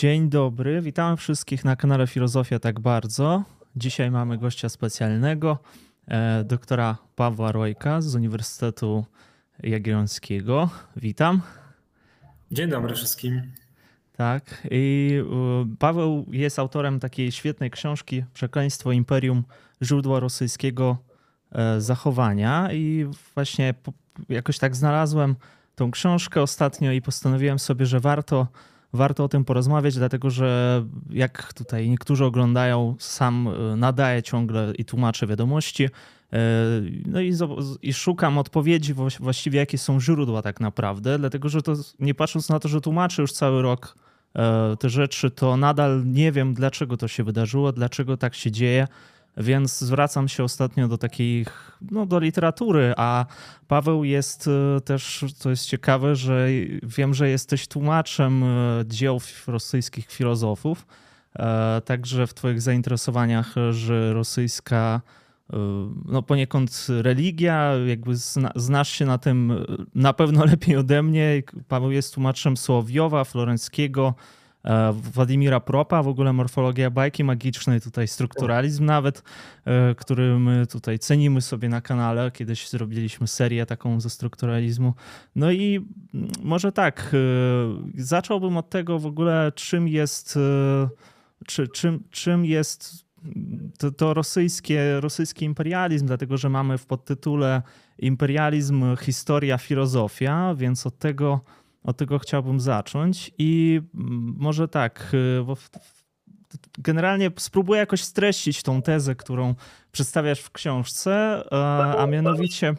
Dzień dobry, witamy wszystkich na kanale Filozofia Tak Bardzo. Dzisiaj mamy gościa specjalnego, e, doktora Pawła Rojka z Uniwersytetu Jagiellońskiego. Witam. Dzień dobry wszystkim. Tak, i Paweł jest autorem takiej świetnej książki Przekleństwo Imperium Źródła Rosyjskiego e, Zachowania i właśnie jakoś tak znalazłem tą książkę ostatnio i postanowiłem sobie, że warto warto o tym porozmawiać, dlatego że jak tutaj niektórzy oglądają, sam e, nadaję ciągle i tłumaczę wiadomości. E, no i, i, szukam odpowiedzi właściwie, jakie są źródła tak naprawdę, dlatego że to nie patrząc na to, że tłumaczę już cały rok e, te rzeczy, to nadal nie wiem, dlaczego to się wydarzyło, dlaczego tak się dzieje. Więc zwracam się ostatnio do takich, no do literatury, a Paweł jest e, też, to jest ciekawe, że wiem, że jesteś tłumaczem e, dzieł rosyjskich filozofów, e, także w twoich zainteresowaniach, że rosyjska no poniekąd religia, jakby zna, znasz się na tym na pewno lepiej ode mnie. Paweł jest tłumaczem Słowiowa, Florenckiego, Władimira Propa, w ogóle morfologia bajki magicznej, tutaj strukturalizm nawet, e, który my tutaj cenimy sobie na kanale. Kiedyś zrobiliśmy serię taką ze strukturalizmu. No i może tak, e, zacząłbym od tego w ogóle, czym jest, czy, czym, czym jest to, to rosyjskie, rosyjski imperializm, dlatego że mamy w podtytule imperializm, historia, filozofia, więc od tego od tego chciałbym zacząć i mm, może tak, y, generalnie spróbuję jakoś streścić tą tezę, którą przedstawiasz w książce, a mianowicie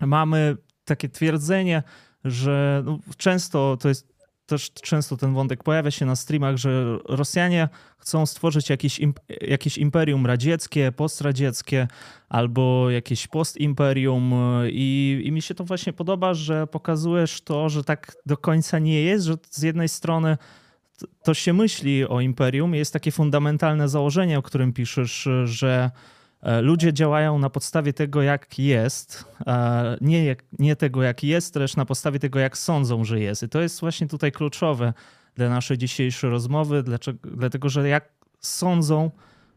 mamy takie twierdzenie, że no, często to jest też często ten wątek pojawia się na streamach, że Rosjanie chcą stworzyć jakieś, jakieś imperium radzieckie, postradzieckie albo jakieś postimperium. I, i mi się to właśnie podoba, że pokazujesz to, że tak do końca nie jest, że z jednej strony to się myśli o imperium, jest takie fundamentalne założenie, o którym piszesz, że ludzie działają na podstawie tego, jak jest, nie, nie tego, jak jest, lecz na podstawie tego, jak sądzą, że jest. I to jest właśnie tutaj kluczowe dla naszej dzisiejszej rozmowy, dlaczego, dlatego że jak sądzą,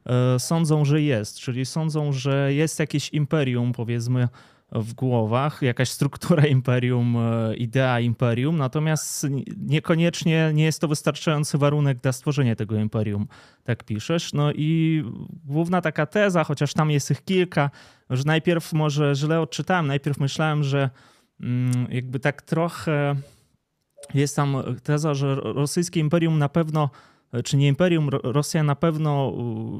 e, sądzą, że jest, czyli sądzą, że jest jakieś imperium, powiedzmy, w głowach, jakaś struktura imperium, e, idea imperium, natomiast niekoniecznie nie jest to wystarczający warunek dla stworzenia tego imperium, tak piszesz. No i główna taka teza, chociaż tam jest ich kilka, że najpierw może źle odczytałem, najpierw myślałem, że mm, jakby tak trochę jest tam teza, że rosyjskie imperium na pewno czy nie imperium, Rosja na pewno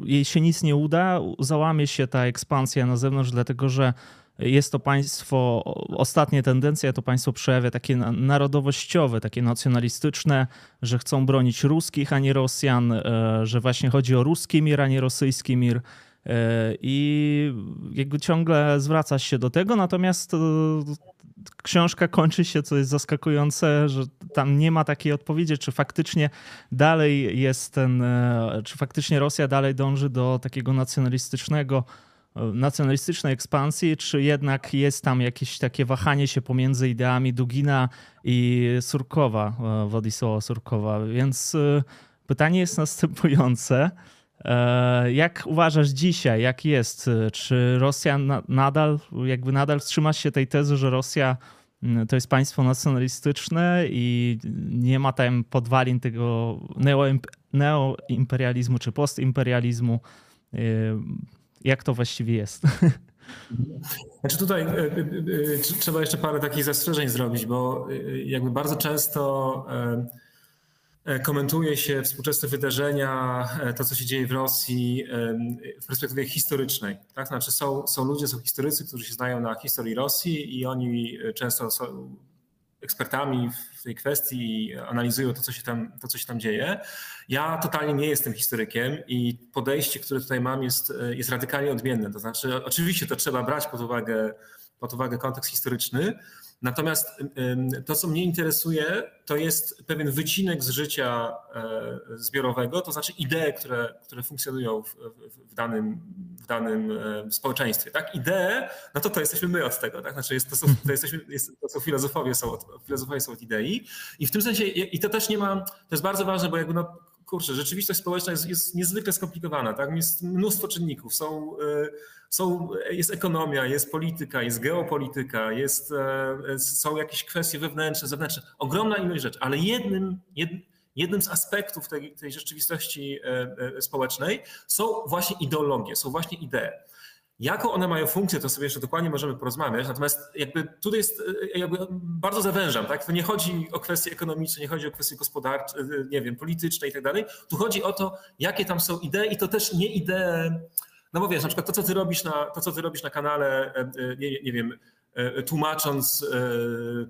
jej się nic nie uda, załamie się ta ekspansja na zewnątrz, dlatego że jest to państwo, ostatnie tendencje to państwo przejawia takie narodowościowe, takie nacjonalistyczne, że chcą bronić ruskich, a nie Rosjan, e, że właśnie chodzi o ruski mir, a nie rosyjski mir. E, I jakby ciągle zwraca się do tego, natomiast e, książka kończy się, co jest zaskakujące, że tam nie ma takiej odpowiedzi, czy faktycznie dalej jest ten, czy faktycznie Rosja dalej dąży do takiego nacjonalistycznego nacjonalistycznej ekspansji, czy jednak jest tam jakieś takie wahanie się pomiędzy ideami Dugina i Surkowa, e, Władysława Surkowa. Więc e, pytanie jest następujące. E, jak uważasz dzisiaj, jak jest? Czy Rosja nadal, jakby nadal trzyma się tej tezy, że Rosja to jest państwo nacjonalistyczne i nie ma tam podwalin tego neoimperializmu czy postimperializmu? Jak to właściwie jest. Znaczy tutaj e, e, e, trzeba jeszcze parę takich zastrzeżeń zrobić, bo jakby bardzo często komentuje się współczesne wydarzenia, to co się dzieje w Rosji w perspektywie historycznej. Tak? Znaczy są, są ludzie, są historycy, którzy się znają na historii Rosji i oni często ekspertami w tej kwestii i analizują to, co się tam, to, co się tam dzieje. Ja totalnie nie jestem historykiem i podejście, które tutaj mam, jest, jest radykalnie odmienne. To znaczy, oczywiście to trzeba brać pod uwagę, pod uwagę kontekst historyczny, Natomiast to, co mnie interesuje, to jest pewien wycinek z życia e, zbiorowego, to znaczy idee, które, które funkcjonują w, w, danym, w danym e, społeczeństwie. Tak? Idee, no to to jesteśmy my od tego. Tak? Znaczy jest, to, są, to, jesteśmy, jest, to są filozofowie są od, filozofowie są od idei. I w tym sensie, i to też nie ma, to jest bardzo ważne, bo jakby no, kurczę, rzeczywistość społeczna jest, jest niezwykle skomplikowana. Tak? Jest mnóstwo czynników. Są, e, są, jest ekonomia, jest polityka, jest geopolityka, jest, e, są jakieś kwestie wewnętrzne, zewnętrzne. Ogromna ilość rzeczy, ale jednym, jednym z aspektów tej, tej rzeczywistości e, społecznej są właśnie ideologie, są właśnie idee. Jaką one mają funkcję, to sobie jeszcze dokładnie możemy porozmawiać. Natomiast jakby tutaj jest, e, jakby bardzo zawężam, tak? To nie chodzi o kwestie ekonomiczne, nie chodzi o kwestie gospodarcze, e, nie wiem, polityczne i tak dalej. Tu chodzi o to, jakie tam są idee i to też nie idee, no bo wiesz, na przykład to, co ty robisz na, to, co ty robisz na kanale, e, nie, nie wiem, tłumacząc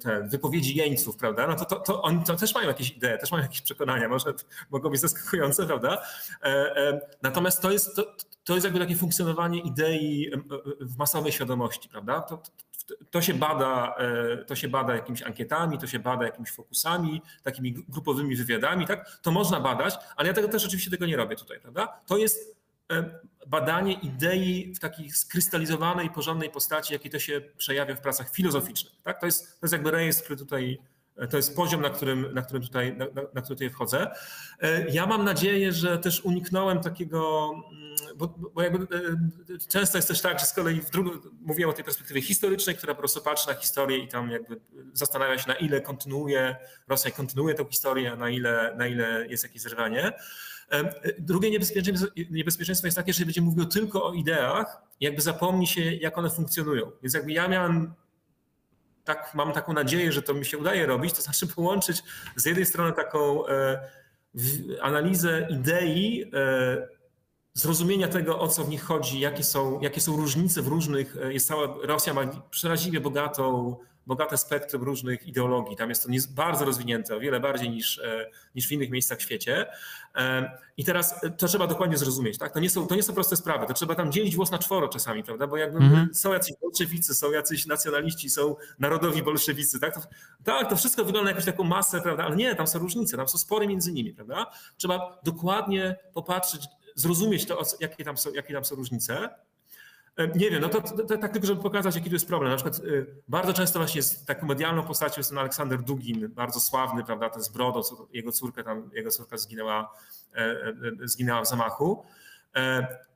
te wypowiedzi jeńców, prawda? No to, to, to oni to też mają jakieś idee, też mają jakieś przekonania, może mogą być zaskakujące, prawda? Natomiast to jest, to, to jest jakby takie funkcjonowanie idei w masowej świadomości, prawda? To, to, się bada, e, to się bada jakimiś ankietami, to się bada jakimiś fokusami, takimi grupowymi wywiadami, tak? To można badać, ale ja tego też oczywiście tego nie robię tutaj, prawda? To jest e, badanie idei w takiej skrystalizowanej, porządnej postaci, jakiej to się przejawia w pracach filozoficznych, tak? To jest, to jest jakby rejestr, który tutaj to jest poziom, na którym, na którym tutaj, na, na który tutaj wchodzę. E, ja mam nadzieję, że też uniknąłem takiego, mm, bo, bo jakby e, często jest też tak, że z kolei w drugą, mówiłem o tej perspektywie historycznej, która po prostu patrzy na historię i tam jakby zastanawia się, na ile kontynuuje, Rosja kontynuuje tę historię, na ile, na ile jest jakieś zerwanie. E, drugie niebezpieczeństwo, jest takie, że będzie mówił tylko o ideach, jakby zapomni się, jak one funkcjonują. Więc jakby ja miałem tak, mam taką nadzieję, że to mi się udaje robić, to znaczy połączyć z jednej strony taką e, analizę idei, e, zrozumienia tego, o co w nich chodzi, jakie są, jakie są różnice w różnych, jest cała, Rosja ma przeraźliwie bogatą bogate spektrum różnych ideologii. Tam jest to bardzo rozwinięte, o wiele bardziej niż, e, niż w innych miejscach w świecie. E, I teraz e, to trzeba dokładnie zrozumieć. Tak? To, nie są, to nie są proste sprawy. To trzeba tam dzielić włos na czworo czasami, prawda? Bo jakby mhm. są jacyś bolszewicy, są jacyś nacjonaliści, są narodowi bolszewicy. Tak? To, tak, to wszystko wygląda jakąś taką masę, prawda? Ale nie, tam są różnice, tam są spory między nimi, prawda? Trzeba dokładnie popatrzeć, zrozumieć to, jakie tam są, jakie tam są różnice. E, nie wiem, no to, to, to, tak tylko, żeby pokazać, jaki to jest problem. Na przykład y, bardzo często właśnie jest taką medialną postacią jest ten Aleksander Dugin, bardzo sławny, prawda, ten z brodą, jego córka tam, jego córka zginęła, e, e, zginęła w zamachu.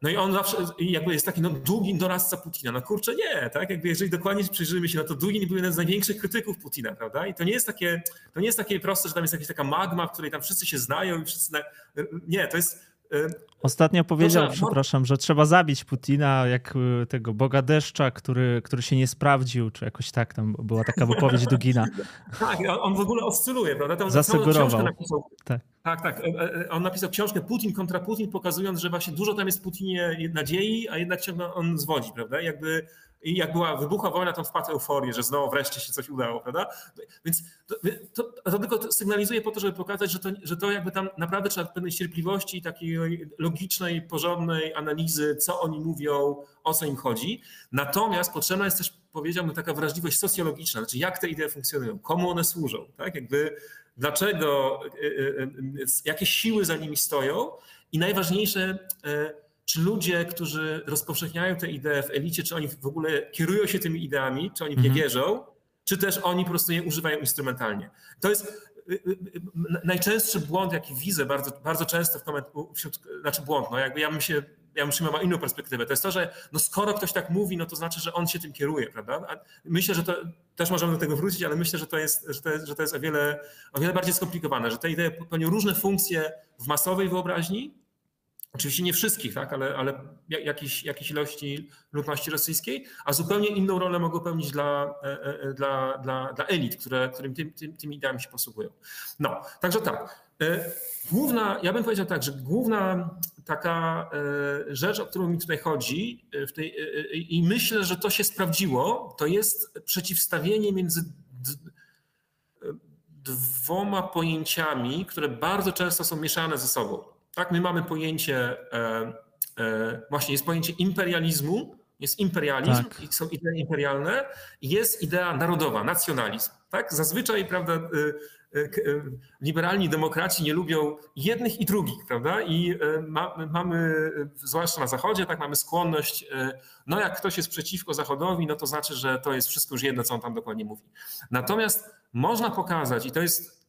No i on zawsze jakby jest taki no, Dugin doradca Putina. No kurczę, nie, tak? Jakby jeżeli dokładnie przyjrzymy się, no to Dugin był jeden z największych krytyków Putina, prawda? I to nie jest takie, to nie jest takie proste, że tam jest jakaś taka magma, w której tam wszyscy się znają i wszyscy... Nie, to jest Ostatnio powiedział, Może, przepraszam, że trzeba zabić Putina, jak y, tego Boga deszcza, który, który się nie sprawdził, czy jakoś tak tam była taka wypowiedź Dugina. tak, on w ogóle oscyluje, prawda? Tam Zasugerował. Napisał, tak. tak, tak. E, e, on napisał książkę Putin kontra Putin, pokazując, że właśnie dużo tam jest Putinie nadziei, a jednak ciągle on zwodzi, prawda? Jakby i jak była, wybuchła wojna, to wpadł euforię, że znowu wreszcie się coś udało, prawda? Więc to, to, to tylko sygnalizuje po to, żeby pokazać, że to, że to jakby tam naprawdę trzeba pewnej cierpliwości i takiej logicznej, porządnej analizy, co oni mówią, o co im chodzi. Natomiast potrzebna jest też, powiedziałbym, taka wrażliwość socjologiczna, znaczy jak te idee funkcjonują, komu one służą, tak? Jakby dlaczego, y, y, y, jakie siły za nimi stoją i najważniejsze, czy ludzie, którzy rozpowszechniają te idee w elicie, czy oni w ogóle kierują się tymi ideami, czy oni w nie mhm. wierzą, czy też oni po prostu je używają instrumentalnie. To jest y, y, y, najczęstszy błąd, jaki widzę bardzo, bardzo często w koment, wśród, znaczy błąd, no jakby ja bym się ja bym miał inną perspektywę. To jest to, że no skoro ktoś tak mówi, no to znaczy, że on się tym kieruje, prawda? A myślę, że to też możemy do tego wrócić, ale myślę, że to jest, że to jest, że to jest o, wiele, o wiele bardziej skomplikowane, że te idee pełnią różne funkcje w masowej wyobraźni, Oczywiście nie wszystkich, tak, ale, ale jakiejś, jakiejś ilości ludności rosyjskiej, a zupełnie inną rolę mogą pełnić dla, e, e, e, dla, dla, dla elit, które, którym tym, tym, tymi ideami się posługują. No, także tak. Główna, ja bym powiedział tak, że główna taka rzecz, o którą mi tutaj chodzi, tej, i myślę, że to się sprawdziło, to jest przeciwstawienie między dwoma pojęciami, które bardzo często są mieszane ze sobą. Tak, my mamy pojęcie, e, e, właśnie jest pojęcie imperializmu jest imperializm, tak. są idee imperialne jest idea narodowa, nacjonalizm. Tak? Zazwyczaj, prawda, y, y, y, liberalni demokraci nie lubią jednych i drugich, prawda? I ma, mamy, zwłaszcza na Zachodzie, tak mamy skłonność, no jak ktoś jest przeciwko Zachodowi, no to znaczy, że to jest wszystko już jedno, co on tam dokładnie mówi. Natomiast można pokazać, i to jest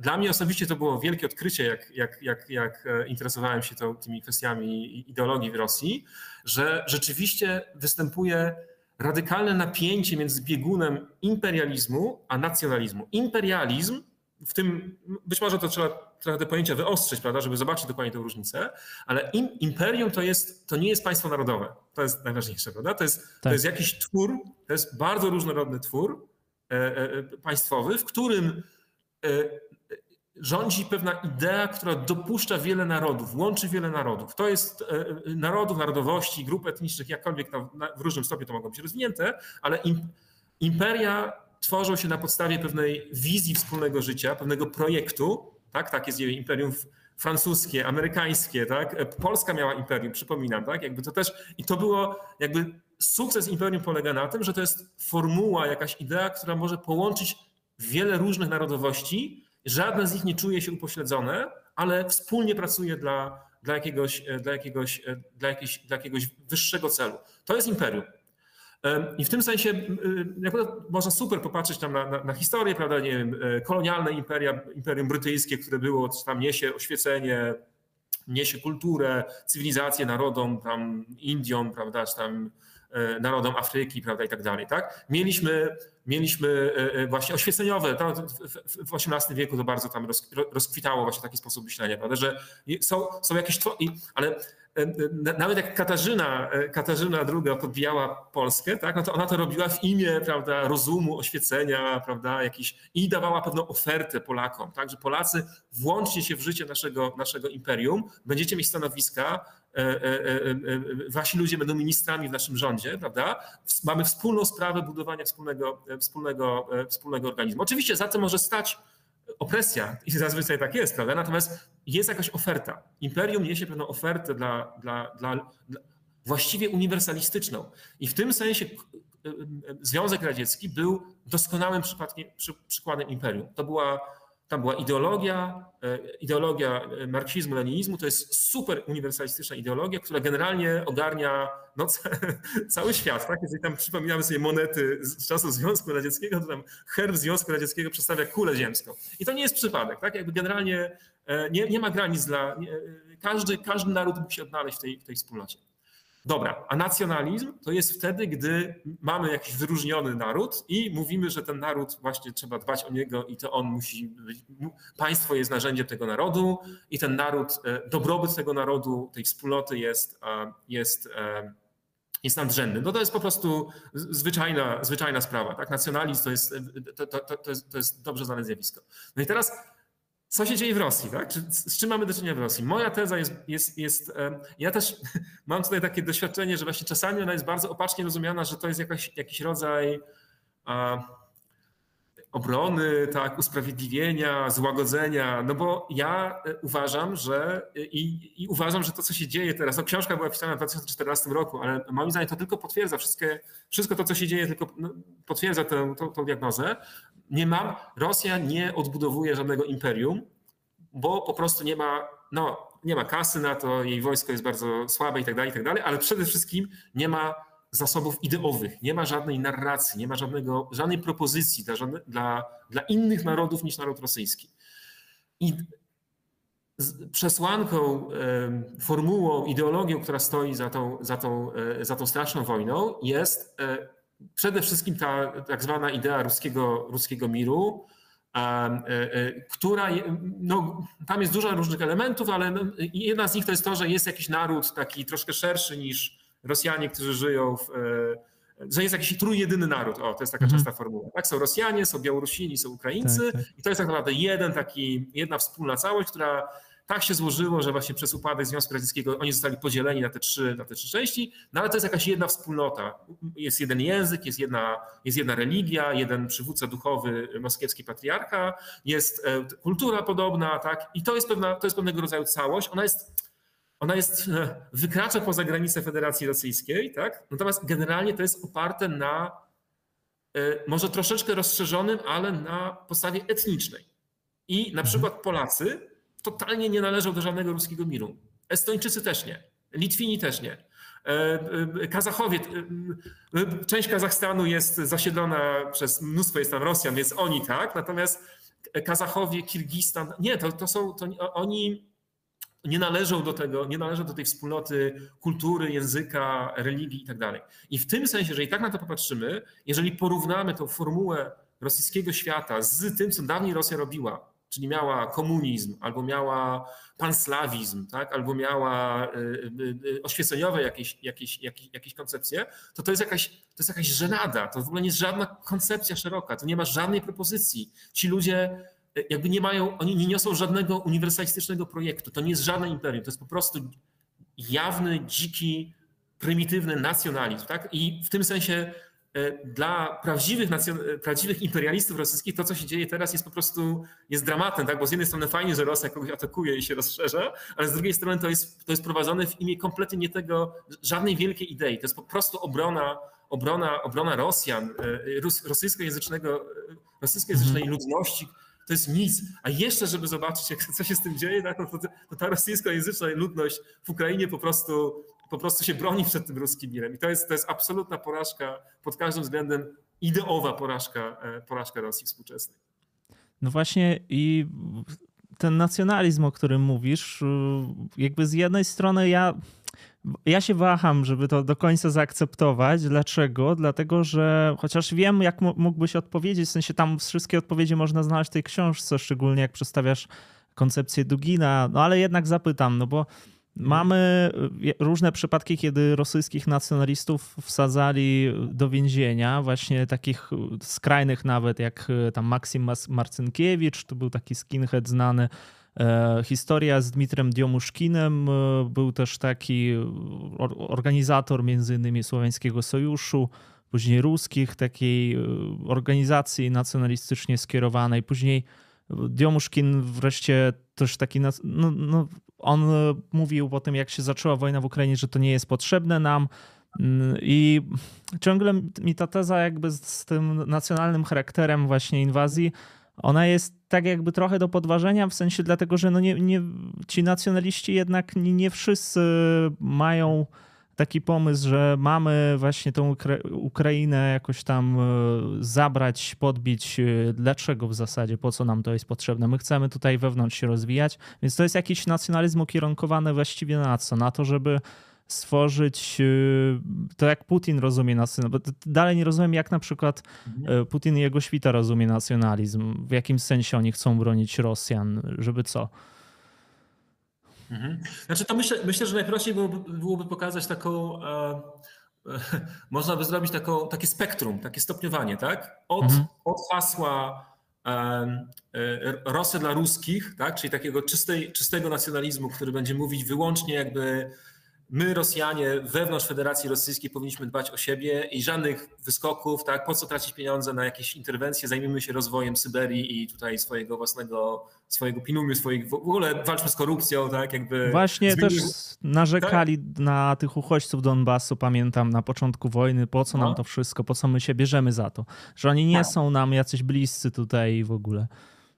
dla mnie osobiście to było wielkie odkrycie, jak, jak, jak, jak interesowałem się to, tymi kwestiami ideologii w Rosji, że rzeczywiście występuje radykalne napięcie między biegunem imperializmu a nacjonalizmu. Imperializm, w tym być może to trzeba trochę te pojęcia wyostrzyć, prawda, żeby zobaczyć dokładnie tę różnicę, ale im, imperium to, jest, to nie jest państwo narodowe. To jest najważniejsze, prawda? To jest, tak. to jest jakiś twór, to jest bardzo różnorodny twór e, e, państwowy, w którym e, rządzi pewna idea, która dopuszcza wiele narodów, łączy wiele narodów. To jest e, e, narodów, narodowości, grup etnicznych, jakkolwiek w różnym stopniu to mogą być rozwinięte, ale imperia tworzą się na podstawie pewnej wizji wspólnego życia, pewnego projektu, tak, tak jest imperium francuskie, amerykańskie, tak? E, Polska miała imperium, przypominam, tak? Jakby to też i to było jakby sukces imperium polega na tym, że to jest formuła, jakaś idea, która może połączyć wiele różnych narodowości Żadne z nich nie czuje się upośledzone, ale wspólnie pracuje dla, dla, jakiegoś, e, dla, jakiegoś, e, dla, jakiegoś, dla jakiegoś wyższego celu. To jest imperium. I w tym sensie można super popatrzeć tam na, na, na, historię, prawda, nie wiem, e, kolonialne imperia, imperium brytyjskie, które było, tam niesie oświecenie, niesie kulturę, cywilizację narodom, tam Indiom, prawda, czy tam narodom Afryki, prawda, i tak dalej, tak? Mieliśmy mieliśmy e, e, właśnie oświeceniowe. W XVIII wieku to bardzo tam rozkwitało właśnie taki sposób myślenia, prawda? że są, są jakieś, ale e, nawet jak Katarzyna, Katarzyna II podbijała Polskę, tak, no to ona to robiła w imię prawda, rozumu, oświecenia, prawda, jakiś, i dawała pewną ofertę Polakom, tak, że Polacy włączcie się w życie naszego, naszego imperium, będziecie mieć stanowiska, E, e, e, wasi ludzie będą ministrami w naszym rządzie, prawda? Mamy wspólną sprawę budowania wspólnego, wspólnego, wspólnego organizmu. Oczywiście za tym może stać opresja i zazwyczaj tak jest, prawda? Natomiast jest jakaś oferta. Imperium niesie pewną ofertę dla, dla, dla, dla właściwie uniwersalistyczną. I w tym sensie Związek Radziecki był doskonałym przy, przykładem imperium. To była tam była ideologia, e, ideologia e, marksizmu, leninizmu, to jest super uniwersalistyczna ideologia, która generalnie ogarnia no, cały świat. Tak? Jeżeli tam przypominamy sobie monety z czasów Związku Radzieckiego, to tam herb Związku Radzieckiego przedstawia kulę ziemską. I to nie jest przypadek. Tak? Jakby generalnie e, nie, nie ma granic dla... każdy, każdy naród musi odnaleźć w tej, w tej wspólnocie. Dobra, a nacjonalizm to jest wtedy, gdy mamy jakiś wyróżniony naród i mówimy, że ten naród właśnie trzeba dbać o niego i to on musi być, państwo jest narzędziem tego narodu i ten naród, e, dobrobyt tego narodu, tej wspólnoty jest, e, jest, e, jest nadrzędny. No to jest po prostu zwyczajna, zwyczajna sprawa. Tak? Nacjonalizm to jest, to, to, to, jest, to jest dobrze znane zjawisko. No i teraz co się dzieje w Rosji, tak? Z czym mamy do czynienia w Rosji? Moja teza jest, jest, jest, ja też mam tutaj takie doświadczenie, że właśnie czasami ona jest bardzo opacznie rozumiana, że to jest jakaś, jakiś rodzaj a, obrony, tak, usprawiedliwienia, złagodzenia, no bo ja e, uważam, że i, i, uważam, że to, co się dzieje teraz, no książka była pisana w 2014 roku, ale moim zdaniem to tylko potwierdza wszystkie, wszystko to, co się dzieje, tylko no, potwierdza tę, tą, tą diagnozę. Nie mam, Rosja nie odbudowuje żadnego imperium, bo po prostu nie ma, no, nie ma kasy na to, jej wojsko jest bardzo słabe i tak dalej, i tak dalej, ale przede wszystkim nie ma zasobów ideowych, nie ma żadnej narracji, nie ma żadnego, żadnej propozycji dla, dla, dla innych narodów niż naród rosyjski. I przesłanką, formułą, ideologią, która stoi za tą, za tą, e, za tą straszną wojną, jest e, przede wszystkim ta tak zwana idea ruskiego, ruskiego miru, e, która, no, tam jest dużo różnych elementów, ale no, jedna z nich to jest to, że jest jakiś naród taki troszkę szerszy niż Rosjanie, którzy żyją w, że jest jakiś trójjedyny naród. O, to jest taka mhm. częsta formuła. Tak, są Rosjanie, są Białorusini, są Ukraińcy tak, tak. i to jest tak naprawdę jeden taki, jedna wspólna całość, która tak się złożyło, że właśnie przez upadek Związku Radzieckiego oni zostali podzieleni na te trzy, na te trzy części, no ale to jest jakaś jedna wspólnota. Jest jeden język, jest jedna, jest jedna religia, jeden przywódca duchowy, moskiewski patriarcha, jest e, kultura podobna, tak? I to jest, pewna, to jest pewnego rodzaju całość. Ona jest ona jest, wykracza poza granice Federacji Rosyjskiej, tak? Natomiast generalnie to jest oparte na może troszeczkę rozszerzonym, ale na podstawie etnicznej. I na mhm. przykład Polacy totalnie nie należą do żadnego ruskiego miru. Estończycy też nie. Litwini też nie. E, e, Kazachowie, e, część Kazachstanu jest zasiedlona przez mnóstwo jest tam Rosjan, więc oni tak, natomiast Kazachowie, Kirgistan, nie, to, to są, to oni nie należą do tego, nie należą do tej wspólnoty kultury, języka, religii i tak dalej. I w tym sensie, jeżeli tak na to popatrzymy, jeżeli porównamy tą formułę rosyjskiego świata z tym, co dawniej Rosja robiła, czyli miała komunizm, albo miała panslawizm, tak? albo miała y, y, y, oświeceniowe jakieś, jakieś, jakieś, jakieś koncepcje, to to jest, jakaś, to jest jakaś żenada. To w ogóle nie jest żadna koncepcja szeroka, to nie ma żadnej propozycji. Ci ludzie jakby nie mają, oni nie niosą żadnego uniwersalistycznego projektu. To nie jest żadne imperium, to jest po prostu jawny, dziki, prymitywny nacjonalizm. Tak? I w tym sensie E, dla prawdziwych, e, prawdziwych imperialistów rosyjskich to, co się dzieje teraz, jest po prostu jest dramatem, tak? bo z jednej strony fajnie, że Rosja kogoś atakuje i się rozszerza, ale z drugiej strony to jest, to jest prowadzone w imię kompletnie nie tego, żadnej wielkiej idei. To jest po prostu obrona, obrona, obrona Rosjan, e, rosyjskojęzycznego, rosyjskojęzycznej mhm. ludności, to jest nic. A jeszcze, żeby zobaczyć, jak, co się z tym dzieje, tak, to, to ta rosyjskojęzyczna ludność w Ukrainie po prostu po prostu się broni przed tym ruskim mirem. I to jest, to jest absolutna porażka, pod każdym względem ideowa porażka, e, porażka Rosji współczesnej. No właśnie i ten nacjonalizm, o którym mówisz, jakby z jednej strony ja, ja się waham, żeby to do końca zaakceptować. Dlaczego? Dlatego, że chociaż wiem, jak mógłbyś odpowiedzieć, w sensie tam wszystkie odpowiedzi można znaleźć w tej książce, szczególnie jak przedstawiasz koncepcję Dugina, no ale jednak zapytam, no bo Mamy e, różne przypadki, kiedy rosyjskich nacjonalistów wsadzali do więzienia, właśnie takich skrajnych nawet, jak e, tam Maksim Marcynkiewicz, to był taki skinhead znany. E, historia z Dmitrem Diomuszkinem, był też taki organizator między innymi Słowiańskiego Sojuszu, później ruskich, takiej organizacji nacjonalistycznie skierowanej. Później Diomuszkin wreszcie też taki, no, no, on e, mówił po tym, jak się zaczęła wojna w Ukrainie, że to nie jest potrzebne nam. Mm, I ciągle mi ta teza, jakby z tym nacjonalnym charakterem właśnie inwazji, ona jest tak jakby trochę do podważenia, w sensie dlatego, że no nie, nie, ci nacjonaliści jednak nie, nie wszyscy mają taki pomysł, że mamy właśnie tą Ukrainę jakoś tam e, zabrać, podbić. E, dlaczego w zasadzie? Po co nam to jest potrzebne? My chcemy tutaj wewnątrz się rozwijać, więc to jest jakiś nacjonalizm ukierunkowany właściwie na co? Na to, żeby stworzyć e, to, jak Putin rozumie nacjonalizm. Dalej nie rozumiem, jak na przykład mhm. Putin i jego świta rozumie nacjonalizm. W jakim sensie oni chcą bronić Rosjan, żeby co? Mhm. Znaczy to myślę, myślę, że najprościej byłoby, byłoby pokazać taką, e, e, można by zrobić taką, takie spektrum, takie stopniowanie, tak? Od, mhm. od hasła e, e, Rosja dla ruskich, tak? czyli takiego czystej, czystego nacjonalizmu, który będzie mówić wyłącznie jakby my, Rosjanie, wewnątrz Federacji Rosyjskiej powinniśmy dbać o siebie i żadnych wyskoków, tak? Po co tracić pieniądze na jakieś interwencje? Zajmijmy się rozwojem Syberii i tutaj swojego własnego, swojego pilnujmy swoich, w ogóle walczmy z korupcją, tak? Jakby Właśnie też narzekali tak? na tych uchodźców Donbasu, pamiętam, na początku wojny, po co nam no. to wszystko, po co my się bierzemy za to, że oni nie tak. są nam jacyś bliscy tutaj w ogóle.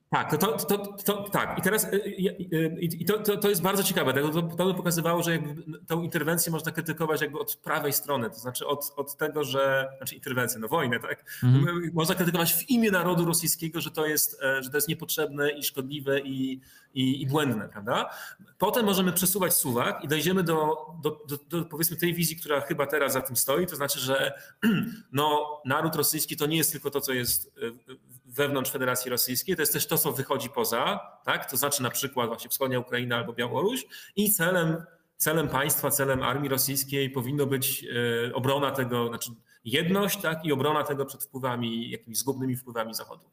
Tak, to, to, to, to, tak. I teraz y, y, y, i to, to, to jest bardzo ciekawe. To, to by pokazywało, że jakby tą interwencję można krytykować jakby od prawej strony, to znaczy od, od tego, że, znaczy interwencję, no wojnę, tak? Mhm. Można krytykować w imię narodu rosyjskiego, że to jest, e, że to jest niepotrzebne i szkodliwe i, i, i błędne, prawda? Potem możemy przesuwać suwak i dojdziemy do, do, do, do, powiedzmy tej wizji, która chyba teraz za tym stoi, to znaczy, że no, naród rosyjski to nie jest tylko to, co jest e, wewnątrz Federacji Rosyjskiej, to jest też to, co wychodzi poza, tak? to znaczy na przykład właśnie wschodnia Ukraina albo Białoruś i celem, celem państwa, celem armii rosyjskiej powinno być e, obrona tego, znaczy jedność tak? i obrona tego przed wpływami, jakimiś zgubnymi wpływami Zachodu.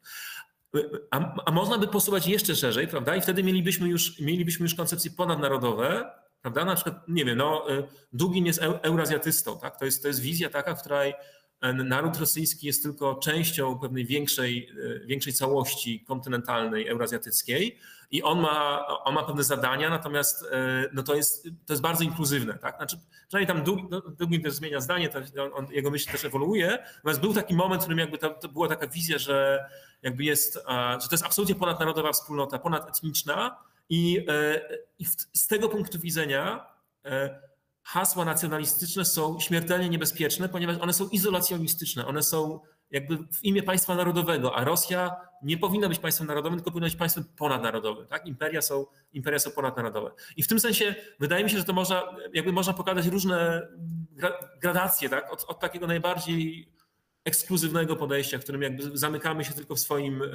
A, a, można by posuwać jeszcze szerzej, prawda? I wtedy mielibyśmy już, mielibyśmy już koncepcje ponadnarodowe, prawda? Na przykład, nie wiem, no, e, Dugin jest eurazjatystą, tak? To jest, to jest wizja taka, w której naród rosyjski jest tylko częścią pewnej większej, większej całości kontynentalnej, eurazjatyckiej i on ma, on ma pewne zadania, natomiast no to, jest, to jest bardzo inkluzywne. Tak? Znaczy, przynajmniej tam Dugin, no, też zmienia zdanie, to on, jego myśl też ewoluuje, natomiast był taki moment, w którym jakby to, to była taka wizja, że jakby jest, że to jest absolutnie ponadnarodowa wspólnota, ponadetniczna i, i z tego punktu widzenia hasła nacjonalistyczne są śmiertelnie niebezpieczne, ponieważ one są izolacjonistyczne, one są jakby w imię państwa narodowego, a Rosja nie powinna być państwem narodowym, tylko powinna być państwem ponadnarodowym. Tak? Imperia, są, imperia są ponadnarodowe. I w tym sensie wydaje mi się, że to można, jakby można pokazać różne gradacje, tak? od, od takiego najbardziej ekskluzywnego podejścia, w którym jakby zamykamy się tylko w swoim, e,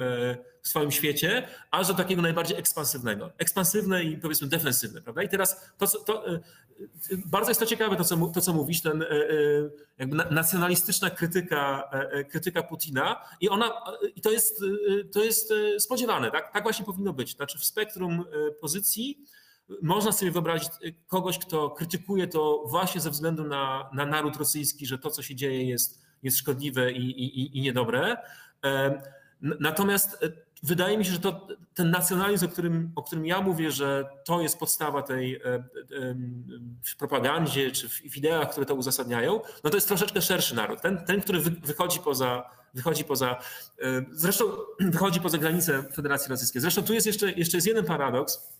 w swoim świecie, aż do takiego najbardziej ekspansywnego. Ekspansywne i powiedzmy defensywne, prawda? I teraz to, to e, bardzo jest to ciekawe, to co, to, co mówisz, ten e, jakby nacjonalistyczna krytyka, krytyka Putina i ona, i to jest, to jest spodziewane, tak? Tak właśnie powinno być. Znaczy w spektrum pozycji można sobie wyobrazić kogoś, kto krytykuje to właśnie ze względu na, na naród rosyjski, że to, co się dzieje jest jest szkodliwe i, i, i niedobre. Natomiast e, wydaje mi się, że to, ten nacjonalizm, o którym, o którym ja mówię, że to jest podstawa tej e, e, w propagandzie czy w ideach, które to uzasadniają, no to jest troszeczkę szerszy naród. Ten, ten który wychodzi poza, wychodzi poza, zresztą wychodzi poza granice Federacji Rosyjskiej. Zresztą tu jest jeszcze, jeszcze jest jeden paradoks.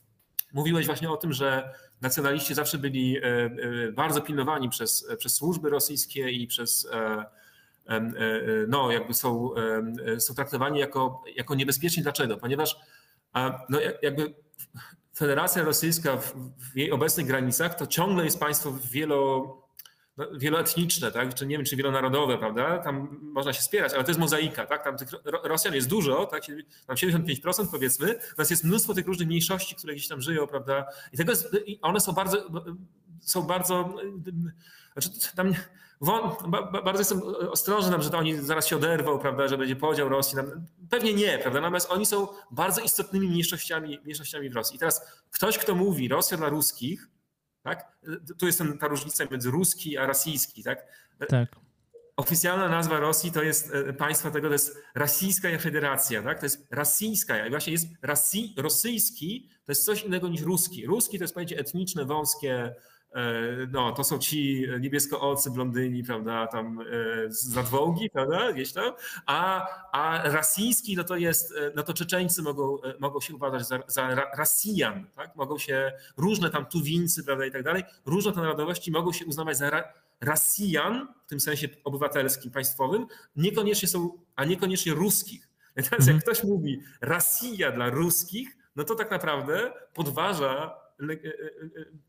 Mówiłeś właśnie o tym, że nacjonaliści zawsze byli bardzo pilnowani przez, przez służby rosyjskie i przez E, e, no, jakby są, są traktowani jako, jako niebezpieczni. Dlaczego? Ponieważ no, jakby Federacja Rosyjska w, w jej obecnych granicach to ciągle jest państwo wielo, no, wieloetniczne, tak? czy nie wiem, czy wielonarodowe, prawda? Tam można się spierać, ale to jest mozaika, tak? Tam tych Rosjan jest dużo, tak? Tam 75% powiedzmy, natomiast jest mnóstwo tych różnych mniejszości, które gdzieś tam żyją, prawda? I tego jest, one są bardzo, są bardzo, znaczy tam bardzo jestem ostrożny, że to oni zaraz się oderwą, prawda, że będzie podział Rosji. Pewnie nie, prawda, natomiast oni są bardzo istotnymi mniejszościami, mniejszościami w Rosji. I teraz ktoś, kto mówi Rosja dla ruskich, tak, tu jest ten, ta różnica między ruski a rosyjski, tak? Tak. Oficjalna nazwa Rosji to jest e, państwa tego, to jest Rosyjska Federacja, tak? To jest rosyjska, i właśnie jest Rosji, rosyjski, to jest coś innego niż ruski. Ruski to jest pojęcie etniczne, wąskie, E, no, to są ci niebieskoocy blondyni, prawda, tam e, z nadwołgi, prawda, gdzieś tam, a, a rasijski, no to jest, e, no to Czeczeńcy mogą, mogą się uważać za, za Rasijan, tak, mogą się, różne tam Tuwińcy, prawda, i tak dalej, różne te narodowości mogą się uznawać za ra, Rasijan, w tym sensie obywatelskim, państwowym, niekoniecznie są, a niekoniecznie ruskich. Teraz jak mhm. ktoś mówi Rosja dla ruskich, no to tak naprawdę podważa E, e, e,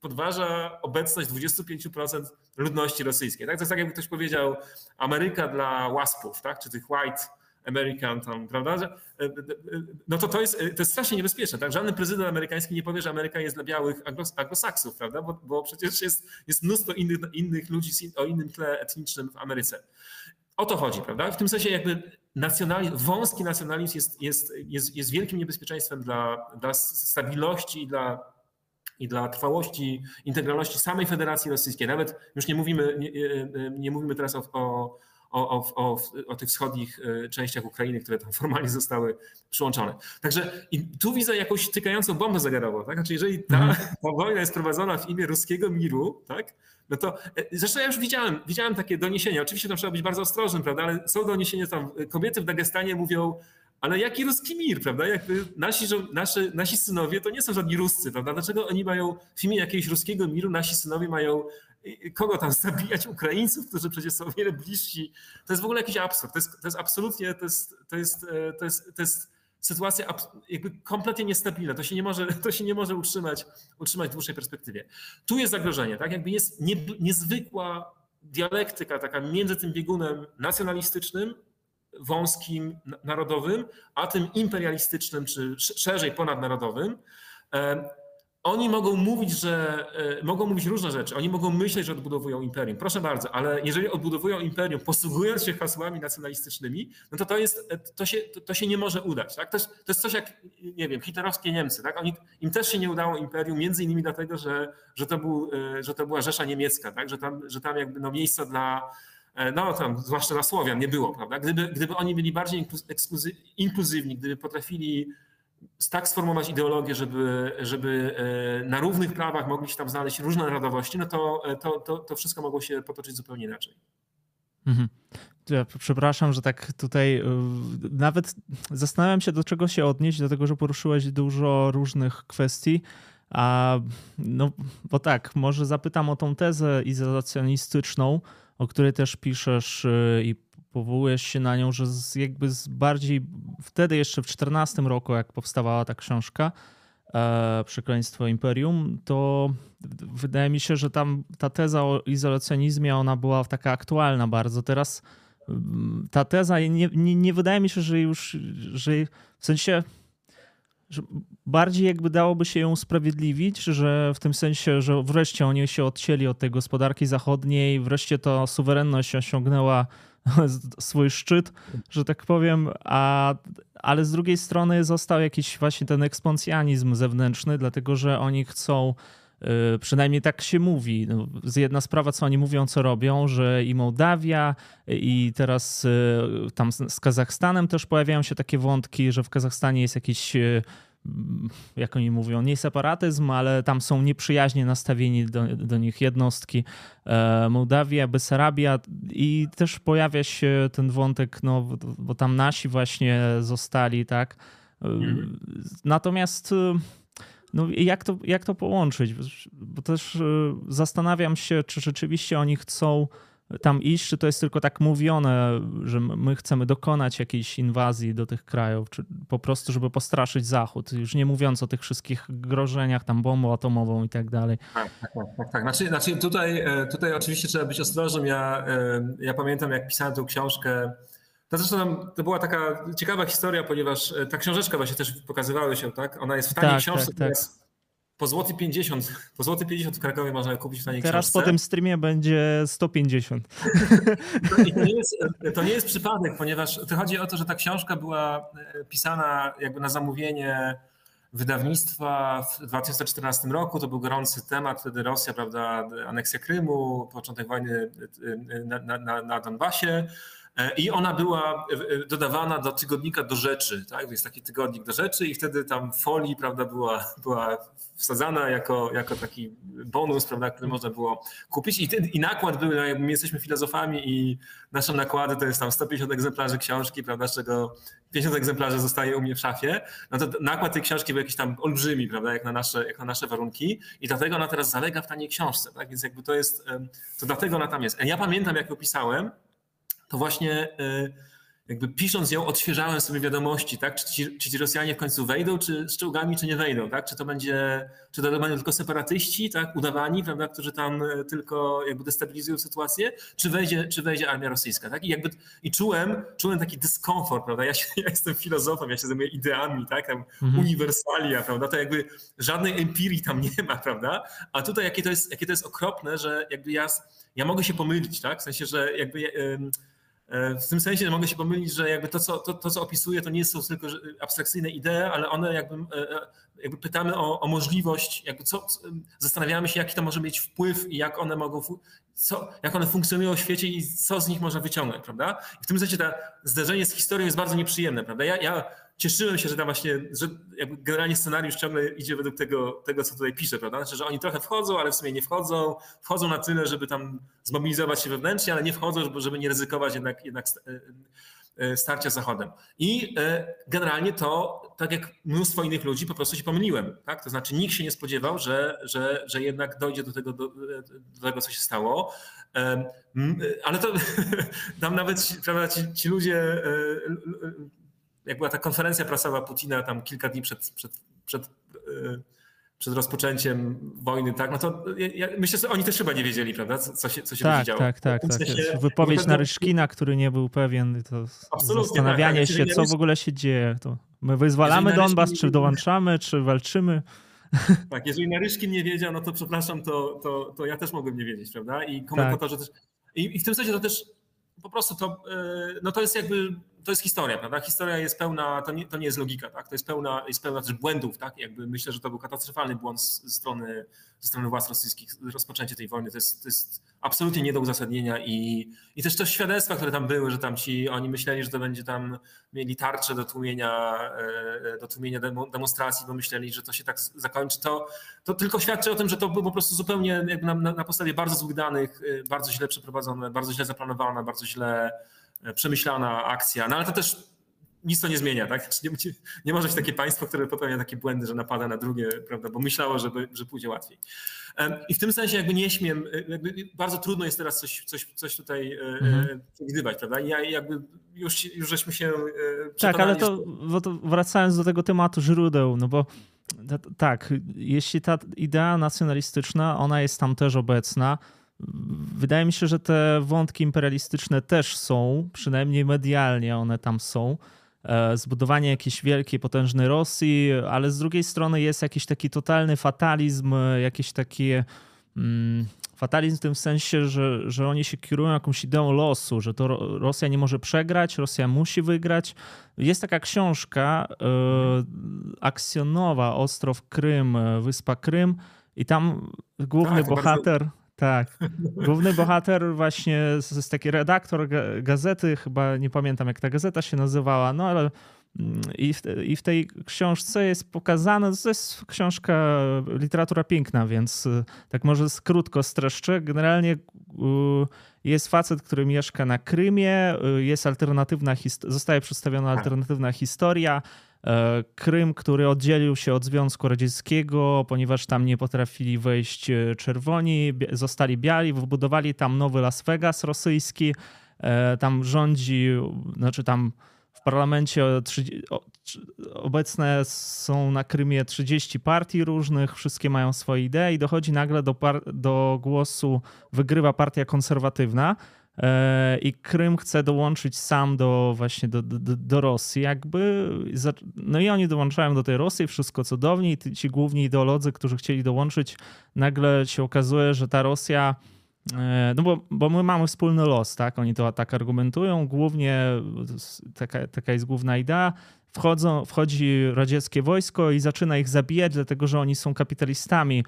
podważa obecność 25% ludności rosyjskiej. Tak? To jest tak, jakby ktoś powiedział Ameryka dla łaspów, tak? czy tych white American tam, prawda? No to to jest, to jest strasznie niebezpieczne. Tak? Żaden prezydent amerykański nie powie, że Ameryka jest dla białych anglosaksów, prawda? Bo, bo przecież jest, jest mnóstwo innych, innych ludzi o innym tle etnicznym w Ameryce. O to chodzi, prawda? W tym sensie jakby nacjonalizm, wąski nacjonalizm jest, jest, jest, jest wielkim niebezpieczeństwem dla, dla stabilności i dla i dla trwałości, integralności samej Federacji Rosyjskiej. Nawet już nie mówimy, nie, nie mówimy teraz o, o, o, o, o tych wschodnich e, częściach Ukrainy, które tam formalnie zostały przyłączone. Także i tu widzę jakąś tykającą bombę zegarową. Tak? Znaczy, jeżeli ta, mhm. ta wojna jest prowadzona w imię ruskiego miru, tak? no to e, zresztą ja już widziałem, widziałem takie doniesienia. Oczywiście tam trzeba być bardzo ostrożnym, prawda? ale są doniesienia tam, kobiety w Dagestanie mówią, ale jaki ruski mir, prawda? Jakby nasi, nasi, nasi synowie to nie są żadni Ruscy, prawda? Dlaczego oni mają w imię jakiegoś ruskiego miru, nasi synowie mają kogo tam zabijać? Ukraińców, którzy przecież są o wiele bliżsi. To jest w ogóle jakiś absurd. To jest, to jest absolutnie, to jest, to jest, e, to jest, to jest sytuacja jakby kompletnie niestabilna. To się nie może, to się nie może utrzymać, utrzymać w dłuższej perspektywie. Tu jest zagrożenie, tak? Jakby jest nie, niezwykła dialektyka taka między tym biegunem nacjonalistycznym wąskim, narodowym, a tym imperialistycznym, czy szerzej ponadnarodowym, e, oni mogą mówić, że e, mogą mówić różne rzeczy. Oni mogą myśleć, że odbudowują imperium. Proszę bardzo, ale jeżeli odbudowują imperium, posługując się hasłami nacjonalistycznymi, no to to, jest, e, to, się, to, się nie może udać. Tak? To, jest, to jest coś jak, nie wiem, hitlerowskie Niemcy. Tak? Oni, im też się nie udało imperium, między innymi dlatego, że, że, to, był, że to była Rzesza Niemiecka, tak? że, tam, że tam jakby no dla no tam zwłaszcza dla Słowian nie było, prawda? Gdyby, gdyby oni byli bardziej inkluzywni, gdyby potrafili tak sformułować ideologię, żeby, żeby na równych prawach mogli się tam znaleźć różne narodowości, no to, to, to, to wszystko mogło się potoczyć zupełnie inaczej. Mhm. Ja przepraszam, że tak tutaj nawet zastanawiam się, do czego się odnieść, dlatego że poruszyłeś dużo różnych kwestii. A no, bo tak, może zapytam o tą tezę izolacjonistyczną, o której też piszesz y, i powołujesz się na nią, że jakby bardziej wtedy jeszcze w 14 roku, jak powstawała ta książka, e, Przekleństwo Imperium, to wydaje mi się, że tam ta teza o izolacjonizmie, ona była taka aktualna bardzo. Teraz mm, ta teza, nie, nie, nie wydaje mi się, że już, że w sensie że bardziej jakby dałoby się ją usprawiedliwić, że w tym sensie, że wreszcie oni się odcięli od tej gospodarki zachodniej, wreszcie to suwerenność osiągnęła swój szczyt, że tak powiem, a, ale z drugiej strony został jakiś właśnie ten ekspansjonizm zewnętrzny, dlatego że oni chcą Przynajmniej tak się mówi. No, jedna sprawa, co oni mówią, co robią, że i Mołdawia, i teraz y, tam z Kazachstanem też pojawiają się takie wątki, że w Kazachstanie jest jakiś y, jak oni mówią, nie separatyzm, ale tam są nieprzyjaźnie nastawieni do, do nich jednostki. E, Mołdawia, Besarabia i też pojawia się ten wątek, no, bo tam nasi właśnie zostali, tak. Mhm. Natomiast no, jak, to, jak to połączyć? Bo też e, zastanawiam się, czy rzeczywiście oni chcą tam iść, czy to jest tylko tak mówione, że my chcemy dokonać jakiejś inwazji do tych krajów, czy po prostu, żeby postraszyć Zachód, już nie mówiąc o tych wszystkich grożeniach, tam bombą atomową i tak dalej. Tak, tak, tak. tak. Znaczy, znaczy tutaj, e, tutaj oczywiście trzeba być ostrożnym. Ja, e, ja pamiętam, jak pisałem tę książkę, to zresztą to była taka ciekawa historia, ponieważ e, ta książeczka właśnie też pokazywała się, tak? Ona jest w taniej tak, książce, tak, tak. Po złoty 50, po złoty 50 w Krakowie można kupić w taniej Teraz książce. po tym streamie będzie 150. I to nie, jest, to nie jest przypadek, ponieważ to chodzi o to, że ta książka była e, pisana jakby na zamówienie wydawnictwa w 2014 roku. To był gorący temat, wtedy Rosja, prawda, aneksja Krymu, początek wojny e, na, na, na Donbasie. E, I ona była e, e, dodawana do tygodnika do rzeczy, tak? Jest taki tygodnik do rzeczy i wtedy tam folii, prawda, była, była wsadzana jako, jako taki bonus, prawda, który można było kupić. I, i nakład był, no, my jesteśmy filozofami i nasze nakłady to jest tam 150 egzemplarzy książki, prawda, z czego 50 egzemplarzy zostaje u mnie w szafie. No to nakład tej książki był jakiś tam olbrzymi, prawda, jak na nasze, jak na nasze warunki i dlatego ona teraz zalega w taniej książce, tak? Więc jakby to jest, to dlatego ona tam jest. Ja pamiętam, jak ją pisałem, to właśnie e, jakby pisząc ją, odświeżałem sobie wiadomości, tak? Czy ci, czy ci Rosjanie w końcu wejdą, czy z czołgami, czy nie wejdą, tak? Czy to będzie, czy to będą tylko separatyści, tak? Udawani, prawda? Którzy tam e, tylko jakby destabilizują sytuację, czy wejdzie, czy wejdzie armia rosyjska, tak? I jakby, i czułem, czułem taki dyskomfort, prawda? Ja, się, ja jestem filozofem, ja się zajmuję ideami, tak? Tam mhm. uniwersalia, prawda? To jakby żadnej empirii tam nie ma, prawda? A tutaj jakie to jest, jakie to jest okropne, że jakby ja, ja mogę się pomylić, tak? W sensie, że jakby... Yy, w tym sensie mogę się pomylić, że jakby to, co, to, to, co opisuję, to nie są tylko abstrakcyjne idee, ale one jakby, e, e, jakby pytamy o, o możliwość, jakby co, zastanawiamy się, jaki to może mieć wpływ i jak one mogą, co, jak one funkcjonują w świecie i co z nich można wyciągnąć, prawda? I w tym sensie to zderzenie z historią jest bardzo nieprzyjemne, prawda? Ja, ja cieszyłem się, że tam właśnie, że generalnie scenariusz ciągle idzie według tego, tego, co tutaj piszę, prawda? Znaczy, że oni trochę wchodzą, ale w sumie nie wchodzą. Wchodzą na tyle, żeby tam zmobilizować się wewnętrznie, ale nie wchodzą, żeby nie ryzykować jednak, jednak e, e, starcia z Zachodem. I e, generalnie to, tak jak mnóstwo innych ludzi, po prostu się pomyliłem. Tak? To znaczy nikt się nie spodziewał, że, że, że jednak dojdzie do tego, do, do tego, co się stało. Ale to tam nawet prawda, ci, ci ludzie jak była ta konferencja prasowa Putina tam kilka dni przed, przed, przed, e, przed rozpoczęciem wojny, tak, no to ja, myślę, że oni też chyba nie wiedzieli, prawda, co się, co się tak, działo. Tak, tak, tak. Sensie, Wypowiedź na Naryszkina, który nie był pewien, to zastanawianie tak, się, co w ogóle się dzieje. To my wyzwalamy Donbas, czy dołączamy, czy walczymy. Tak, jeżeli Naryszkin nie wiedział, no to przepraszam, to, to, to ja też mogłem nie wiedzieć, prawda? I komentatorzy tak. też. I, I w tym sensie to też po prostu to, e, no to jest jakby to jest historia, prawda? Historia jest pełna, to nie, to nie jest logika, tak? To jest pełna, jest pełna też błędów, tak? Jakby myślę, że to był katastrofalny błąd ze strony, ze strony władz rosyjskich, rozpoczęcie tej wojny. To jest, to jest absolutnie nie do uzasadnienia i, i też te świadectwa, które tam były, że tam ci, oni myśleli, że to będzie tam, mieli tarczę do tłumienia, e, do tłumienia demonstracji, bo myśleli, że to się tak zakończy. To, to tylko świadczy o tym, że to było po prostu zupełnie na, na podstawie bardzo złych danych, e, bardzo źle przeprowadzone, bardzo źle zaplanowana, bardzo źle e, przemyślana akcja. No ale to też nic to nie zmienia, tak? Nie, nie może być takie państwo, które popełnia takie błędy, że napada na drugie, prawda, bo myślało, żeby, że pójdzie łatwiej. I w tym sensie jakby nie śmiem, jakby bardzo trudno jest teraz coś, coś, coś tutaj e, mhm. przewidywać, prawda? Ja jakby już, już żeśmy się Tak, ale to, to wracając do tego tematu źródeł, no bo tak, jeśli ta idea nacjonalistyczna, ona jest tam też obecna, Wydaje mi się, że te wątki imperialistyczne też są, przynajmniej medialnie one tam są. E, zbudowanie jakiejś wielkiej, potężnej Rosji, ale z drugiej strony jest jakiś taki totalny fatalizm, jakiś taki mm, fatalizm w tym sensie, że, że oni się kierują jakąś ideą losu, że to Rosja nie może przegrać, Rosja musi wygrać. Jest taka książka e, akcjonowa Ostrow Krym, Wyspa Krym i tam główny tak, bohater... Bardzo tak. Główny bohater właśnie jest taki redaktor gazety, chyba nie pamiętam jak ta gazeta się nazywała, no ale i w, i w tej książce jest pokazane, to jest książka, literatura piękna, więc y, tak może krótko streszczę. Generalnie y, jest facet, który mieszka na Krymie, y, jest alternatywna, zostaje przedstawiona tak. alternatywna historia, E, Krym, który oddzielił się od Związku Radzieckiego, ponieważ tam nie potrafili wejść e, czerwoni, zostali biali, wybudowali tam nowy Las Vegas rosyjski. E, tam rządzi, znaczy tam parlamencie obecne są na Krymie 30 partii różnych, wszystkie mają swoje idee i dochodzi nagle do, do głosu, wygrywa partia konserwatywna E, i Krym chce dołączyć sam do właśnie do, do, do, Rosji jakby. No i oni dołączają do tej Rosji, wszystko cudownie i ci główni ideolodzy, którzy chcieli dołączyć, nagle się okazuje, że ta Rosja no bo, bo my mamy wspólny los, tak? Oni to tak argumentują. Głównie taka, taka jest główna idea wchodzą, wchodzi radzieckie wojsko i zaczyna ich zabijać, dlatego że oni są kapitalistami. E,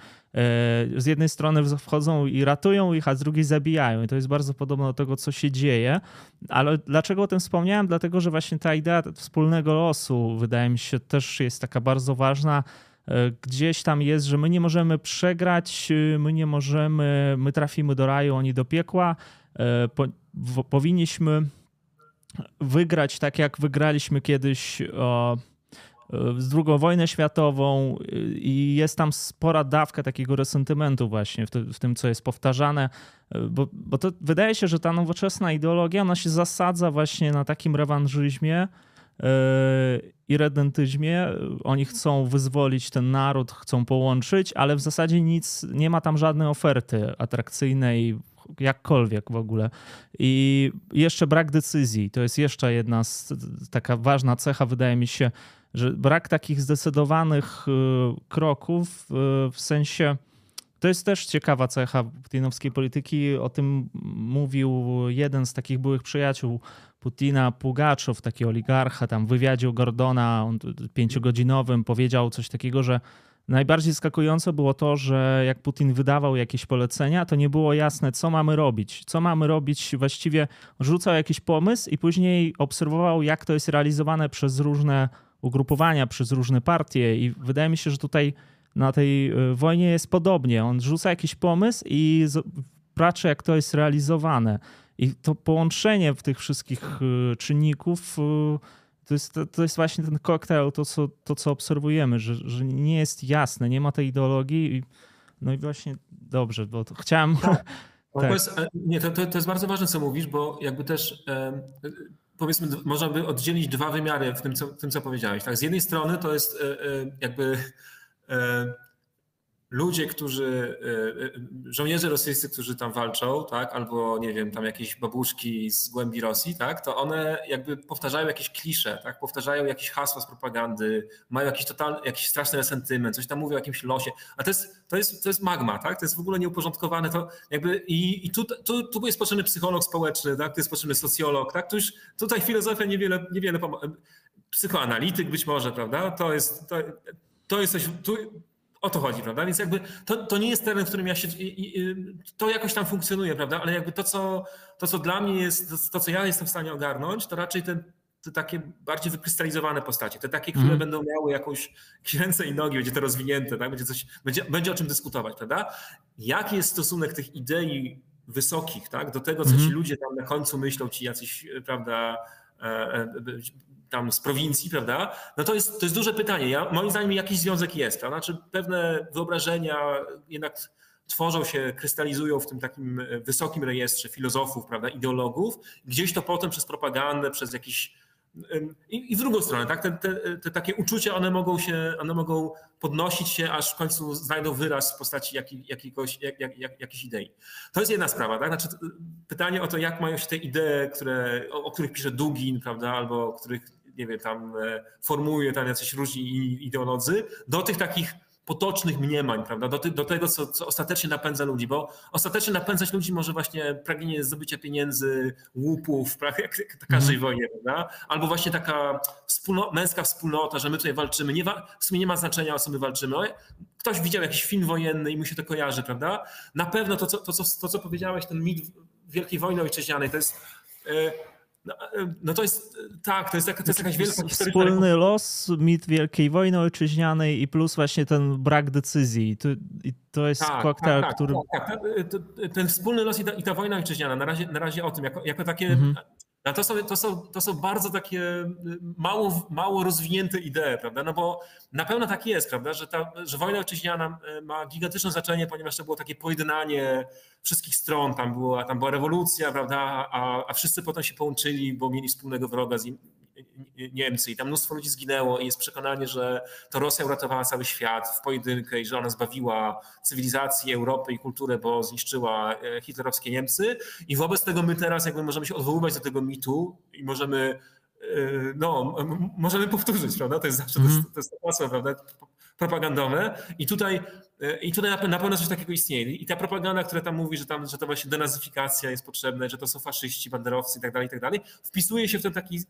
z jednej strony wchodzą i ratują ich, a z drugiej zabijają. I to jest bardzo podobne do tego, co się dzieje. Ale dlaczego o tym wspomniałem? Dlatego, że właśnie ta idea wspólnego losu, wydaje mi się, też jest taka bardzo ważna. E, gdzieś tam jest, że my nie możemy przegrać, my nie możemy, my trafimy do raju, oni do piekła. E, powinniśmy wygrać tak, jak wygraliśmy kiedyś o, z drugą wojnę światową i jest tam spora dawka takiego resentymentu właśnie w, w tym, co jest powtarzane, bo, bo to wydaje się, że ta nowoczesna ideologia, ona się zasadza właśnie na takim rewanżyzmie i redentyzmie. Oni chcą wyzwolić ten naród, chcą połączyć, ale w zasadzie nic, nie ma tam żadnej oferty atrakcyjnej, jakkolwiek w ogóle. I jeszcze brak decyzji. To jest jeszcze jedna z, taka ważna cecha, wydaje mi się, że brak takich zdecydowanych y, kroków y, w sensie. To jest też ciekawa cecha putinowskiej polityki. O tym mówił jeden z takich byłych przyjaciół Putina, Pugaczow, taki oligarcha, tam w wywiadzie u Gordona pięciogodzinowym powiedział coś takiego, że Najbardziej zaskakujące było to, że jak Putin wydawał jakieś polecenia, to nie było jasne, co mamy robić. Co mamy robić, właściwie rzucał jakiś pomysł i później obserwował, jak to jest realizowane przez różne ugrupowania, przez różne partie. I wydaje mi się, że tutaj na tej y, wojnie jest podobnie. On rzuca jakiś pomysł i patrzy, jak to jest realizowane. I to połączenie w tych wszystkich y, czynników y, to jest, to, to, jest właśnie ten koktajl, to co, to co obserwujemy, że, że nie jest jasne, nie ma tej ideologii. I, no i właśnie dobrze, bo chciałem. Tak. tak. To jest, e, nie, to, to, jest bardzo ważne, co mówisz, bo jakby też e, powiedzmy, można by oddzielić dwa wymiary w tym, co, w tym, co powiedziałeś. Tak? Z jednej strony to jest e, jakby ludzie, którzy, e, e, żołnierze rosyjscy, którzy tam walczą, tak, albo nie wiem, tam jakieś babuszki z głębi Rosji, tak, to one jakby powtarzają jakieś klisze, tak, powtarzają jakieś hasła z propagandy, mają jakiś totalny, jakiś straszny sentyment, coś tam mówią o jakimś losie, a to jest, to jest, to jest magma, tak, to jest w ogóle nieuporządkowane, to jakby i, i tu, tu, tu jest potrzebny psycholog społeczny, tak, tu jest potrzebny socjolog, tak, tu już tutaj filozofia niewiele, niewiele pomoże, psychoanalityk być może, prawda, to jest, to, to jest coś, tu, o to chodzi, prawda? Więc jakby to, to nie jest teren, w którym ja się. To jakoś tam funkcjonuje, prawda? Ale jakby to, co, to, co dla mnie jest, to, co ja jestem w stanie ogarnąć, to raczej te, te takie bardziej wykrystalizowane postacie, te takie, które mm. będą miały jakąś ręce i nogi, będzie to rozwinięte, tak? będzie, coś, będzie, będzie o czym dyskutować, prawda? Jaki jest stosunek tych idei wysokich, tak? Do tego, co mm. ci ludzie tam na końcu myślą, ci jacyś, prawda, e, e, tam z prowincji, prawda? No to jest, to jest duże pytanie. Ja, moim zdaniem jakiś związek jest, prawda? Znaczy pewne wyobrażenia jednak tworzą się, krystalizują w tym takim wysokim rejestrze filozofów, prawda, ideologów. Gdzieś to potem przez propagandę, przez jakiś i, I w drugą stronę, tak? Te, te, te, takie uczucia, one mogą się, one mogą podnosić się, aż w końcu znajdą wyraz w postaci jak, jakiegoś, jak, jak, jak, jakiejś idei. To jest jedna sprawa, tak? Znaczy, pytanie o to, jak mają się te idee, które, o, o których pisze Dugin, prawda, albo których, nie wiem, tam e, formułuje tam jacyś różni ideolodzy, do tych takich potocznych mniemań, prawda, do, ty, do tego, co, co, ostatecznie napędza ludzi, bo ostatecznie napędzać ludzi może właśnie pragnienie zdobycia pieniędzy, łupów, jak, jak każdej mm. wojnie, prawda, albo właśnie taka wspólno, męska wspólnota, że my tutaj walczymy, nie wa, w sumie nie ma znaczenia, o co my walczymy. Ktoś widział jakiś film wojenny i mu się to kojarzy, prawda? Na pewno to, co, to, co, to, co powiedziałeś, ten mit Wielkiej Wojny Ojczyźnianej, to jest... Yy, no, no, to jest tak, to jest, to jest jakaś wielka Wspólny los, mit Wielkiej Wojny Ojczyźnianej i plus właśnie ten brak decyzji. I to, i to jest tak, koktajl, tak, tak, który. Tak, tak. Ten wspólny los i ta, i ta wojna ojczyźniana, na razie, na razie o tym, jako, jako takie mhm. No to, są, to, są, to są bardzo takie y, mało, mało rozwinięte idee, prawda? No bo na pewno tak jest, prawda, że, ta, że wojna ojczyźniana y, ma gigantyczne znaczenie, ponieważ to było takie pojednanie wszystkich stron. Tam była, tam była rewolucja, prawda, a, a wszyscy potem się połączyli, bo mieli wspólnego wroga z, Niemcy i tam mnóstwo ludzi zginęło i jest przekonanie, że to Rosja uratowała cały świat w pojedynkę i że ona zbawiła cywilizację, Europę i kulturę, bo zniszczyła e, hitlerowskie Niemcy i wobec tego my teraz jakby możemy się odwoływać do tego mitu i możemy e, no, możemy powtórzyć, prawda? To jest zawsze mm. to, jest, to hasło, prawda? Propagandowe. I tutaj, e, i tutaj na pewno coś takiego istnieje. I ta propaganda, która tam mówi, że tam, że to właśnie denazyfikacja jest potrzebna, że to są faszyści, banderowcy i tak dalej, i tak dalej, wpisuje się w ten taki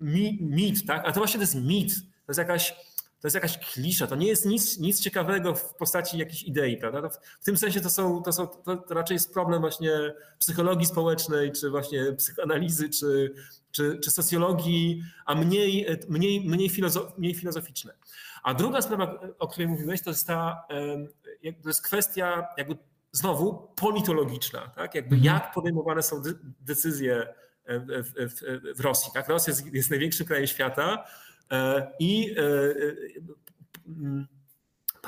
mit, tak? A to właśnie to jest mit. To jest jakaś, to jest jakaś klisza, to nie jest nic, nic ciekawego w postaci jakiejś idei, prawda? w tym sensie to, są, to, są, to raczej jest problem właśnie psychologii społecznej, czy właśnie psychoanalizy, czy, czy, czy socjologii, a mniej, mniej, mniej, filozof, mniej filozoficzne. A druga sprawa, o której mówiłeś, to jest ta, to jest kwestia jakby znowu politologiczna, tak? Jakby mhm. jak podejmowane są decyzje w, w, w Rosji. Tak? Rosja jest, jest największym krajem świata e, i e, e,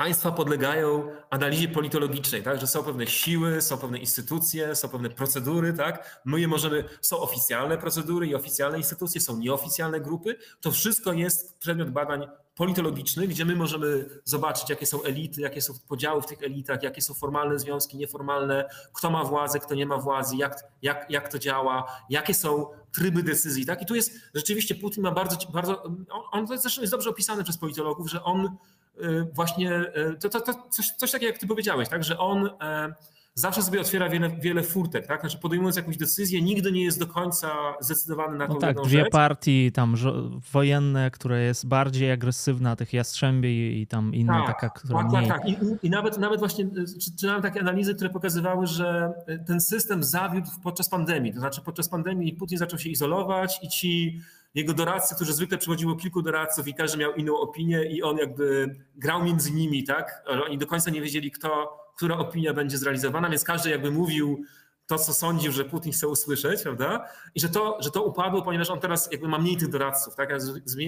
państwa podlegają analizie politologicznej, tak? że są pewne siły, są pewne instytucje, są pewne procedury, tak? My je możemy, są oficjalne procedury i oficjalne instytucje, są nieoficjalne grupy. To wszystko jest przedmiot badań politologicznych, gdzie my możemy zobaczyć, jakie są elity, jakie są podziały w tych elitach, jakie są formalne związki, nieformalne, kto ma władzę, kto nie ma władzy, jak, jak, jak to działa, jakie są tryby decyzji. Tak? I tu jest rzeczywiście Putin ma bardzo, bardzo on, on zresztą jest dobrze opisane przez politologów, że on właśnie, y, to, to, to coś, coś takiego jak ty powiedziałeś, tak? że on e, zawsze sobie otwiera wiele, wiele furtek, tak? Znaczy podejmując jakąś decyzję, nigdy nie jest do końca zdecydowany na no tą tak, dwie rzecz. partii tam wojenne, które jest bardziej agresywna, tych jastrzębi i tam inna tak, taka, która tak, mniej... Tak, tak. I, I, nawet, nawet właśnie czytałem takie analizy, które pokazywały, że ten system zawiódł podczas pandemii. To znaczy podczas pandemii Putin zaczął się izolować i ci jego doradcy, którzy zwykle przychodziło kilku doradców i każdy miał inną opinię i on jakby grał między nimi, tak? Oni do końca nie wiedzieli, kto, która opinia będzie zrealizowana, więc każdy jakby mówił to, co sądził, że Putin chce usłyszeć, prawda? I że to, że to upadło, ponieważ on teraz jakby ma mniej tych doradców, tak?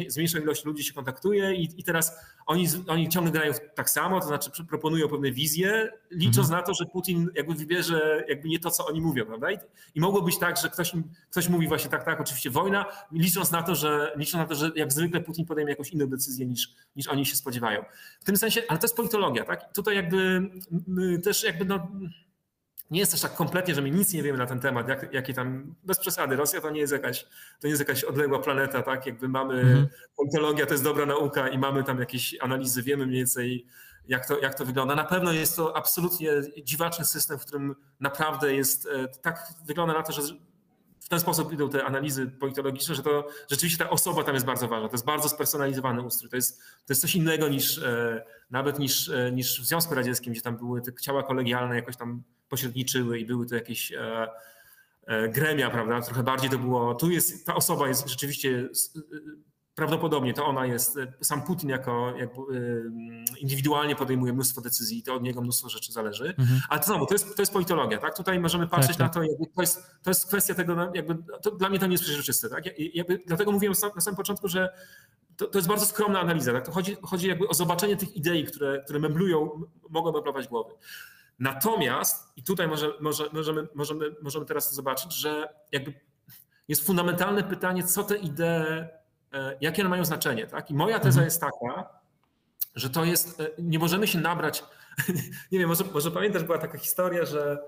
Zmniejsza ilość ludzi się kontaktuje i, i teraz oni, oni ciągle grają tak samo, to znaczy proponują pewne wizje, licząc mhm. na to, że Putin jakby wybierze jakby nie to, co oni mówią, prawda? I, i mogło być tak, że ktoś, ktoś mówi właśnie tak, tak, oczywiście wojna, licząc na to, że licząc na to, że jak zwykle Putin podejmie jakąś inną decyzję niż, niż oni się spodziewają. W tym sensie, ale to jest politologia, tak? Tutaj jakby też jakby no, nie jest też tak kompletnie, że my nic nie wiemy na ten temat, jak, jakie tam, bez przesady, Rosja to nie jest jakaś, to nie jest jakaś odległa planeta, tak, jakby mamy, mhm. politologia to jest dobra nauka i mamy tam jakieś analizy, wiemy mniej więcej jak to, jak to wygląda. Na pewno jest to absolutnie dziwaczny system, w którym naprawdę jest, e, tak wygląda na to, że ten sposób idą te analizy politologiczne, że to rzeczywiście ta osoba tam jest bardzo ważna. To jest bardzo spersonalizowany ustrój. To jest, to jest coś innego niż e, nawet niż, e, niż w Związku Radzieckim, gdzie tam były te ciała kolegialne jakoś tam pośredniczyły i były to jakieś e, gremia, prawda? Trochę bardziej to było, tu jest, ta osoba jest rzeczywiście prawdopodobnie to ona jest, sam Putin jako, indywidualnie podejmuje mnóstwo decyzji i to od niego mnóstwo rzeczy zależy. Mhm. Ale to znowu, to jest, to jest politologia, tak? Tutaj możemy patrzeć tak, tak. na to, jakby to, jest, to jest kwestia tego, no, jakby, to dla mnie to nie jest przeźroczyste, tak? Jakby, dlatego mówiłem na samym początku, że to, to, jest bardzo skromna analiza, tak? To chodzi, chodzi jakby o zobaczenie tych idei, które, które meblują, mogą meblować głowy. Natomiast, i tutaj może, może, możemy, możemy, możemy teraz zobaczyć, że jakby jest fundamentalne pytanie, co te idee, e, jakie one mają znaczenie. Tak? I moja teza mhm. jest taka, że to jest, e, nie możemy się nabrać, nie wiem, może, może pamiętasz, była taka historia, że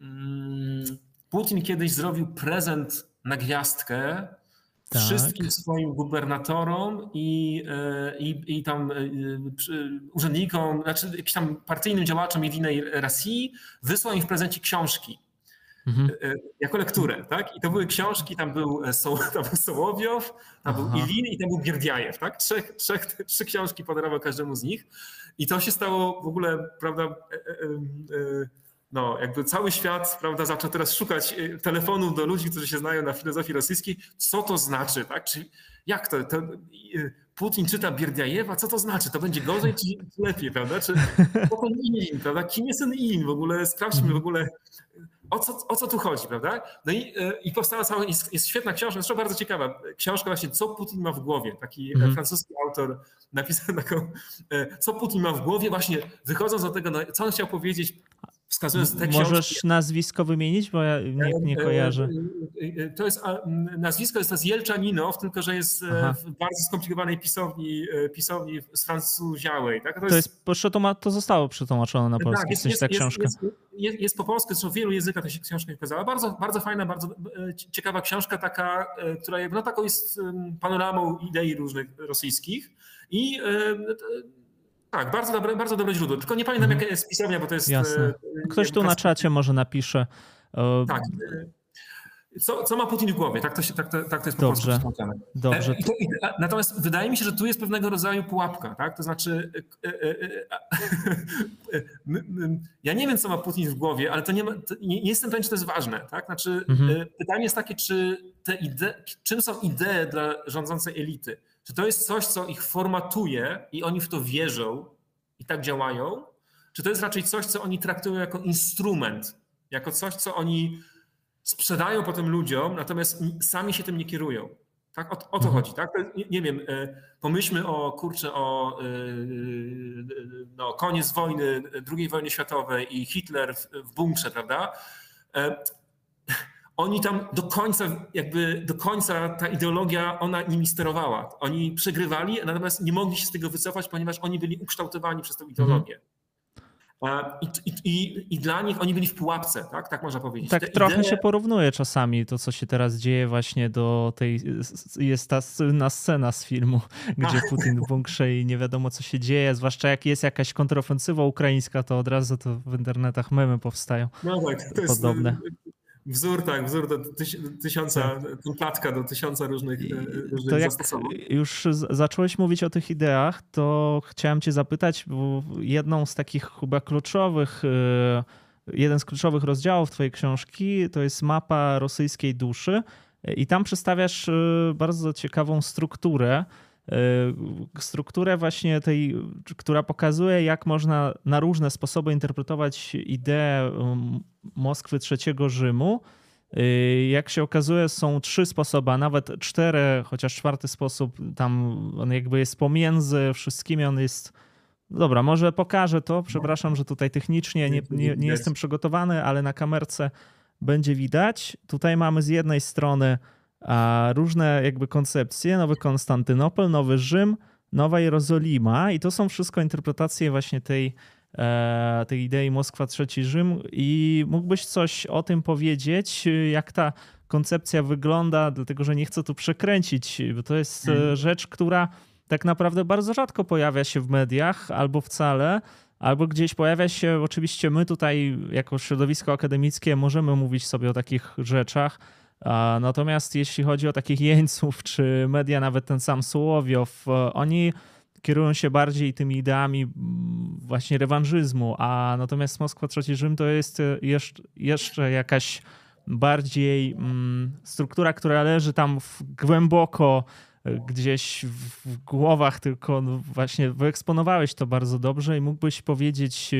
mm, Putin kiedyś zrobił prezent na gwiazdkę tak. wszystkim swoim gubernatorom i, e, i, i tam e, urzędnikom, znaczy jakimś tam partyjnym działaczom jedynej Rosji, wysłał im w prezencie książki. Mhm. E, jako lekturę, tak? I to były książki, tam był, so, tam był Sołowiow, tam Aha. był Ilin i tam był Gierdiajew, tak? Trzech, trzech, trzy książki podarował każdemu z nich. I to się stało w ogóle, prawda, e, e, no, jakby cały świat, prawda, zaczął teraz szukać telefonów do ludzi, którzy się znają na filozofii rosyjskiej, co to znaczy, tak? Czy jak to, to Putin czyta Bierdiajewa, co to znaczy? To będzie gorzej czy lepiej, prawda? Czy to ten Ilin, prawda? Kim jest ten Ilin w ogóle? Sprawdźmy w ogóle, o co, o co tu chodzi, prawda? No i, y, i powstała cała, jest, jest świetna książka, zresztą bardzo ciekawa, książka właśnie, co Putin ma w głowie. Taki mm. francuski autor napisał taką, co Putin ma w głowie, właśnie wychodząc do tego, no, co on chciał powiedzieć wskazując te Możesz książki. nazwisko wymienić, bo ja nie, nie e, kojarzę. E, e, to jest, nazwisko jest to z Jelczaninow, tylko że jest Aha. w bardzo skomplikowanej pisowni, pisowni sfrancuziałej. Tak? To, to jest, jest to, zostało przetłumaczone na polski, tak, jest, jest, ta książka. Jest, jest, jest, po polsku, zresztą w wielu językach ta się książka okazała. Bardzo, bardzo fajna, bardzo ciekawa książka, taka, która no, taką jest panoramą idei różnych rosyjskich i tak, bardzo dobre, bardzo dobre źródło. Tylko nie pamiętam, mhm. jaka jest pisownia, bo to jest. Jasne. E, Ktoś tu na czacie może napisze. Tak. E, co, co ma Putin w głowie? Tak to, się, tak to, tak to jest po Dobrze. prostu Dobrze. E, I to, i, natomiast wydaje mi się, że tu jest pewnego rodzaju pułapka. Tak? To znaczy, ja nie wiem, co ma Putin w głowie, ale to nie, ma, to nie, nie jestem pewien, czy to jest ważne. Tak? Znaczy, mhm. Pytanie jest takie, czy te idee, czym są idee dla rządzącej elity? Czy to jest coś, co ich formatuje i oni w to wierzą i tak działają? Czy to jest raczej coś, co oni traktują jako instrument, jako coś, co oni sprzedają potem ludziom, natomiast sami się tym nie kierują? Tak? O, o to mhm. chodzi, tak? Nie, nie, wiem, e, pomyślmy o, kurczę, o e, no, koniec wojny, II wojny światowej i Hitler w, w bunkrze, prawda? Oni tam do końca, jakby do końca ta ideologia, ona nimi sterowała. Oni przegrywali, natomiast nie mogli się z tego wycofać, ponieważ oni byli ukształtowani przez tę ideologię. I, i, I, dla nich oni byli w pułapce, tak, tak można powiedzieć. Tak Te trochę idee... się porównuje czasami to, co się teraz dzieje właśnie do tej, jest ta słynna scena z filmu, gdzie Putin w bunkrze i nie wiadomo, co się dzieje, zwłaszcza jak jest jakaś kontrofensywa ukraińska, to od razu to w internetach memy powstają. No tak, to jest podobne. Wzór, tak, wzór do tysiąca, tak. templatka do tysiąca różnych, e, różnych to jak już zacząłeś mówić o tych ideach, to chciałem cię zapytać, bo jedną z takich chyba kluczowych, e, jeden z kluczowych rozdziałów twojej książki to jest mapa rosyjskiej duszy i tam przedstawiasz e, bardzo ciekawą strukturę, strukturę właśnie tej, która pokazuje, jak można na różne sposoby interpretować ideę Moskwy trzeciego Rzymu. Y, jak się okazuje, są trzy sposoby, a nawet cztery, chociaż czwarty sposób tam on jakby jest pomiędzy wszystkimi, on jest. Dobra, może pokażę to. Przepraszam, że tutaj technicznie nie, nie, nie jestem przygotowany, ale na kamerce będzie widać. Tutaj mamy z jednej strony różne jakby koncepcje, nowy Konstantynopol, nowy Rzym, nowa Jerozolima. I to są wszystko interpretacje właśnie tej E, tej idei Moskwa Trzeci Rzym. I mógłbyś coś o tym powiedzieć, jak ta koncepcja wygląda, dlatego że nie chcę tu przekręcić, bo to jest hmm. rzecz, która tak naprawdę bardzo rzadko pojawia się w mediach albo wcale, albo gdzieś pojawia się, oczywiście my tutaj jako środowisko akademickie możemy mówić sobie o takich rzeczach, natomiast jeśli chodzi o takich jeńców, czy media, nawet ten sam Słowiow, e, oni kierują się bardziej tymi ideami właśnie rewanżyzmu, a natomiast Moskwa Trzeci Rzym to jest e, jeszcze, jeszcze jakaś bardziej struktura, która leży tam głęboko e, gdzieś w głowach, tylko no właśnie wyeksponowałeś to bardzo dobrze i mógłbyś powiedzieć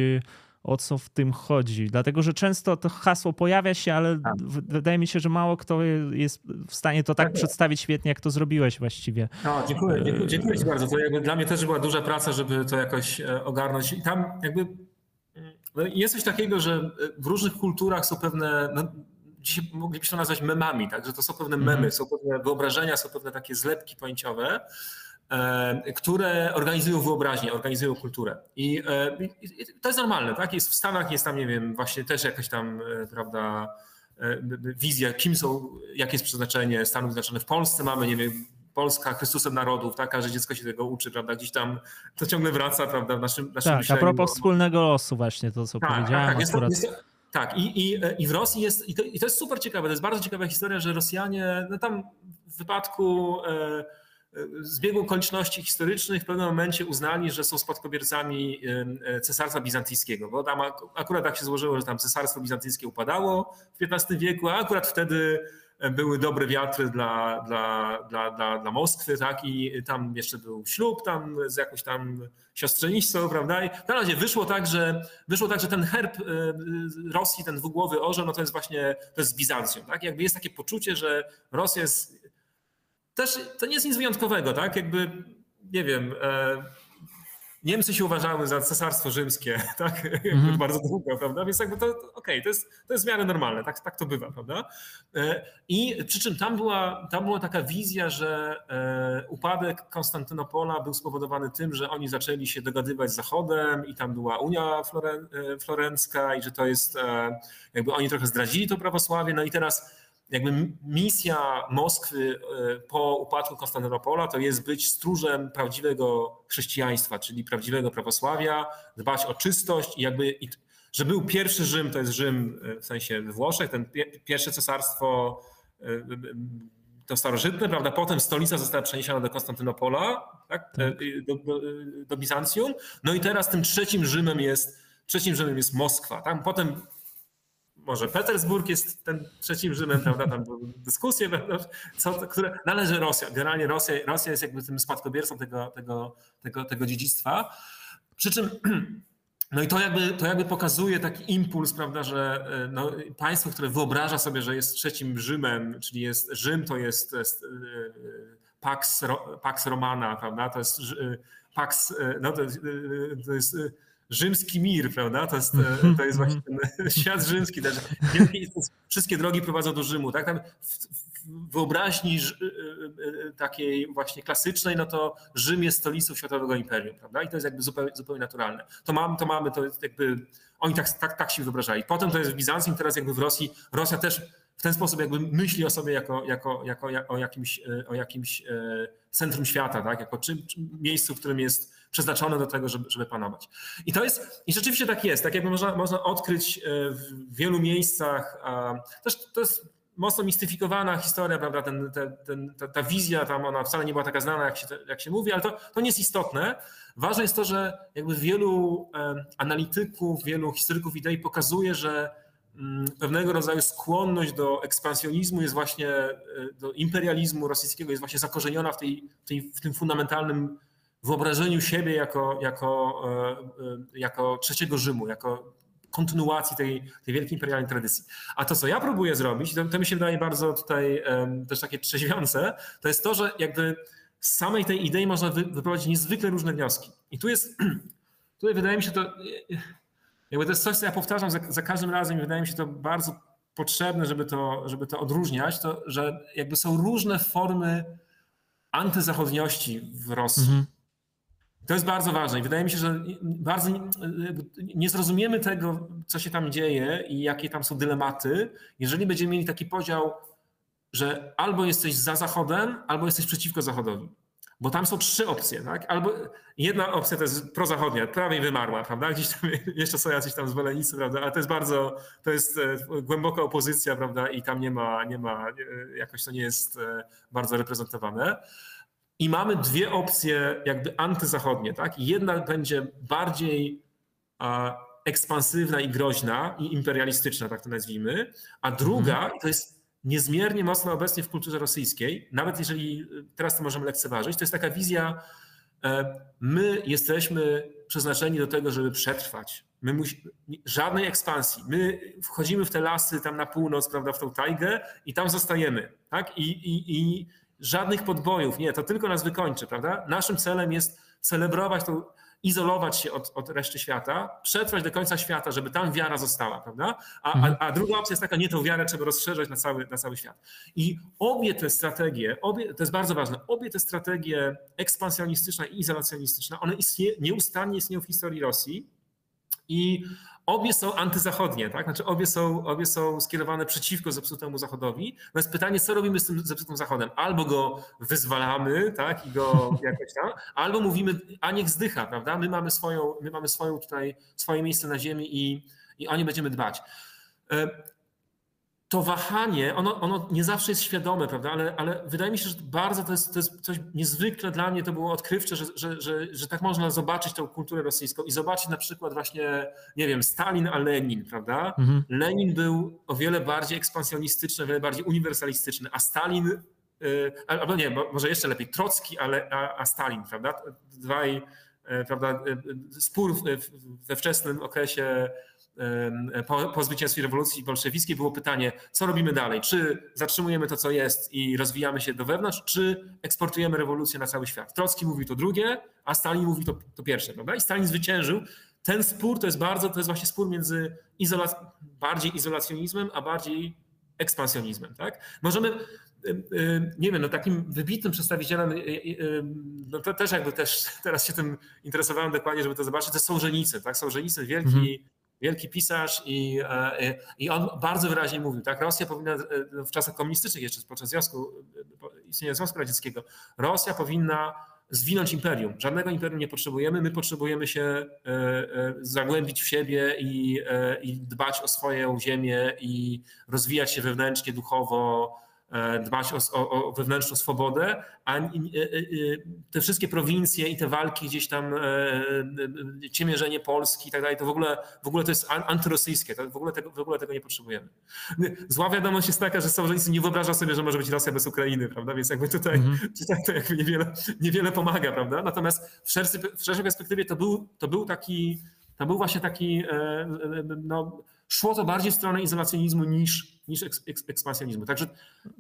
o co w tym chodzi. Dlatego, że często to hasło pojawia się, ale A. wydaje mi się, że mało kto jest w stanie to tak, tak przedstawić świetnie, jak to zrobiłeś właściwie. No, dziękuję, dziękuję, dziękuję Ci bardzo. To jakby dla mnie też była duża praca, żeby to jakoś e, ogarnąć. I tam jakby no jest coś takiego, że w różnych kulturach są pewne, no, dzisiaj moglibyśmy to nazwać memami, tak? że to są pewne memy, mm. są pewne wyobrażenia, są pewne takie zlepki pojęciowe, E, które organizują wyobraźnię, organizują kulturę. E, I, to jest normalne, tak? Jest w Stanach, jest tam, nie wiem, właśnie też jakaś tam, e, prawda, wizja, kim są, jakie jest przeznaczenie Stanów Zjednoczonych. W Polsce mamy, nie wiem, Polska Chrystusem Narodów, tak? Każde dziecko się tego uczy, prawda? Gdzieś tam to ciągle wraca, prawda, w naszym, naszym Tak, myśleniu. a propos wspólnego losu właśnie, to co tak, tak powiedziałem. Tak, tak, jest, jest, tak. I, i, i w Rosji jest, i to, i to, jest super ciekawe, to jest bardzo ciekawa historia, że Rosjanie, no tam w wypadku... E, zbiegu okoliczności historycznych w pewnym momencie uznali, że są spadkobiercami cesarstwa bizantyjskiego, bo tam akurat tak się złożyło, że tam cesarstwo bizantyjskie upadało w XV wieku, a akurat wtedy były dobre wiatry dla, dla, dla, dla, dla Moskwy, tak, i tam jeszcze był ślub tam z jakąś tam siostrzenictwem, prawda, i na razie wyszło tak, że wyszło tak, że ten herb e, Rosji, ten dwugłowy orzeł, no to jest właśnie, to jest z Bizancją, tak, jakby jest takie poczucie, że Rosja jest też to nie jest nic wyjątkowego, tak? Jakby, nie wiem, e, Niemcy się uważały za cesarstwo rzymskie, tak? Mm. bardzo długo, prawda? Więc jakby to, okej, okay, to, jest, to jest w miarę normalne, tak, tak to bywa, prawda? E, I przy czym tam była, tam była taka wizja, że e, upadek Konstantynopola był spowodowany tym, że oni zaczęli się dogadywać z Zachodem i tam była Unia Florencka i że to jest, jakby oni trochę zdradzili to prawosławie, no i teraz jakby misja Moskwy e, po upadku Konstantynopola to jest być stróżem prawdziwego chrześcijaństwa, czyli prawdziwego prawosławia, dbać o czystość i jakby, że był pierwszy Rzym, to jest Rzym e, w sensie we Włoszech, ten pierwsze cesarstwo e, to starożytne, prawda? Potem stolica została przeniesiona do Konstantynopola, tak? tak. Do, do, do Bizancjum. No i teraz tym trzecim Rzymem jest, trzecim Rzymem jest Moskwa. Tam potem może Petersburg jest ten trzecim Rzymem, prawda? Tam były dyskusje, co, które należy Rosja. Generalnie Rosja, Rosja jest jakby tym spadkobiercą tego, tego, tego, tego dziedzictwa. Przy czym no i to jakby, to jakby pokazuje taki impuls, prawda, że e, no, państwo, które wyobraża sobie, że jest trzecim Rzymem, czyli jest Rzym, to jest, jest Pax, Pax Romana, prawda, to jest Pax, no to jest, to jest rzymski mir, prawda? To jest, e, to jest właśnie ten świat rzymski. Też. Wszystkie drogi prowadzą do Rzymu. Tak? Tam w wyobraźni e, e, takiej właśnie klasycznej, no to Rzym jest stolicą światowego imperium, prawda? I to jest jakby zupełnie, zupełnie naturalne. To mamy, to mamy, to jakby, oni tak, tak, tak się wyobrażali. Potem to jest w Bizancjum, teraz jakby w Rosji, Rosja też w ten sposób jakby myśli o sobie jako, jako, jako, jako o jakimś, o jakimś centrum świata, tak? jako czym, miejscu, w którym jest przeznaczone do tego, żeby, żeby panować. I to jest, i rzeczywiście tak jest, tak jakby można, można odkryć e, w wielu miejscach, też to jest mocno mistyfikowana historia, prawda, ten, ten, ta, ta, wizja tam, ona wcale nie była taka znana, jak się, jak się mówi, ale to, to nie jest istotne. Ważne jest to, że jakby wielu e, analityków, wielu historyków idei pokazuje, że mm, pewnego rodzaju skłonność do ekspansjonizmu jest właśnie, e, do imperializmu rosyjskiego jest właśnie zakorzeniona w, tej, w, tej, w tym fundamentalnym wyobrażeniu siebie jako, jako, e, e, jako trzeciego Rzymu, jako kontynuacji tej, tej wielkiej imperialnej tradycji. A to, co ja próbuję zrobić, to, to mi się wydaje bardzo tutaj um, też takie trzeźwiące, to jest to, że jakby z samej tej idei można wy, wyprowadzić niezwykle różne wnioski. I tu jest, tutaj wydaje mi się to, jakby to jest coś, co ja powtarzam za, za każdym razem i wydaje mi się to bardzo potrzebne, żeby to, żeby to odróżniać, to że jakby są różne formy antyzachodniości w Rosji. Mhm. To jest bardzo ważne i wydaje mi się, że bardzo nie zrozumiemy tego, co się tam dzieje i jakie tam są dylematy, jeżeli będziemy mieli taki podział, że albo jesteś za Zachodem, albo jesteś przeciwko Zachodowi. Bo tam są trzy opcje, tak? Albo jedna opcja to jest prozachodnia, prawie wymarła, prawda? Gdzieś tam jeszcze są jacyś tam zwolennicy, prawda? Ale to jest bardzo, to jest e, głęboka opozycja, prawda? I tam nie ma, nie ma, jakoś to nie jest e, bardzo reprezentowane. I mamy dwie opcje jakby antyzachodnie, tak? Jedna będzie bardziej ekspansywna i groźna i imperialistyczna, tak to nazwijmy, a druga mhm. to jest niezmiernie mocno obecnie w kulturze rosyjskiej, nawet jeżeli teraz to możemy lekceważyć, to jest taka wizja, e, my jesteśmy przeznaczeni do tego, żeby przetrwać. My musi, żadnej ekspansji. My wchodzimy w te lasy tam na północ, prawda, w tą tajgę i tam zostajemy. Tak? I, i, i żadnych podbojów. Nie, to tylko nas wykończy, prawda? Naszym celem jest celebrować to, izolować się od, od reszty świata, przetrwać do końca świata, żeby tam wiara została, prawda? A, mhm. a, a, druga opcja jest taka, nie, tą wiarę trzeba rozszerzać na cały, na cały świat. I obie te strategie, obie, to jest bardzo ważne, obie te strategie ekspansjonistyczna i izolacjonistyczna, one istnie, nieustannie istnieją w historii Rosji i Obie są antyzachodnie, tak? Znaczy obie są, obie są skierowane przeciwko zepsutemu Zachodowi. No jest pytanie, co robimy z tym zepsutym Zachodem? Albo go wyzwalamy, tak? I go jakoś tam, albo mówimy, a niech zdycha, prawda? My mamy swoją, my mamy swoją tutaj, swoje miejsce na ziemi i, i o nie będziemy dbać. E, to wahanie, ono, ono nie zawsze jest świadome, prawda? Ale, ale wydaje mi się, że bardzo to jest, to jest coś niezwykle dla mnie, to było odkrywcze, że, że, że, że tak można zobaczyć tą kulturę rosyjską i zobaczyć na przykład właśnie, nie wiem, Stalin a Lenin, prawda? Mhm. Lenin był o wiele bardziej ekspansjonistyczny, o wiele bardziej uniwersalistyczny, a Stalin, y, albo nie, może jeszcze lepiej, Trocki a, a, a Stalin, prawda? Dwaj, y, prawda, y, spór we wczesnym okresie po, po zwycięstwie rewolucji bolszewickiej było pytanie, co robimy dalej? Czy zatrzymujemy to, co jest i rozwijamy się do wewnątrz, czy eksportujemy rewolucję na cały świat? Trocki mówi to drugie, a Stalin mówi to, to pierwsze, prawda? I Stalin zwyciężył. Ten spór to jest bardzo, to jest właśnie spór między bardziej izolacjonizmem, a bardziej ekspansjonizmem, tak? Możemy nie wiem, no takim wybitnym przedstawicielem, y, y, no to też jakby też teraz się tym interesowałem dokładnie, żeby to zobaczyć, to są Solżenicy, tak? Solżenicy, wielki mhm wielki pisarz i, e, i on bardzo wyraźnie mówił, tak, Rosja powinna e, w czasach komunistycznych jeszcze, podczas związku, e, istnienia Związku Radzieckiego, Rosja powinna zwinąć imperium. Żadnego imperium nie potrzebujemy, my potrzebujemy się zagłębić w siebie i, i dbać o swoją ziemię i rozwijać się wewnętrznie, duchowo, E, dbać o, o, o, wewnętrzną swobodę, a e, e, te wszystkie prowincje i te walki gdzieś tam, ciemierzenie Polski i tak dalej, to w ogóle, w ogóle to jest antyrosyjskie, to w, ogóle tego, w ogóle tego nie potrzebujemy. Zła wiadomość jest taka, że Sołżenicyn nie wyobraża sobie, że może być Rosja bez Ukrainy, prawda, więc jakby tutaj, mm -hmm. to jakby niewiele, niewiele pomaga, prawda, natomiast w, szerszy, w szerszej perspektywie to był, to był taki, to był właśnie taki, no, szło to bardziej w stronę izolacjonizmu niż, niż ekspansjonizmu. Także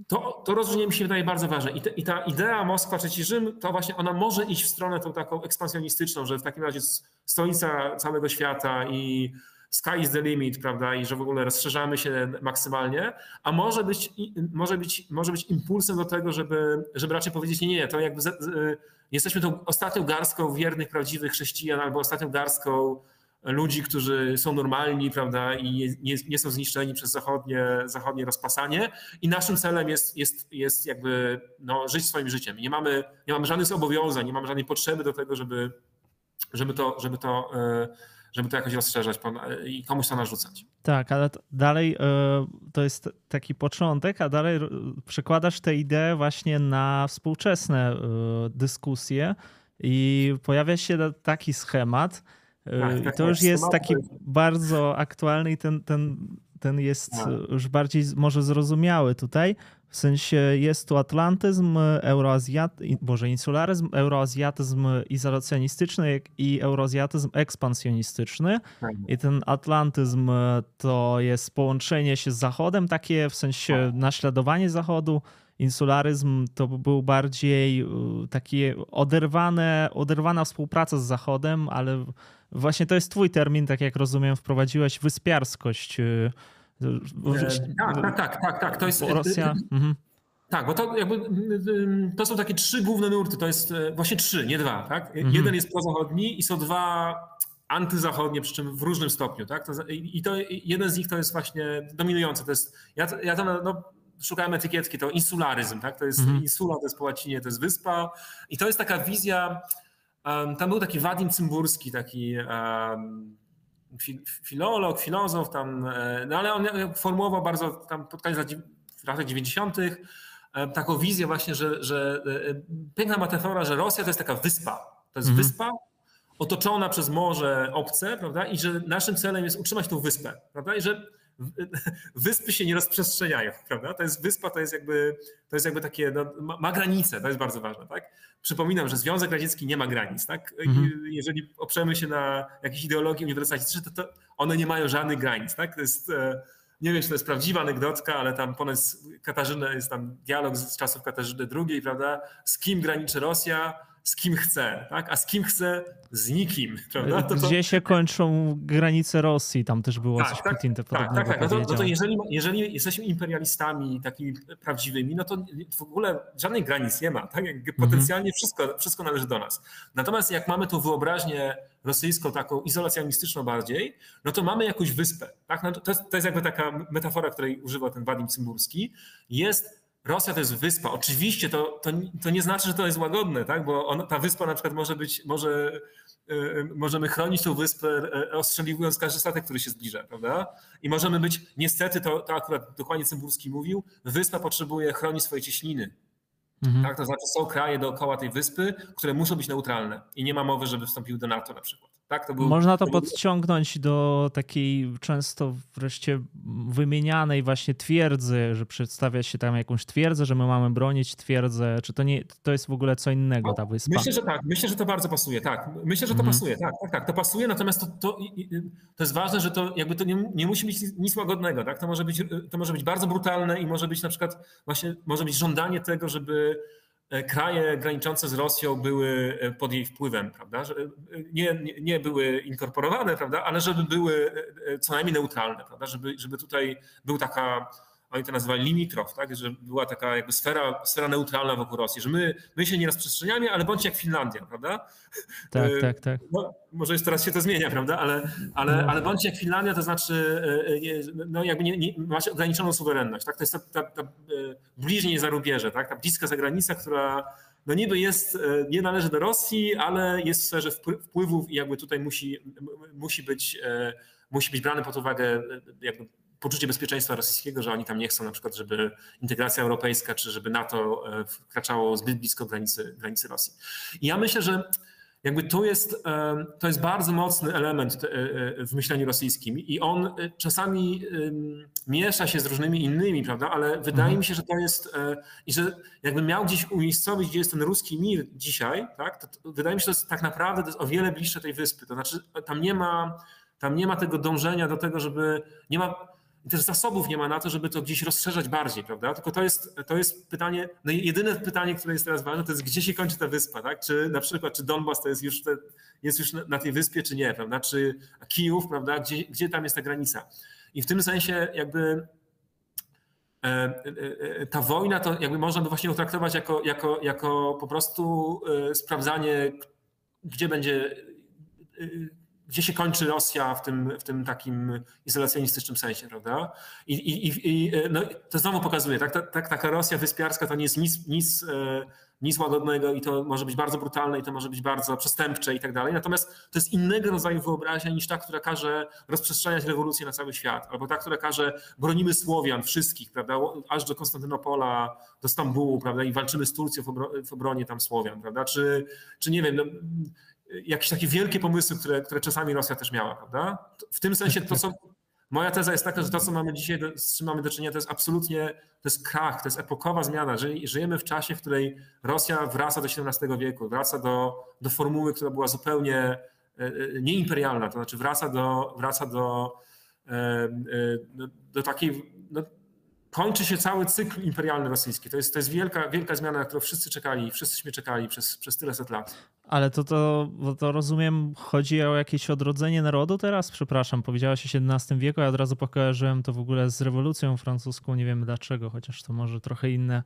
to, to rozróżnienie mi się wydaje bardzo ważne. I, te, I, ta idea Moskwa, trzeci Rzym, to właśnie ona może iść w stronę tą taką ekspansjonistyczną, że w takim razie stolica całego świata i sky is the limit, prawda, i że w ogóle rozszerzamy się maksymalnie, a może być, może być, może być impulsem do tego, żeby, żeby raczej powiedzieć, nie, nie, to jakby z, z, jesteśmy tą ostatnią garstką wiernych, prawdziwych chrześcijan albo ostatnią garstką ludzi, którzy są normalni, prawda, i nie, nie, są zniszczeni przez zachodnie, zachodnie rozpasanie. I naszym celem jest, jest, jest jakby no, żyć swoim życiem. Nie mamy, nie mamy żadnych zobowiązań, nie mamy żadnej potrzeby do tego, żeby, żeby to, żeby to e, żeby to jakoś rozszerzać i komuś to narzucać. Tak, ale dalej e, to jest taki początek, a dalej przekładasz tę ideę właśnie na współczesne e, dyskusje i pojawia się taki schemat, tak, I tak, to już jest taki bardzo aktualny i ten, ten, ten jest no. już bardziej może zrozumiały tutaj. W sensie jest tu atlantyzm, euroazjatyzm, boże, insularyzm, euroazjatyzm izolacjonistyczny i euroazjatyzm ekspansjonistyczny. Tak. I ten atlantyzm to jest połączenie się z Zachodem, takie w sensie tak. naśladowanie Zachodu. Insularyzm to był bardziej takie oderwane, oderwana współpraca z Zachodem, ale właśnie to jest twój termin, tak jak rozumiem, wprowadziłeś wyspiarskość E, tak, tak, tak, tak, tak. To jest. Rosja. Mhm. Tak, bo to jakby to są takie trzy główne nurty, to jest e, właśnie trzy, nie dwa, tak? Mhm. Jeden jest prozachodni i są dwa antyzachodnie, przy czym w różnym stopniu, tak? To, I to jeden z nich to jest właśnie dominujący, to jest, ja, ja tam no, szukałem etykietki, to insularyzm, tak? To jest mhm. insula, to jest po łacinie, to jest wyspa i to jest taka wizja, um, tam był taki Wadim Cymburski, taki um, filolog, filozof tam, e, no ale on formułował bardzo tam pod koniec lat 90. E, taką wizję właśnie, że, że e, piękna metafora, że Rosja to jest taka wyspa. To jest mhm. wyspa otoczona przez morze obce, prawda? I że naszym celem jest utrzymać tą wyspę, prawda? I że wyspy się nie rozprzestrzeniają, prawda? To jest wyspa, to jest jakby, to jest jakby takie, no, ma, ma granice, to jest bardzo ważne, tak? Przypominam, że Związek Radziecki nie ma granic, tak? Mhm. Jeżeli oprzemy się na jakiejś ideologii uniwersalistycznej, to, to one nie mają żadnych granic, tak? To jest, e, nie wiem, czy to jest prawdziwa anegdotka, ale tam ponad Katarzyna, jest tam dialog z czasów Katarzyny II, prawda? Z kim graniczy Rosja? Z kim chce, tak? a z kim chce, z nikim. Prawda? To, to... Gdzie się kończą granice Rosji, tam też było tak, coś tak, Putin tak, tak, tak, tak. No to, no to jeżeli, jeżeli jesteśmy imperialistami takimi prawdziwymi, no to w ogóle żadnych granic nie ma. Tak? Mhm. Potencjalnie wszystko, wszystko należy do nas. Natomiast jak mamy tą wyobraźnię rosyjską, taką izolacjonistyczną bardziej, no to mamy jakąś wyspę. Tak? No to, jest, to jest jakby taka metafora, której używa ten Wadim Cymburski. Jest Rosja to jest wyspa. Oczywiście to, to, to nie znaczy, że to jest łagodne, tak? bo on, ta wyspa na przykład może być, może, yy, możemy chronić tą wyspę yy, ostrzeliwując każdy statek, który się zbliża, prawda? I możemy być, niestety, to, to akurat dokładnie Cymburski mówił, wyspa potrzebuje chronić swoje cieśniny. Mhm. Tak? To znaczy są kraje dookoła tej wyspy, które muszą być neutralne i nie ma mowy, żeby wstąpiły do NATO na przykład. Tak, to był, Można to, podciągnąć do takiej często wreszcie wymienianej właśnie twierdzy, że przedstawia się tam jakąś twierdzę, że my mamy bronić twierdzę. Czy to nie to jest w ogóle co innego ta wyspa? Myślę, że tak. Myślę, że to bardzo pasuje. Tak. Myślę, że to mhm. pasuje. Tak, tak, tak. To pasuje, natomiast to, to, to jest ważne, że to jakby to nie, nie musi być nic łagodnego. Tak? To, może być, to może być bardzo brutalne i może być na przykład właśnie może być żądanie tego, żeby kraje graniczące z Rosją były e, pod jej wpływem, prawda? Że e, nie, nie były inkorporowane, prawda? ale żeby były co najmniej neutralne, prawda? Żeby, żeby tutaj był taka oni to nazywali limitrow, tak? że była taka jakby sfera, sfera neutralna wokół Rosji, że my, my się nie rozprzestrzeniamy, ale bądź jak Finlandia, prawda? Tak, e, tak, tak. No, może już teraz się to zmienia, prawda? Ale, ale, no. ale bądź jak Finlandia, to znaczy e, e, no jakby nie, nie, masz ograniczoną suwerenność, tak? To jest ta, ta, ta bliźnie zarubieże, tak? Ta bliska zagranica, która no niby jest, nie należy do Rosji, ale jest w sferze wpływów i jakby tutaj musi, musi być musi być brany pod uwagę jakby poczucie bezpieczeństwa rosyjskiego, że oni tam nie chcą na przykład, żeby integracja europejska czy żeby NATO e, wkraczało zbyt blisko granicy, granicy Rosji. I ja myślę, że jakby to jest, e, to jest bardzo mocny element e, w myśleniu rosyjskim i on czasami miesza się z różnymi innymi, prawda, ale wydaje mhm. mi się, że to jest i że jakby miał gdzieś umiejscowić, gdzie jest ten ruski mir dzisiaj, tak, to wydaje mi się, że to jest tak naprawdę to jest o wiele bliższe tej wyspy, to znaczy tam nie ma tam nie ma tego dążenia do tego, żeby nie ma i też zasobów nie ma na to, żeby to gdzieś rozszerzać bardziej, prawda? Tylko to jest, to jest pytanie, no jedyne pytanie, które jest teraz ważne, to jest gdzie się kończy ta wyspa, tak? Czy na przykład, czy Donbas to jest już, te, jest już na, tej wyspie, czy nie, prawda? Czy Kijów, prawda? Gdzie, gdzie tam jest ta granica? I w tym sensie jakby e, e, e, ta wojna to jakby można by właśnie utraktować jako, jako, jako po prostu sprawdzanie, gdzie będzie gdzie się kończy Rosja w tym, w tym takim izolacjonistycznym sensie, prawda? I, i, i no, to znowu pokazuje, tak, tak, tak, taka Rosja wyspiarska to nie jest nic, nic, e, nic łagodnego i to może być bardzo brutalne i to może być bardzo przestępcze i tak dalej. Natomiast to jest innego rodzaju wyobraźnia niż ta, która każe rozprzestrzeniać rewolucję na cały świat, albo ta, która każe bronimy Słowian wszystkich, prawda, aż do Konstantynopola, do Stambułu, prawda, i walczymy z Turcją w, obronie tam Słowian, prawda, czy, czy nie wiem, no, jakieś takie wielkie pomysły, które, które czasami Rosja też miała, prawda? W tym sensie to są, Moja teza jest taka, że to, co mamy dzisiaj, z czym mamy do czynienia, to jest absolutnie, to jest krach, to jest epokowa zmiana. Żyjemy w czasie, w której Rosja wraca do XVII wieku, wraca do, do formuły, która była zupełnie e, e, nieimperialna, to znaczy wraca do, wraca do, e, do takiej, no, kończy się cały cykl imperialny rosyjski. To jest, to jest wielka, wielka zmiana, na którą wszyscy czekali, wszyscyśmy czekali przez, przez tyle set lat. Ale to, to, to rozumiem, chodzi o jakieś odrodzenie narodu teraz? Przepraszam, powiedziałaś o XVII wieku, ja od razu pokojarzyłem to w ogóle z rewolucją francuską, nie wiem dlaczego, chociaż to może trochę inne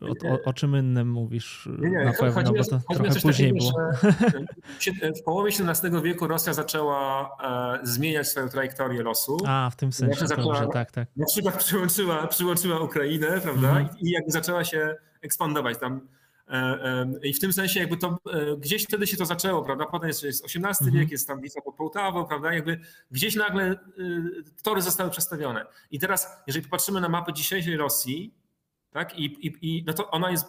o, o, o, czym innym mówisz nie, nie. na pewno, bo to trochę później takiego, było. W połowie XVII wieku Rosja zaczęła e, zmieniać swoją trajektorię losu. A, w tym sensie, zaczęła, dobrze, tak, tak. Na przykład przyłączyła, przyłączyła Ukrainę, prawda, mhm. i, i jakby zaczęła się ekspandować tam. E, e, I w tym sensie jakby to e, gdzieś wtedy się to zaczęło, prawda? Potem jest, jest XVIII mhm. wiek, jest tam bitwa pod Połtawą, prawda? Jakby gdzieś nagle tory zostały przestawione. I teraz, jeżeli popatrzymy na mapę dzisiejszej Rosji, tak? I, i, i no to ona jest,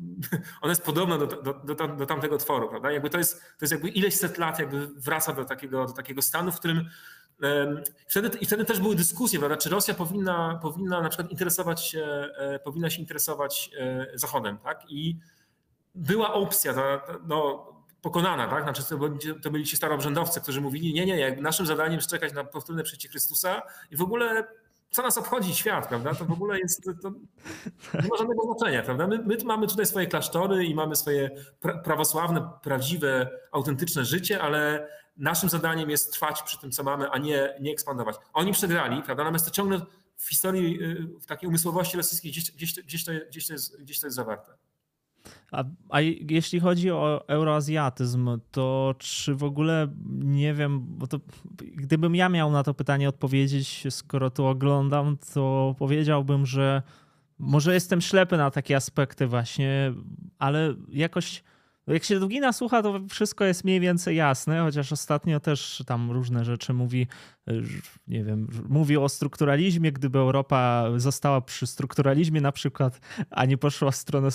ona jest podobna do, do, do, do tamtego tworu, prawda? Jakby to, jest, to jest jakby ileś set lat jakby wraca do takiego, do takiego stanu, w którym Wtedy, I wtedy też były dyskusje, prawda, czy Rosja powinna, powinna na przykład interesować się, e, powinna się interesować e, Zachodem, tak? I była opcja no, pokonana, tak? Znaczy to, to byli ci staroobrzędowcy, którzy mówili, nie, nie, nie, naszym zadaniem jest czekać na powtórne przyjście Chrystusa i w ogóle co nas obchodzi świat, prawda? To w ogóle jest, to, nie ma żadnego znaczenia, prawda? My, my mamy tutaj swoje klasztory i mamy swoje pra prawosławne, prawdziwe, autentyczne życie, ale naszym zadaniem jest trwać przy tym, co mamy, a nie, nie ekspandować. Oni przegrali, prawda? Natomiast to ciągle w historii, y, w takiej umysłowości rosyjskiej gdzieś, gdzieś, gdzieś, to, gdzieś, to, jest, gdzieś to jest zawarte. A, a jeśli chodzi o euroazjatyzm, to czy w ogóle nie wiem, bo to gdybym ja miał na to pytanie odpowiedzieć, skoro to oglądam, to powiedziałbym, że może jestem ślepy na takie aspekty właśnie, ale jakoś jak się Dugina słucha, to wszystko jest mniej więcej jasne, chociaż ostatnio też tam różne rzeczy mówi, nie wiem, mówi o strukturalizmie, gdyby Europa została przy strukturalizmie na przykład, a nie poszła w stronę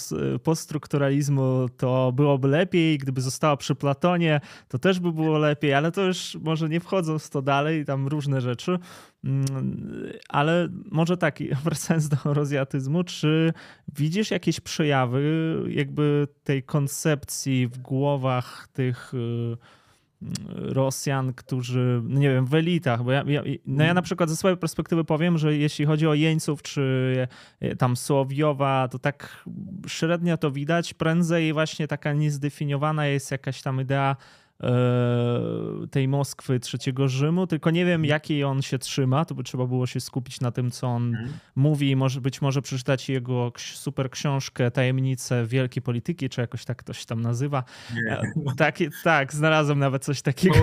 poststrukturalizmu, to byłoby lepiej, gdyby została przy Platonie, to też by było lepiej, ale to już może nie wchodzą w to dalej, tam różne rzeczy. Mm, ale może tak, wracając do rozjatyzmu, czy widzisz jakieś przejawy jakby tej koncepcji w głowach tych y, Rosjan, którzy, no nie wiem, w elitach, bo ja, ja, no ja na przykład ze swojej perspektywy powiem, że jeśli chodzi o jeńców czy tam Słowiowa, to tak średnio to widać, prędzej właśnie taka niezdefiniowana jest jakaś tam idea tej Moskwy trzeciego Rzymu, tylko nie wiem jakiej on się trzyma, to by trzeba było się skupić na tym, co on hmm. mówi i może, być może przeczytać jego super książkę Tajemnice Wielkiej Polityki, czy jakoś tak to się tam nazywa. Nie. Tak, tak, znalazłem nawet coś takiego.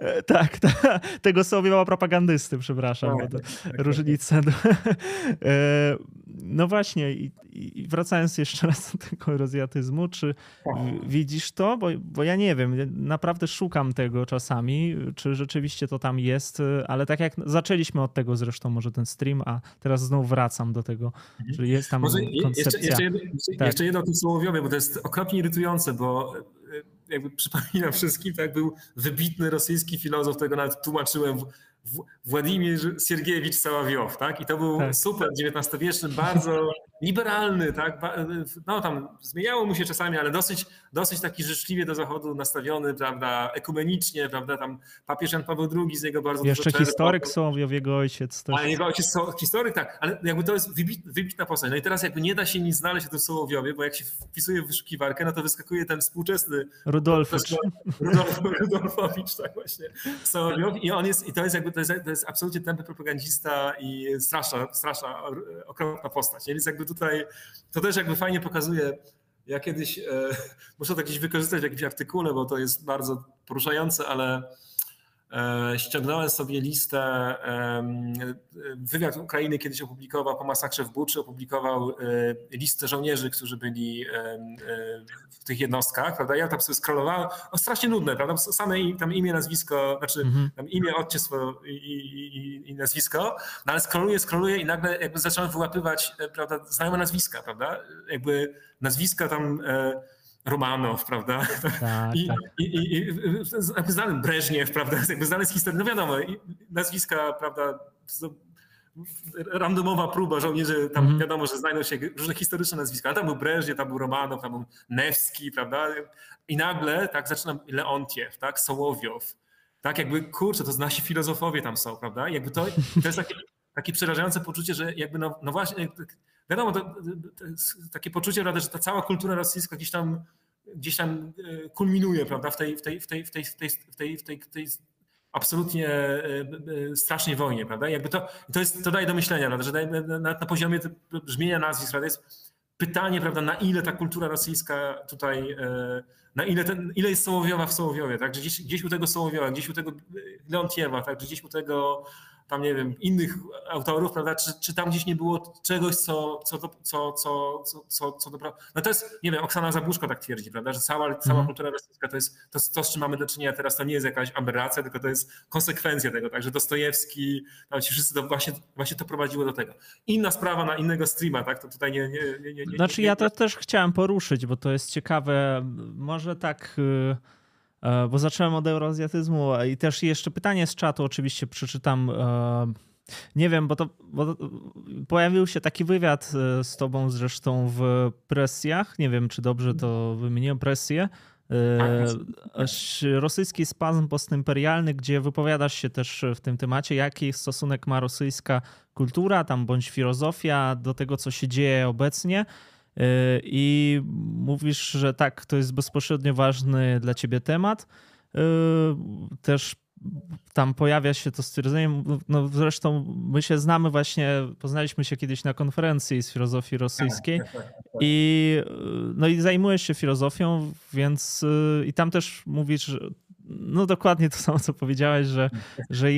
E, tak, ta, tego Słowiowa propagandysty, przepraszam, tak, tak, tak, różnice. Do, no właśnie i, i, wracając jeszcze raz do tego rozjatyzmu, czy tak. widzisz to? Bo, bo ja nie wiem, naprawdę szukam tego czasami, czy rzeczywiście to tam jest, ale tak jak zaczęliśmy od tego zresztą może ten stream, a teraz znowu wracam do tego, mhm. że jest tam może koncepcja. Jeszcze, jedno, tak. jeszcze jedno o tym Słowiowie, bo to jest okropnie irytujące, bo e, jakby przypominam wszystkim, tak był wybitny rosyjski filozof, którego nawet tłumaczyłem Władimir Siergiewicz Saławiow, tak? I to był tak. super XIX-wieczny, bardzo liberalny, tak? No tam zmieniało mu się czasami, ale dosyć, dosyć taki życzliwie do Zachodu nastawiony, prawda? Ekumenicznie, prawda? Tam papież Jan Paweł II z jego bardzo Jeszcze dużo historyk Słowiow, jego ojciec też. Ale jego ojciec historyk, tak, ale jakby to jest wybit, wybitna postać. No i teraz jakby nie da się nic znaleźć o tym Sołowiowie, bo jak się wpisuje w wyszukiwarkę, no to wyskakuje ten współczesny Rudolfowicz. Rudolf, Rudolfowicz, tak właśnie. Sołowiow i on jest, i to jest jakby to jest, to jest absolutnie tępy propagandista i straszna, straszna, okropna postać. Nie? Więc jakby tutaj to też jakby fajnie pokazuje, ja kiedyś, e, muszę to gdzieś wykorzystać w jakimś artykule, bo to jest bardzo poruszające, ale ściągnąłem sobie listę, wywiad Ukrainy kiedyś opublikował po masakrze w Buczy, opublikował e, listę żołnierzy, którzy byli e, w tych jednostkach, prawda? Ja tam sobie scrollowałem, o strasznie nudne, prawda? Same tam imię, nazwisko, znaczy mhm. tam imię, odciestwo i, i, i, nazwisko, no ale scrolluję, scrolluję i nagle jakby zacząłem wyłapywać, prawda, znajome nazwiska, prawda? Jakby nazwiska tam Romanow, prawda? Tak, I, tak. I, i, i znany Breżniew, prawda? Jakby znany z historii. No wiadomo, nazwiska, prawda? randomowa próba żołnierzy, tam mm. wiadomo, że znajdą się różne historyczne nazwiska, ale tam był Breżniew, tam był Romanow, tam był Newski, prawda? I nagle tak zaczyna Leontiew, tak? Sołowiow, tak? Jakby, kurczę, to nasi filozofowie tam są, prawda? Jakby to, to jest takie, takie przerażające poczucie, że jakby, no, no właśnie, wiadomo, to, to takie poczucie, prawda, że ta cała kultura rosyjska gdzieś tam gdzieś tam e, kulminuje, prawda, w tej, w tej, w tej, w tej, w tej, w tej, w tej, tej absolutnie e, e, strasznej wojnie, prawda? Jakby to, to, jest, to daje do myślenia, prawda, że daje, na, na poziomie brzmienia nazwisk, prawda, jest pytanie, prawda, na ile ta kultura rosyjska tutaj, na ile, ten, ile jest Sołowiowa w Sołowiowie, tak? Gdzieś, gdzieś u tego Sołowiowa, gdzieś u tego Leontiewa, tak? Gdzieś u tego tam nie wiem, innych autorów, prawda, czy, czy tam gdzieś nie było czegoś, co, co, co, co, co, co, co dobra. No to jest, nie wiem, Oksana Zabłuszko tak twierdzi, prawda, że cała, cała mm. kultura rosyjska to jest to, to, z czym mamy do czynienia teraz, to nie jest jakaś aberracja, tylko to jest konsekwencja tego, także Dostojewski, tam ci wszyscy to właśnie, właśnie to prowadziło do tego. Inna sprawa na innego streama, tak, to tutaj nie... nie, nie, nie znaczy ja to też chciałem poruszyć, bo to jest ciekawe, może tak... Yy bo zacząłem od euroazjatyzmu i też jeszcze pytanie z czatu oczywiście przeczytam. E, nie wiem, bo to, bo pojawił się taki wywiad e, z tobą zresztą w presjach. Nie wiem, czy dobrze to wymieniłem, presję. Tak, rosyjski spazm postimperialny, gdzie wypowiadasz się też w tym temacie, jaki stosunek ma rosyjska kultura, tam bądź filozofia do tego, co się dzieje obecnie. Y, i mówisz, że tak, to jest bezpośrednio ważny dla ciebie temat. Y, też tam pojawia się to stwierdzenie, no zresztą my się znamy właśnie, poznaliśmy się kiedyś na konferencji z filozofii rosyjskiej tak, tak, tak, i no i zajmujesz się filozofią, więc y, i tam też mówisz no dokładnie to samo, co powiedziałeś, że, że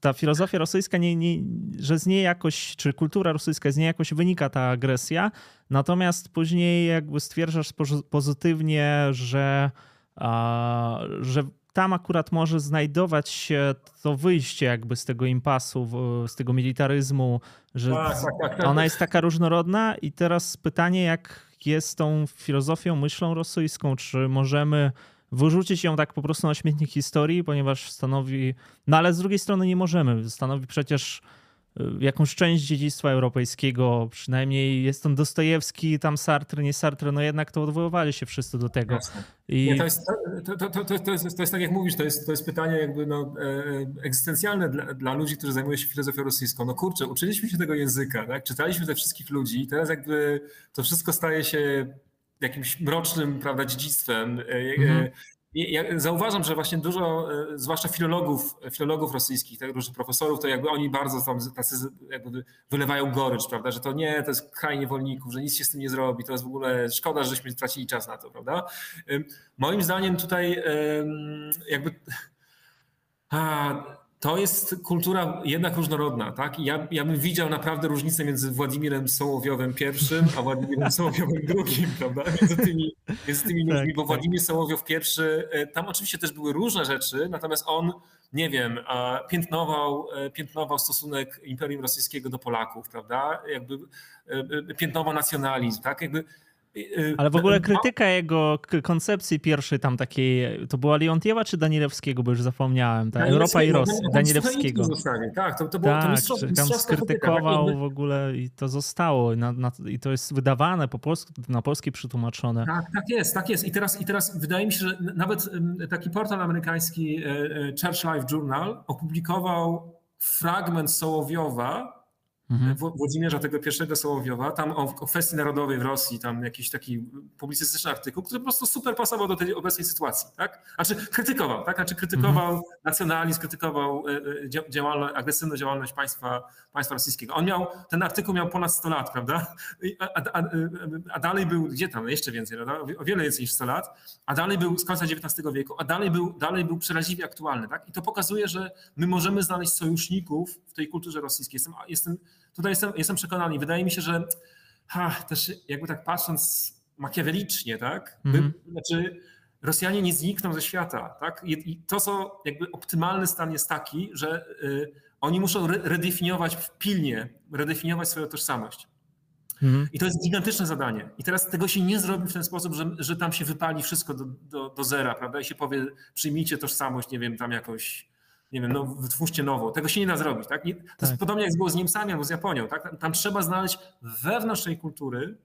ta filozofia rosyjska, nie, nie, że z niej jakoś, czy kultura rosyjska, z niej jakoś wynika ta agresja, natomiast później jakby stwierdzasz pozytywnie, że, a, że tam akurat może znajdować się to wyjście jakby z tego impasu, z tego militaryzmu, że tak, tak, tak, ona jest taka różnorodna i teraz pytanie, jak jest tą filozofią, myślą rosyjską, czy możemy wyrzucić ją tak po prostu na śmietnik historii, ponieważ stanowi, no ale z drugiej strony nie możemy, stanowi przecież y, jakąś część dziedzictwa europejskiego, przynajmniej jest on Dostojewski, tam Sartre, nie Sartre, no jednak to odwoływali się wszyscy do tego. I... Nie, to, jest, to, to, to, to, jest, to jest tak jak mówisz, to jest, to jest pytanie jakby no, e, egzystencjalne dla, dla ludzi, którzy zajmują się filozofią rosyjską. No kurczę, uczyliśmy się tego języka, tak? czytaliśmy ze wszystkich ludzi i teraz jakby to wszystko staje się jakimś mrocznym prawda, dziedzictwem. E, e, mhm. Ja zauważam, że właśnie dużo, e, zwłaszcza filologów, filologów rosyjskich, tak, różnych profesorów, to jakby oni bardzo tam tacy jakby wylewają gorycz, prawda, że to nie, to jest kraj niewolników, że nic się z tym nie zrobi, to jest w ogóle szkoda, żeśmy stracili czas na to, prawda. Moim zdaniem tutaj jakby a, to jest kultura jednak różnorodna, tak? Ja, ja bym widział naprawdę różnicę między Władimirem Sołowiowem pierwszym, a Władimirem Sołowiowem drugim, prawda? Między tymi, między tymi ludźmi, tak, bo tak. Władimir Sołowiow pierwszy, e, tam oczywiście też były różne rzeczy, natomiast on, nie wiem, piętnował, e, piętnował stosunek Imperium Rosyjskiego do Polaków, prawda? Jakby e, piętnował nacjonalizm, tak? Jakby Ale w ogóle krytyka jego koncepcji pierwszej tam takiej, to była Leontiewa czy Danielewskiego, bo już zapomniałem. Ta Europa i Rosja, Danielewskiego. Tak, to, to było tak, to tam skrytykował tak, w ogóle i to zostało na, na, i to jest wydawane po polsku, na polski przetłumaczone. Tak, tak jest, tak jest. I teraz, I teraz wydaje mi się, że nawet taki portal amerykański e, e, Church Life Journal opublikował fragment Sołowiowa, mhm. Włodzimierza tego pierwszego Sołowiowa, tam o, o, kwestii narodowej w Rosji, tam jakiś taki publicystyczny artykuł, który po prostu super pasował do tej obecnej sytuacji, tak? Znaczy krytykował, tak? Znaczy krytykował mhm. nacjonalizm, krytykował e, e, działalność, agresywną działalność państwa, państwa rosyjskiego. On miał, ten artykuł miał ponad 100 lat, prawda? A, a, a, a dalej był, gdzie tam, jeszcze więcej, prawda? o wiele więcej niż 100 lat, a dalej był z końca XIX wieku, a dalej był, dalej był przeraźliwie aktualny, tak? I to pokazuje, że my możemy znaleźć sojuszników w tej kulturze rosyjskiej. Jestem, jestem tutaj jestem, jestem przekonany. Wydaje mi się, że ha, też jakby tak patrząc makiawelicznie, tak? Mm. Znaczy, Rosjanie nie znikną ze świata, tak? I to, co jakby optymalny stan jest taki, że y, oni muszą re redefiniować pilnie, redefiniować swoją tożsamość. Mhm. I to jest gigantyczne zadanie. I teraz tego się nie zrobi w ten sposób, że, że tam się wypali wszystko do, do, do zera, prawda? I się powie, przyjmijcie tożsamość, nie wiem, tam jakoś, nie wiem, no, wytwórzcie nową. Tego się nie da zrobić, tak? Nie, to tak. jest podobnie jak było z Niemcami albo z Japonią, tak? Tam, tam trzeba znaleźć wewnątrz tej kultury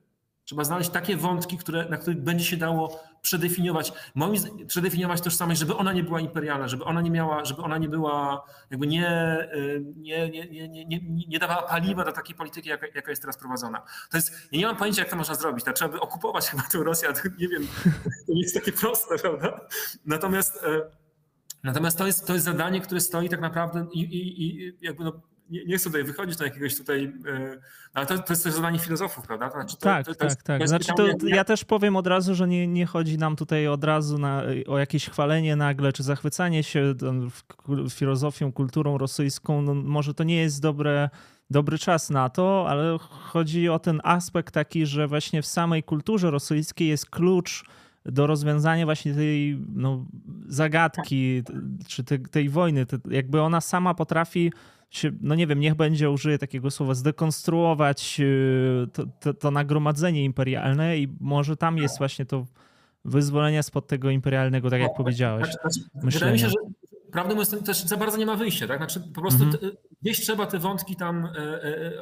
Trzeba znaleźć takie wątki, które, na których będzie się dało przedefiniować, moim, przedefiniować tożsamość, żeby ona nie była imperialna, żeby ona nie miała, żeby ona nie była, jakby nie, nie, nie, nie, nie, nie dawała paliwa do takiej polityki, jaka, jaka jest teraz prowadzona. To jest, ja nie mam pojęcia, jak to można zrobić. Tak, trzeba by okupować chyba tę Rosję, ale nie wiem, to nie jest takie proste, prawda? Natomiast Natomiast to jest, to jest zadanie, które stoi tak naprawdę i, i, i jakby no, nie, nie chcę tutaj wychodzić na jakiegoś tutaj, e, ale to, to jest też zadanie filozofów, prawda? Znaczy to, tak, to, tak, jest, tak. Znaczy to, ja też powiem od razu, że nie, nie chodzi nam tutaj od razu na, o jakieś chwalenie nagle, czy zachwycanie się filozofią, kulturą rosyjską. No, może to nie jest dobre dobry czas na to, ale chodzi o ten aspekt taki, że właśnie w samej kulturze rosyjskiej jest klucz do rozwiązania właśnie tej no, zagadki, czy tej, tej wojny. Jakby ona sama potrafi się, no nie wiem, niech będzie użyję takiego słowa, zdekonstruować y, to, to, to nagromadzenie imperialne i może tam jest właśnie to wyzwolenie spod tego imperialnego, tak jak powiedziałeś. Znaczy, wydaje mi się, że prawdę mówiąc, też za bardzo nie ma wyjścia, tak? Znaczy po prostu mm -hmm. gdzieś trzeba te wątki tam e, e,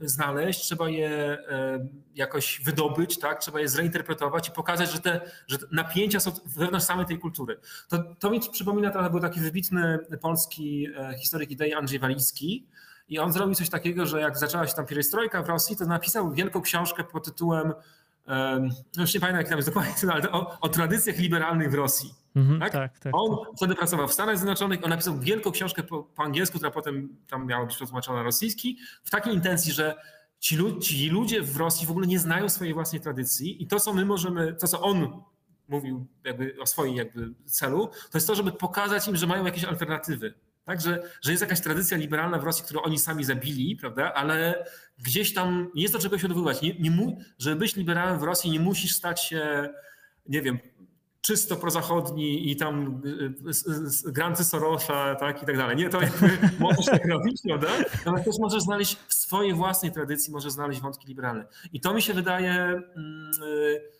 znaleźć, trzeba je e, jakoś wydobyć, tak? Trzeba je zreinterpretować i pokazać, że te że napięcia są wewnątrz samej tej kultury. To, to mi przypomina trochę, był taki wybitny polski historyk idei Andrzej Walicki, i on zrobił coś takiego, że jak zaczęła się tam pierestrojka w Rosji, to napisał wielką książkę pod tytułem, no już nie pamiętam jak tam jest dokładnie, ale o, o tradycjach liberalnych w Rosji. Mhm, tak? Tak, tak? on tak. wtedy pracował w Stanach Zjednoczonych, on napisał wielką książkę po, po, angielsku, która potem tam miała być przetłumaczona na rosyjski, w takiej intencji, że ci, ci ludzie w Rosji w ogóle nie znają swojej własnej tradycji i to, co my możemy, to, co on mówił jakby o swoim jakby celu, to jest to, żeby pokazać im, że mają jakieś alternatywy. Tak, że, że jest jakaś tradycja liberalna w Rosji, którą oni sami zabili, prawda? Ale gdzieś tam jest do czego się odwoływać. Nie, nie mu, żeby być liberałem w Rosji, nie musisz stać się, nie wiem, czysto prozachodni i tam y, y, granty Sorosza tak, i tak dalej. Nie, to możesz tak robić, prawda? Ale też możesz znaleźć w swojej własnej tradycji, możesz znaleźć wątki liberalne. I to mi się wydaje... Mm, y,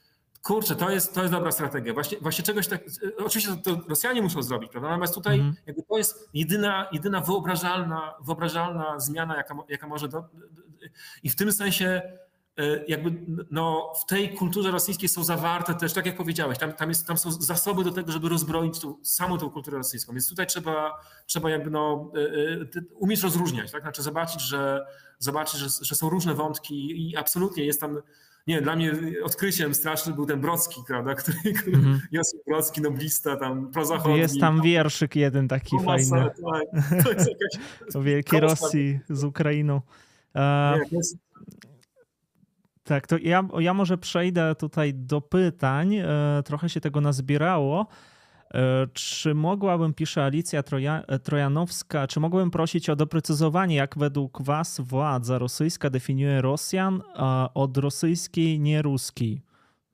kurczę, to jest, to jest dobra strategia. Właśnie, właśnie czegoś tak. Oczywiście to, to Rosjanie muszą zrobić, prawda? Natomiast tutaj mm. jakby to jest jedyna, jedyna wyobrażalna, wyobrażalna zmiana, jaka, jaka może. Do, I w tym sensie E, jakby no, w tej kulturze rosyjskiej są zawarte też, tak jak powiedziałeś, tam, tam, jest, tam są zasoby do tego, żeby rozbroić tą, samą tą kulturę rosyjską. Więc tutaj trzeba, trzeba jakby no, e, e, umieć rozróżniać, tak? Znaczy zobaczyć, że, zobaczyć że, że są różne wątki i absolutnie jest tam nie, dla mnie odkryciem strasznym był ten Brocki, prawda, który, który mm -hmm. Józef Brocki, noblista, tam prozachodni. Jest tam wierszyk jeden taki fajny. Tak, to jest jakaś... o Wielkiej Rosji z Ukrainą. Nie, jest, tak, to ja, ja może przejdę tutaj do pytań. E, trochę się tego nazbierało. E, czy mogłabym, pisze Alicja Troja, Trojanowska, czy mogłabym prosić o doprecyzowanie, jak według Was władza rosyjska definiuje Rosjan od rosyjskiej, nie ruskiej?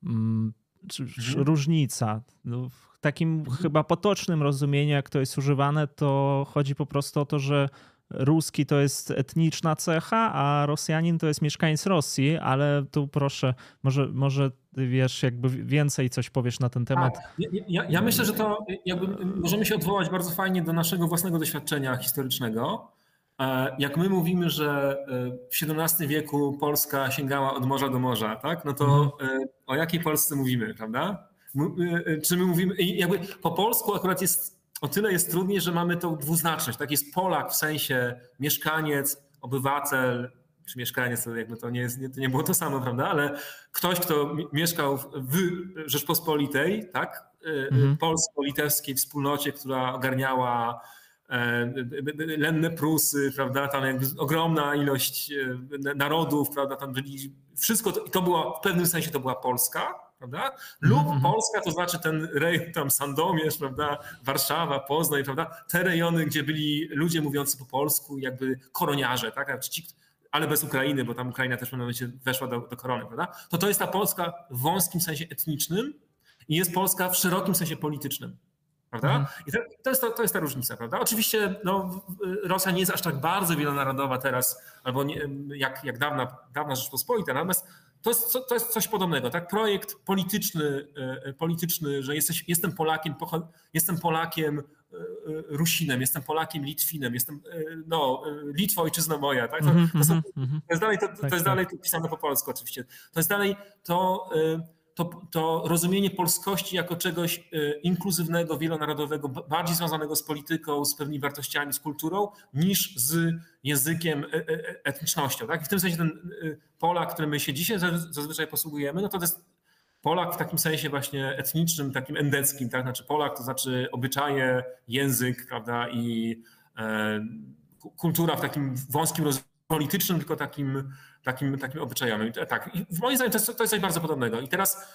Mm, mhm. Różnica. No, w takim mhm. chyba potocznym rozumieniu, jak to jest używane, to chodzi po prostu o to, że ruski to jest etniczna cecha, a Rosjanin to jest mieszkaniec Rosji, ale tu proszę, może, może wiesz, jakby więcej coś powiesz na ten temat. Tak. Ja, ja, ja, myślę, że to jakby możemy się odwołać bardzo fajnie do naszego własnego doświadczenia historycznego. E, jak my mówimy, że e, w XVII wieku Polska sięgała od morza do morza, tak? no to mhm. E, o jakiej Polsce mówimy, prawda? Czy my mówimy, jakby po polsku akurat jest o tyle jest trudniej, że mamy tą dwuznaczność. Tak jest Polak w sensie mieszkaniec, obywatel, czy mieszkaniec, to jakby to nie, jest, to nie było to samo, prawda? Ale ktoś, kto mieszkał w Rzeczpospolitej, tak? Mhm. Polsko-litewskiej wspólnocie, która ogarniała lenne Prusy, prawda, tam jakby ogromna ilość e, narodów, prawda, tam byli, wszystko to, to była, w pewnym sensie to była Polska, prawda? Lub mm -hmm. Polska to znaczy ten rejon tam Sandomierz, prawda? Warszawa, Poznań, prawda? Te rejony, gdzie byli ludzie mówiący po polsku, jakby koroniarze, tak? Ci, ale bez Ukrainy, bo tam Ukraina też w pewnym momencie weszła do, do korony, prawda? To to jest ta Polska w wąskim sensie etnicznym i jest Polska w szerokim sensie politycznym. Prawda? Mhm. I to, to, jest to, to jest ta różnica, prawda? Oczywiście no, Rosja nie jest aż tak bardzo wielonarodowa teraz, albo nie, jak, jak dawna, dawna Rzeczpospolita, natomiast to jest, to jest coś podobnego, tak? Projekt polityczny, e, polityczny że jesteś, jestem Polakiem, jestem Polakiem, e, Rusinem, jestem Polakiem, Litwinem, jestem, e, no, Litwa ojczyzna moja, tak? To, to, są, mhm, mhm. to jest dalej, to, to tak, jest dalej tak. pisane po polsku oczywiście. To jest dalej to to, to rozumienie polskości jako czegoś e, inkluzywnego, wielonarodowego, bardziej związanego z polityką, z pewnymi wartościami, z kulturą, niż z językiem, e, e, etnicznością. Tak? I w tym sensie ten Polak, którym my się dzisiaj zazwyczaj posługujemy, no to, to jest Polak w takim sensie właśnie etnicznym, takim endeckim, tak? Znaczy Polak to znaczy obyczaje, język, prawda, i e, kultura w takim wąskim rozumieniu politycznym, tylko takim takim, takim obyczajowym. Tak, w moim zdaniem to jest, to jest coś bardzo podobnego. I teraz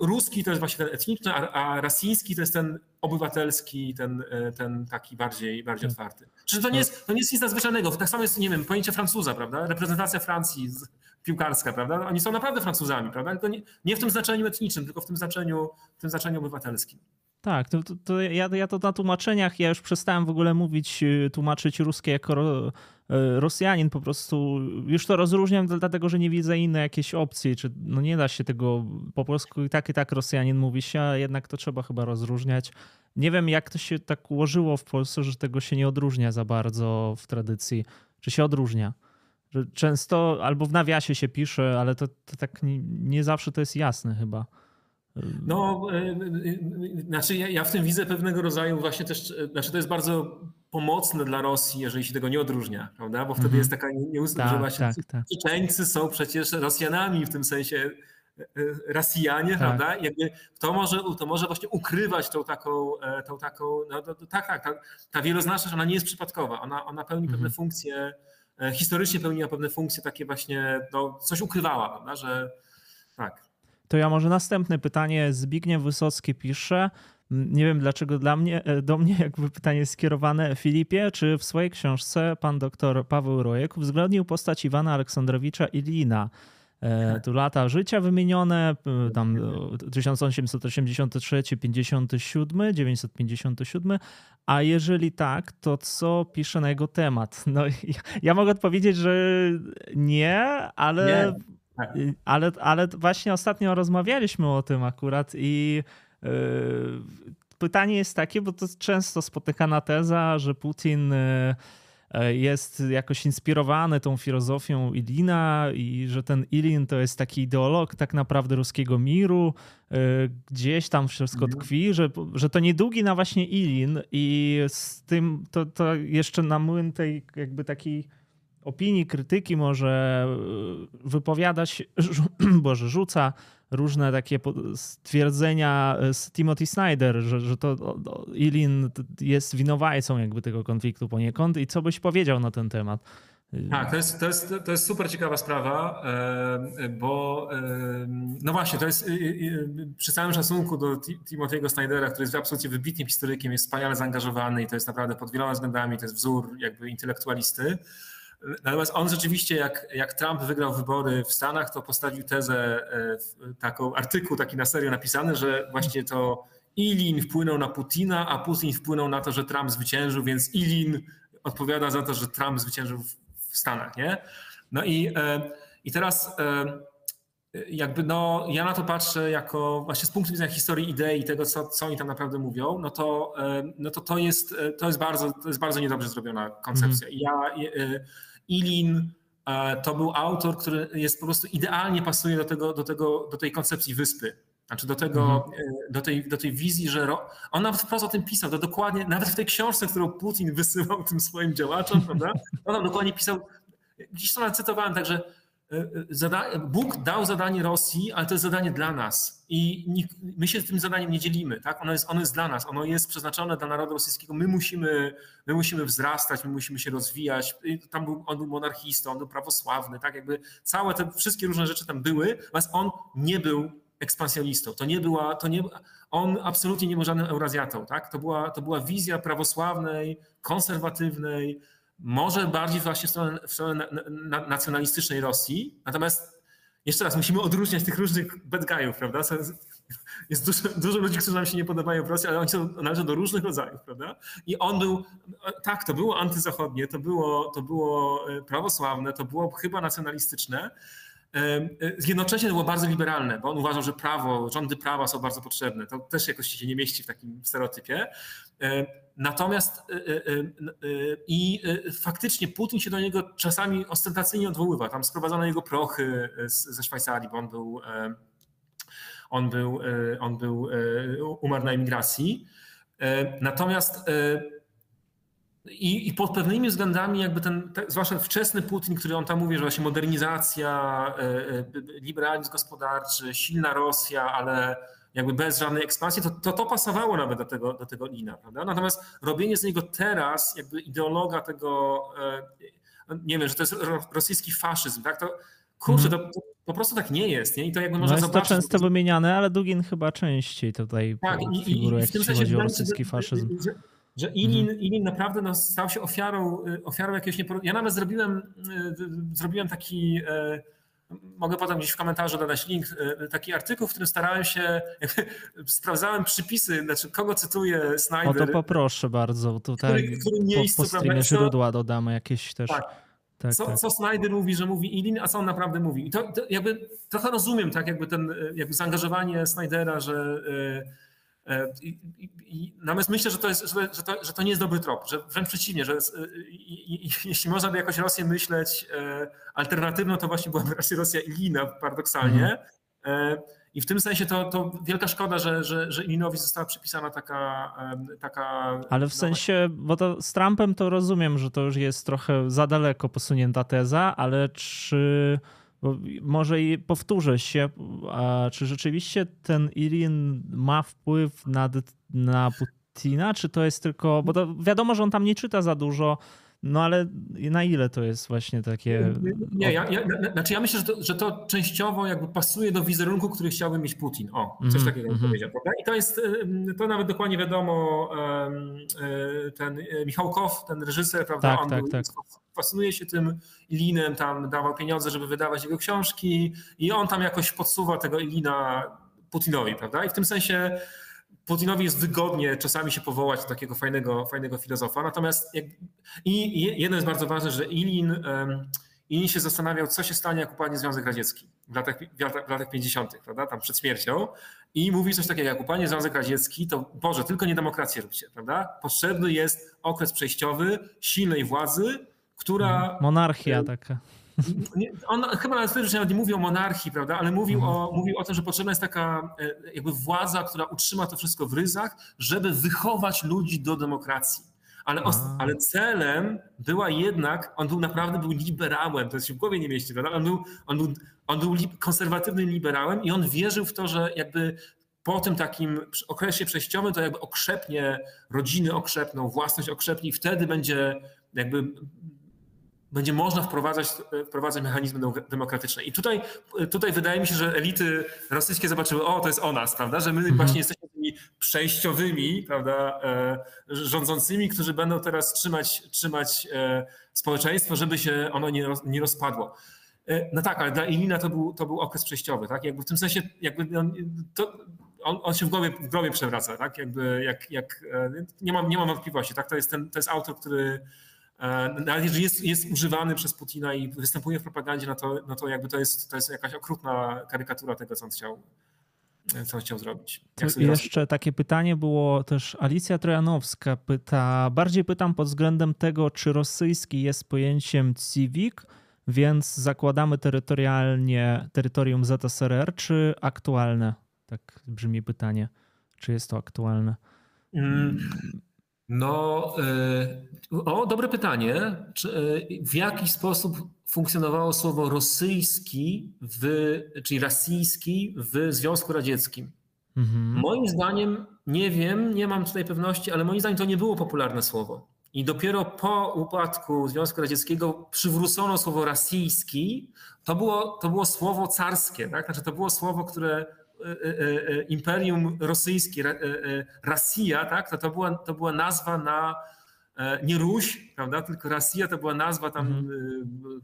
ruski to jest właśnie ten etniczny, a, a rasiński to jest ten obywatelski, ten, e, ten taki bardziej, bardziej hmm. otwarty. Czyli to nie, jest, to nie jest nic nadzwyczajnego. Tak samo jest, nie wiem, pojęcie Francuza, prawda? Reprezentacja Francji piłkarska, prawda? Oni są naprawdę Francuzami, prawda? To nie, nie w tym znaczeniu etnicznym, tylko w tym znaczeniu, w tym znaczeniu obywatelskim. Tak, to, to, to ja, ja, to na tłumaczeniach, ja już przestałem w ogóle mówić, y, tłumaczyć ruskie jako ro, y, Rosjanin, po prostu już to rozróżniam dlatego, że nie widzę innej jakiejś opcji, czy no nie da się tego po polsku i tak i tak Rosjanin mówi się, a jednak to trzeba chyba rozróżniać. Nie wiem jak to się tak ułożyło w Polsce, że tego się nie odróżnia za bardzo w tradycji, czy się odróżnia. Że często albo w nawiasie się pisze, ale to, to tak nie, nie zawsze to jest jasne chyba. No, e, e, e, znaczy ja, ja, w tym widzę pewnego rodzaju właśnie też, znaczy to jest bardzo pomocne dla Rosji, jeżeli się tego nie odróżnia, prawda? Bo wtedy mm -hmm. jest taka nieustępna, tak, że właśnie tak, tak. są przecież Rosjanami w tym sensie Rosjanie, tak. prawda? Jakby to może, to może właśnie ukrywać tą taką, tą taką no, to, to, tak, tak, ta, ta wieloznaczność, ona nie jest przypadkowa, ona, ona pełni mm -hmm. pewne mhm. funkcje, historycznie pełniła pewne funkcje takie właśnie, no, coś ukrywała, prawda? Że tak. To ja może następne pytanie. Zbigniew Wysocki pisze. Nie wiem dlaczego dla mnie, e, do mnie jakby pytanie skierowane. Filipie, czy w swojej książce pan doktor Paweł Rojek uwzględnił postać Iwana Aleksandrowicza Ilina? E, tu lata życia wymienione, tam 1883, 57, 957, a jeżeli tak, to co pisze na jego temat? No, ja, ja mogę odpowiedzieć, że nie, ale nie. Tak. Ale, ale właśnie ostatnio rozmawialiśmy o tym akurat i yy, pytanie jest takie, bo to często spotykana teza, że Putin yy, jest jakoś inspirowany tą filozofią Ilina i że ten Ilin to jest taki ideolog tak naprawdę ruskiego miru, yy, gdzieś tam wszystko mhm. tkwi, że, że to niedługi na właśnie Ilin i z tym to, to jeszcze na młyn tej jakby takiej opinii, krytyki może e, wypowiadać, boże, rzuca różne takie stwierdzenia z Timothy Snyder, że, że to Ilin jest winowajcą jakby tego konfliktu poniekąd i co byś powiedział na ten temat? Tak, to jest, to, jest, to jest super ciekawa sprawa, e, bo e, no właśnie, to jest przy całym szacunku do Timothy'ego Snydera, który jest absolutnie wybitnym historykiem, jest wspaniale zaangażowany i to jest naprawdę pod wieloma względami, to jest wzór jakby intelektualisty. Natomiast on rzeczywiście, jak, jak Trump wygrał wybory w Stanach, to postawił tezę, e, taką artykuł taki na serio napisany, że właśnie to Ilin wpłynął na Putina, a Putin wpłynął na to, że Trump zwyciężył, więc Ilin odpowiada za to, że Trump zwyciężył w Stanach, nie? No i, e, i teraz e, jakby no, ja na to patrzę jako właśnie z punktu widzenia historii idei i tego, co, co oni tam naprawdę mówią, no to, no to, to, jest, to, jest bardzo, to jest bardzo niedobrze zrobiona koncepcja. Mm. I ja Ilin to był autor, który jest po prostu idealnie pasuje do, tego, do, tego, do tej koncepcji wyspy. Znaczy do, tego, mhm. E, do, tej, do tej wizji, że ro... on nawet wprost o tym pisał, to dokładnie, nawet w tej książce, którą Putin wysyłał tym swoim działaczom, prawda? On tam dokładnie pisał, gdzieś to cytowałem, także Bóg dał zadanie Rosji, ale to jest zadanie dla nas i my się tym zadaniem nie dzielimy. Tak? Ono, jest, ono jest dla nas, ono jest przeznaczone dla narodu rosyjskiego. My musimy, my musimy wzrastać, my musimy się rozwijać. Tam był, on był monarchistą, on był prawosławny, tak jakby całe te wszystkie różne rzeczy tam były, natomiast on nie był ekspansjonistą. To nie była, to nie, on absolutnie nie był żadnym Eurazjatą. Tak? To, była, to była wizja prawosławnej, konserwatywnej, może bardziej właśnie w stronę, w stronę nacjonalistycznej Rosji. Natomiast jeszcze raz musimy odróżniać tych różnych bad guyów, prawda? jest dużo, dużo, ludzi, którzy nam się nie podobają w Rosji, ale oni są, należą do różnych rodzajów, prawda? I on był, tak, to było antyzachodnie, to było, to było e, prawosławne, to było chyba nacjonalistyczne, e, Jednocześnie to było bardzo liberalne, bo on uważał, że prawo, rządy prawa są bardzo potrzebne. To też jakoś się nie mieści w takim stereotypie. Natomiast i faktycznie Putin się do niego czasami ostentacyjnie odwoływa. Tam sprowadzono jego prochy ze Szwajcarii, bo on był on był, on był, umarł na emigracji. Natomiast i, I, pod pewnymi względami, jakby ten, zwłaszcza wczesny Putin, który on tam mówi, że właśnie modernizacja, liberalizm gospodarczy, silna Rosja, ale jakby bez żadnej ekspansji, to to, to pasowało nawet do tego, do tego Lina, prawda? Natomiast robienie z niego teraz, jakby ideologa tego, nie wiem, że to jest rosyjski faszyzm, tak? To kurczę, mhm. to, po prostu tak nie jest. Nie? I to jakby można no jest zobaczyć. to często wymieniane, ale Dugin chyba częściej tutaj tak, i, figuruje, jak jeśli chodzi o rosyjski faszyzm. Że, że Ilin, mhm. Ilin naprawdę no, stał się ofiarą, y, ofiarą jakiegoś nieporozumienia. Ja nawet zrobiłem, y, zrobiłem taki, y, mogę potem gdzieś w komentarzu dodać link, taki artykuł, w którym starałem się, sprawdzałem przypisy, znaczy kogo cytuję Snyder. O to poproszę bardzo, tutaj który, który miejscu, po, po streamie źródła dodamy jakieś też. Tak tak, co, tak. co Snyder mówi, że mówi Ilin, a co on naprawdę mówi. I to, to, jakby trochę rozumiem, tak, jakby ten jakby zaangażowanie Snydera, że e, i, i, natomiast myślę, że to, jest, że, to, że to nie jest dobry trop, że wręcz przeciwnie, że i, jeśli można by jakoś Rosję myśleć e, alternatywną, to właśnie byłaby Rosja Ilina paradoksalnie. Mhm. I w tym sensie to, to wielka szkoda, że, że, że Illinowi została przypisana taka, taka. Ale w sensie, bo to z Trumpem to rozumiem, że to już jest trochę za daleko posunięta teza, ale czy. Może i powtórzę się, czy rzeczywiście ten Irin ma wpływ nad, na Putina, czy to jest tylko, bo to wiadomo, że on tam nie czyta za dużo, no ale na ile to jest właśnie takie. Nie, ja, ja, znaczy ja myślę, że to, że to częściowo jakby pasuje do wizerunku, który chciałby mieć Putin. O, coś mm, takiego mm. powiedział. Prawda? I to jest, to nawet dokładnie wiadomo, e, ten e, Michał Kow, ten reżyser, prawda, tak, on tak, był, tak. Fascynuje się tym Ilinem, tam dawał pieniądze, żeby wydawać jego książki i on tam jakoś podsuwa tego Ilina Putinowi, prawda? I w tym sensie Putinowi jest wygodnie czasami się powołać do takiego fajnego, fajnego filozofa. Natomiast jak, i jedno jest bardzo ważne, że Ilin, um, Ilin się zastanawiał, co się stanie, jak upadnie Związek Radziecki w latach, w latach 50., prawda, tam przed śmiercią. I mówi coś takiego, jak upadnie Związek Radziecki, to Boże, tylko nie demokrację róbcie, prawda? Potrzebny jest okres przejściowy, silnej władzy, która... Monarchia taka. On chyba wtedy, że nawet nie mówił o monarchii, prawda, ale mówił, mhm. o, mówił o tym, że potrzebna jest taka e, jakby władza, która utrzyma to wszystko w ryzach, żeby wychować ludzi do demokracji. Ale, ale celem była jednak, on był naprawdę był liberałem, to się w głowie nie mieści, prawda? On był, on był, on był konserwatywnym liberałem i on wierzył w to, że jakby po tym takim okresie przejściowym to jakby okrzepnie, rodziny okrzepną, własność okrzepnie i wtedy będzie jakby będzie można wprowadzać, wprowadzać mechanizmy demokratyczne. I tutaj, tutaj wydaje mi się, że elity rosyjskie zobaczyły, o, to jest o nas, prawda, że my mhm. właśnie jesteśmy tymi przejściowymi, prawda, e, rządzącymi, którzy będą teraz trzymać, trzymać e, społeczeństwo, żeby się ono nie, nie rozpadło. E, no tak, ale dla Ilina to był, to był okres przejściowy, tak? Jakby w tym sensie, jakby on, to, on, on, się w głowie, w głowie przewraca, tak? Jakby, jak, jak, nie, mam, nie mam wątpliwości, tak? To jest, ten, to jest autor, który E, nawet jeżeli jest, jest używany przez Putina i występuje w propagandzie, no to, no to jakby to jest, to jest jakaś okrutna karykatura tego, co on chciał, co on chciał zrobić. jeszcze takie pytanie było też Alicja Trojanowska pyta, bardziej pytam pod względem tego, czy rosyjski jest pojęciem civic, więc zakładamy terytorialnie terytorium ZSRR, czy aktualne? Tak brzmi pytanie. Czy jest to aktualne? Mm. No, e, o, dobre pytanie. Czy, e, w jaki sposób funkcjonowało słowo rosyjski, w, czyli rosyjski w Związku Radzieckim? Mhm. Moim zdaniem, nie wiem, nie mam tutaj pewności, ale moim zdaniem to nie było popularne słowo. I dopiero po upadku Związku Radzieckiego przywrócono słowo rosyjski. To było, to było słowo carskie, tak? Znaczy, to było słowo, które imperium rosyjskie, Rosja, tak, to, to, była, to była nazwa na nie Ruś, prawda, tylko Rosja to była nazwa tam mhm.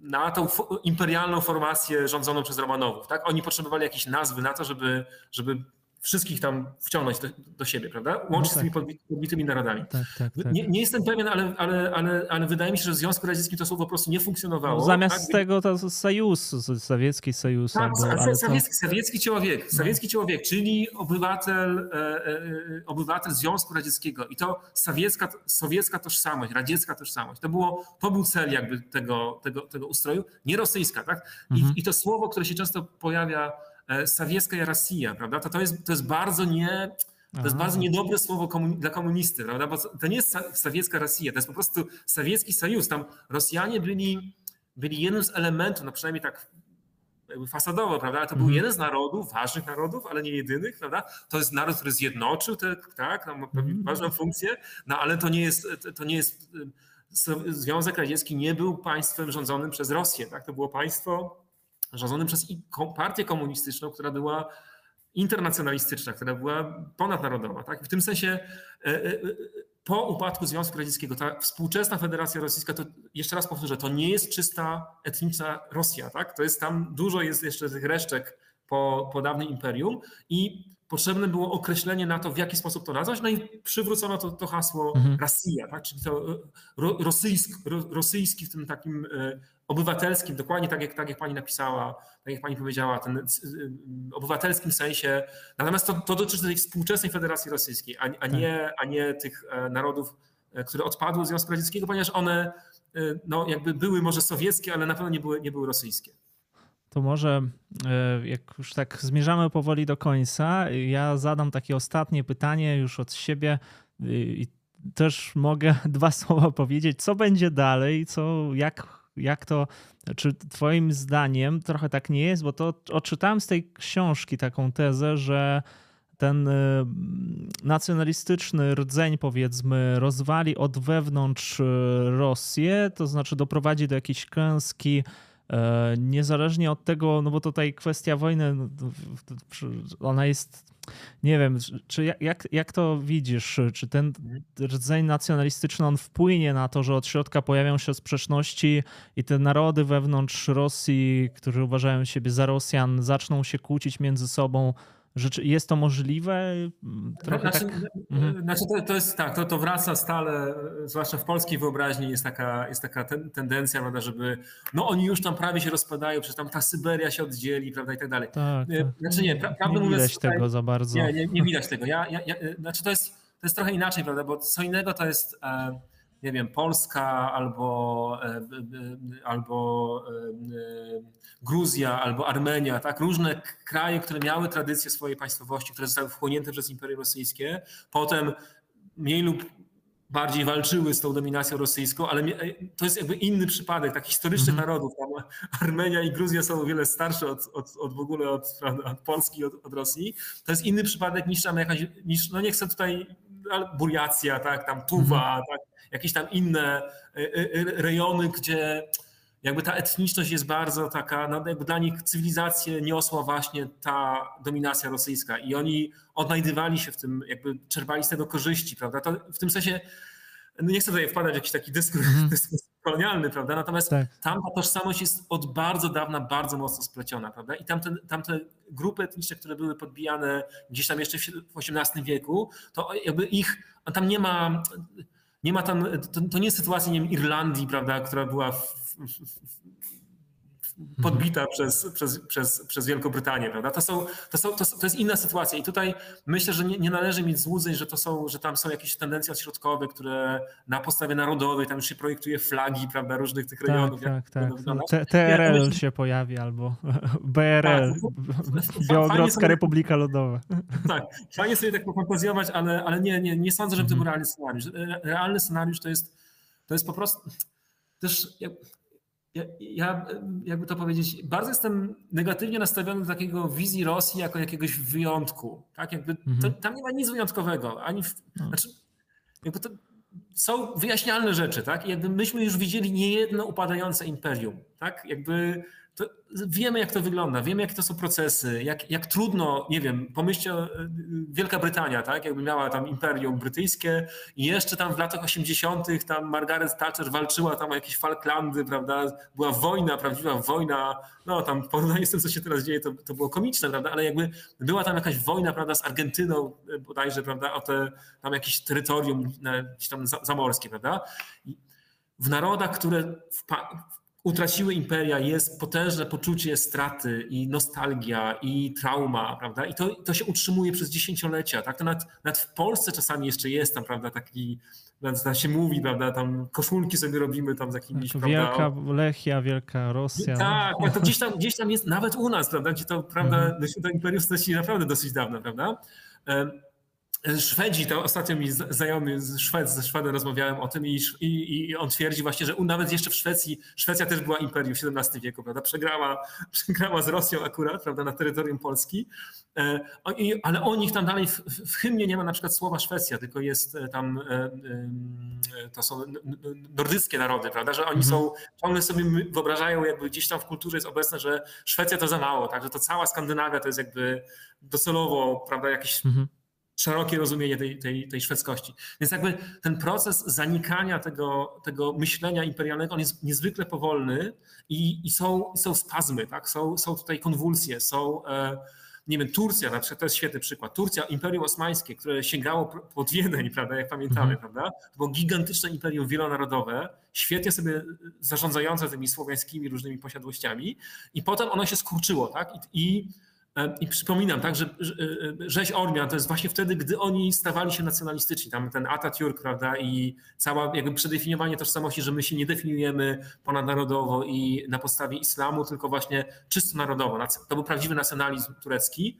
na tą imperialną formację rządzoną przez Romanowów. Tak? Oni potrzebowali jakiejś nazwy na to, żeby, żeby wszystkich tam wciągnąć do, do siebie, prawda? Łącznie no tak. z tymi podbitymi narodami. Tak, tak, tak. Nie, nie, jestem pewien, ale, ale, ale, ale wydaje mi się, że w Związku Radzieckim to słowo po prostu nie funkcjonowało. No, zamiast tak? tego to Sojus, sowiecki Sojus. Tak, albo, sowiecki, to... sowiecki człowiek, no. sowiecki człowiek, czyli obywatel, e, e, obywatel Związku Radzieckiego i to sowiecka, sowiecka tożsamość, radziecka tożsamość, to, było, to był cel jakby tego, tego, tego ustroju, nie rosyjska, tak? I, mhm. I to słowo, które się często pojawia E, Sawiecka Rosja, prawda? To, to, jest, to jest bardzo nie. To jest bardzo niedobre słowo dla komunisty, prawda? Bo to nie jest sawiecka Rosja, to jest po prostu sawiecki sojusz. Tam Rosjanie byli, byli jednym z elementów, no przynajmniej tak fasadowo, prawda? To był mhm. jeden z narodów, ważnych narodów, ale nie jedynych, prawda? To jest naród, który zjednoczył, te, tak, no, mm. ważną funkcję, no ale to nie jest, to nie jest, Związek Radziecki nie był państwem rządzonym przez Rosję, tak? To było państwo rządzonym przez partię komunistyczną, która była internacjonalistyczna, która była ponadnarodowa. Tak? W tym sensie e, e, e, po upadku Związku Radzieckiego ta współczesna Federacja Rosyjska, to jeszcze raz powtórzę, to nie jest czysta etniczna Rosja. Tak? To jest tam dużo jest jeszcze tych resztek po, po dawnym imperium i potrzebne było określenie na to, w jaki sposób to nazwać, no i przywrócono to, to hasło mhm. Rosja, tak? czyli to ro, rosyjski, ro, rosyjski w tym takim obywatelskim, dokładnie tak jak, tak jak pani napisała, tak jak pani powiedziała, ten y, y, obywatelskim sensie. Natomiast to, to dotyczy tej współczesnej Federacji Rosyjskiej, a, a, nie, tak. a nie tych e, narodów, e, które odpadły z Związku Radzieckiego, ponieważ one e, no, jakby były może sowieckie, ale na pewno nie były, nie były rosyjskie. To może, jak już tak zmierzamy powoli do końca, ja zadam takie ostatnie pytanie już od siebie i też mogę dwa słowa powiedzieć, co będzie dalej, co, jak jak to, czy Twoim zdaniem trochę tak nie jest? Bo to odczytałem z tej książki taką tezę, że ten y, nacjonalistyczny rdzeń, powiedzmy, rozwali od wewnątrz y, Rosję, to znaczy doprowadzi do jakiejś klęski niezależnie od tego, no bo tutaj kwestia wojny, no, ona jest nie wiem, czy jak, jak to widzisz? Czy ten rdzeń nacjonalistyczny on wpłynie na to, że od środka pojawią się sprzeczności i te narody wewnątrz Rosji, które uważają siebie za Rosjan, zaczną się kłócić między sobą? Rzeczy, jest to możliwe? Trochę znaczy, tak... Mhm. znaczy to, to, jest tak, to, to wraca stale, zwłaszcza w polskiej wyobraźni jest taka, jest taka ten, tendencja, prawda, żeby no oni już tam prawie się rozpadają, przecież tam ta Syberia się oddzieli, prawda, i tak dalej. Tak, tak. Znaczy nie, pra, prawdę nie widać tutaj, tego za bardzo. Nie, nie, nie widać tego. Ja, ja, ja, znaczy to jest, to jest trochę inaczej, prawda, bo co innego to jest... E, nie wiem, Polska albo, e, albo e, Gruzja, albo Armenia, tak? różne kraje, które miały tradycję swojej państwowości, które zostały wchłonięte przez Imperium Rosyjskie, potem mniej lub bardziej walczyły z tą dominacją rosyjską, ale e, to jest jakby inny przypadek, tak historycznych mm -hmm. narodów. Tam Armenia i Gruzja są o wiele starsze od, od, od w ogóle od, od Polski, od, od, Rosji. To jest inny przypadek niż tam jakaś, niż, no nie chcę tutaj, Buriacja, tak, tam Tuwa, mm -hmm. tak, jakieś tam inne e, e, rejony, gdzie jakby ta etniczność jest bardzo taka, no jakby dla nich cywilizację niosła właśnie ta dominacja rosyjska i oni odnajdywali się w tym, jakby czerpali z tego korzyści, prawda? To w tym sensie, no nie chcę tutaj wpadać w jakiś taki dyskurs, mm. dyskurs kolonialny, prawda? Natomiast tak. tam ta tożsamość jest od bardzo dawna bardzo mocno spleciona, prawda? I tamte, tamte grupy etniczne, które były podbijane gdzieś tam jeszcze w XVIII wieku, to jakby ich, tam nie ma nie ma tam, to, to nie jest sytuacja nie wiem, Irlandii, prawda, która była w, w, w, podbita przez, przez, przez, przez Wielką Brytanię, prawda? To, są, to, są, to, to jest inna sytuacja i tutaj myślę, że nie, nie, należy mieć złudzeń, że to są, że tam są jakieś tendencje ośrodkowe, które na podstawie narodowej, tam już się projektuje flagi, prawda, różnych tych rejonów. Tak, tak, tak. TRL się pojawi albo BRL, tak, Białogrodzka Republika Ludowa. Tak, fajnie sobie tak pofantazjować, ale, ale nie, nie, nie sądzę, żeby to był mhm. realny scenariusz. Realny scenariusz to jest, to jest po prostu też ja, ja, jakby to powiedzieć, bardzo jestem negatywnie nastawiony do takiego wizji Rosji jako jakiegoś wyjątku. Tak? Jakby mhm. to, tam nie ma nic wyjątkowego. Ani w, no. znaczy, jakby to są wyjaśnialne rzeczy, tak? I jakby myśmy już widzieli niejedno upadające imperium, tak? Jakby to wiemy, jak to wygląda, wiemy, jakie to są procesy, jak, jak trudno, nie wiem, pomyślcie e, Wielka Brytania, tak? Jakby miała tam imperium brytyjskie i jeszcze tam w latach 80. tam Margaret Thatcher walczyła tam o jakieś Falklandy, prawda? Była wojna, prawdziwa wojna, no tam w z tym, co się teraz dzieje, to, to było komiczne, prawda? Ale jakby była tam jakaś wojna, prawda, z Argentyną e, bodajże, prawda, o te tam jakieś terytorium gdzieś tam zamorskie, prawda? I w narodach, które w, utraciły imperia, jest potężne poczucie straty i nostalgia i trauma, prawda? I to, to się utrzymuje przez dziesięciolecia, tak? To nawet, nawet w Polsce czasami jeszcze jest tam, prawda, taki, tam się mówi, prawda, tam koszulki sobie robimy tam z jakimiś, tak, Wielka Lechia, Wielka Rosja. Tak, no. to gdzieś tam, gdzieś tam jest, nawet u nas, prawda, gdzie to, prawda, mhm. do imperium stracili naprawdę dosyć dawno, prawda? Szwedzi, to ostatnio mi znajomy Szwed, ze Szwedem rozmawiałem o tym i, i, i, on twierdzi właśnie, że nawet jeszcze w Szwecji, Szwecja też była imperium w XVII wieku, prawda? Przegrała, przegrała z Rosją akurat, prawda, na terytorium Polski, e, ale o nich tam dalej w, w hymnie nie ma na przykład słowa Szwecja, tylko jest e, tam, e, to są nordyckie narody, prawda, że oni mhm. są, ciągle sobie wyobrażają, jakby gdzieś tam w kulturze jest obecne, że Szwecja to za mało, tak, że to cała Skandynawia to jest jakby docelowo, prawda, jakieś mhm szerokie rozumienie tej, tej, tej szwedzkości. Więc jakby ten proces zanikania tego, tego myślenia imperialnego, on jest niezwykle powolny i, i są, są spazmy, tak? są, są tutaj konwulsje, są... E, nie wiem, Turcja na przykład, to jest świetny przykład. Turcja, Imperium Osmańskie, które sięgało pod Wiedeń, prawda, jak pamiętamy, mhm. prawda? To było gigantyczne imperium wielonarodowe, świetnie sobie zarządzające tymi słowiańskimi różnymi posiadłościami i potem ono się skurczyło, tak? I, i I przypominam, tak, że e, rzeź Ormian to jest właśnie wtedy, gdy oni stawali się nacjonalistyczni. Tam ten Atatürk, prawda, i cała jakby przedefiniowanie tożsamości, że my się nie definiujemy ponadnarodowo i na podstawie islamu, tylko właśnie czysto narodowo. To był prawdziwy nacjonalizm turecki,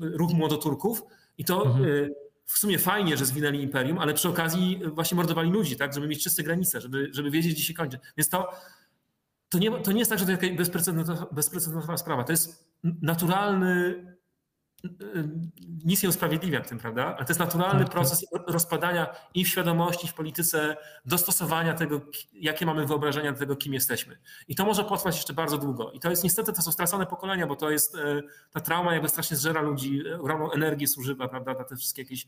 ruch młodoturków i to mhm. E, w sumie fajnie, że zwinęli imperium, ale przy okazji właśnie mordowali ludzi, tak, żeby mieć czyste granice, żeby, żeby wiedzieć, gdzie się kończy. Więc to, to, nie, to nie jest tak, że to jakaś bezprecedensowa, bezprecedensowa sprawa. To jest naturalny, nic nie usprawiedliwia tym, prawda? Ale to jest naturalny tak, tak. proces rozpadania i w świadomości, i w polityce, dostosowania tego, jakie mamy wyobrażenia do tego, kim jesteśmy. I to może potrwać jeszcze bardzo długo. I to jest niestety, to są stracone pokolenia, bo to jest, e, ta trauma jakby strasznie zżera ludzi, ogromną energię zużywa, prawda, na te wszystkie jakieś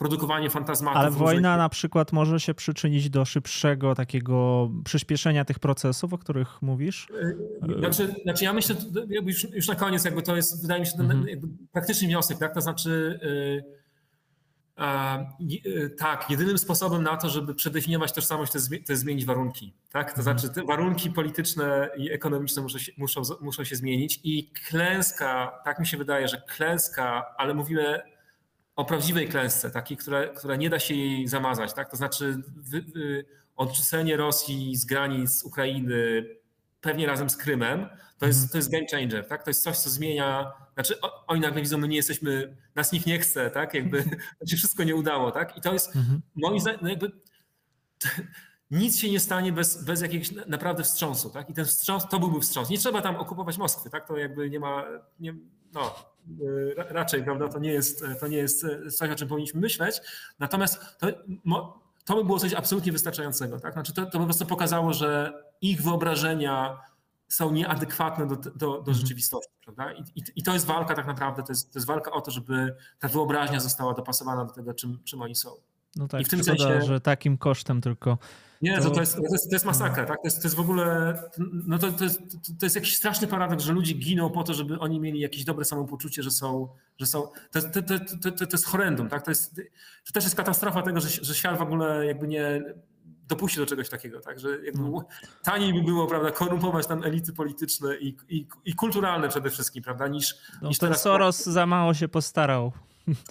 produkowanie fantazmatów. Ale wojna na przykład może się przyczynić do szybszego takiego przyspieszenia tych procesów, o których mówisz? E, znaczy, znaczy ja myślę, już, już na koniec jakby to jest, wydaje mi się, ten mhm. praktyczny wniosek, tak? To znaczy e, e, tak, jedynym sposobem na to, żeby przedefiniować tożsamość, to jest, to jest zmienić warunki. Tak? To mhm. znaczy, warunki polityczne i ekonomiczne muszą się, muszą, muszą się zmienić i klęska, tak mi się wydaje, że klęska, ale mówimy o prawdziwej klęsce, takiej, która, która nie da się jej zamazać. Tak? To znaczy wy, wy, odrzucenie Rosji z granic Ukrainy, pewnie razem z Krymem, to jest, mhm. to jest game changer. Tak? To jest coś, co zmienia. Znaczy, oni nagle widzą, my nie jesteśmy, nas nikt nie chce, tak? Jakby to się wszystko nie udało. Tak? I to jest mhm. moim zdaniem, no jakby nic się nie stanie bez, bez jakiegoś naprawdę wstrząsu. Tak? I ten wstrząs to byłby wstrząs. Nie trzeba tam okupować Moskwy, tak? To jakby nie ma. Nie, no, e, raczej, prawda, to nie jest, to nie jest coś, o czym powinniśmy myśleć. Natomiast to, to by było coś absolutnie wystarczającego. Tak? Znaczy to, to po prostu pokazało, że ich wyobrażenia są nieadekwatne do, do, do mhm. rzeczywistości. Prawda? I, i, I, to jest walka tak naprawdę, to jest, to jest walka o to, żeby ta wyobraźnia została dopasowana do tego, czym, czym oni są. No tak, I w tym szkoda, sensie, że takim kosztem tylko. Nie, to, to, jest, to, jest, to jest masakra, tak? To jest, to jest w ogóle, no to, to, jest, to jest jakiś straszny paradoks, że ludzie giną po to, żeby oni mieli jakieś dobre samopoczucie, że są, że są, to, to, to, to, to jest horrendum, tak? To, jest, to też jest katastrofa tego, że, że świat w ogóle jakby nie dopuści do czegoś takiego, tak? Że jakby no. taniej by było, prawda, korumpować tam elity polityczne i, i, i kulturalne przede wszystkim, prawda, niż, no, niż ten teraz... Soros za mało się postarał.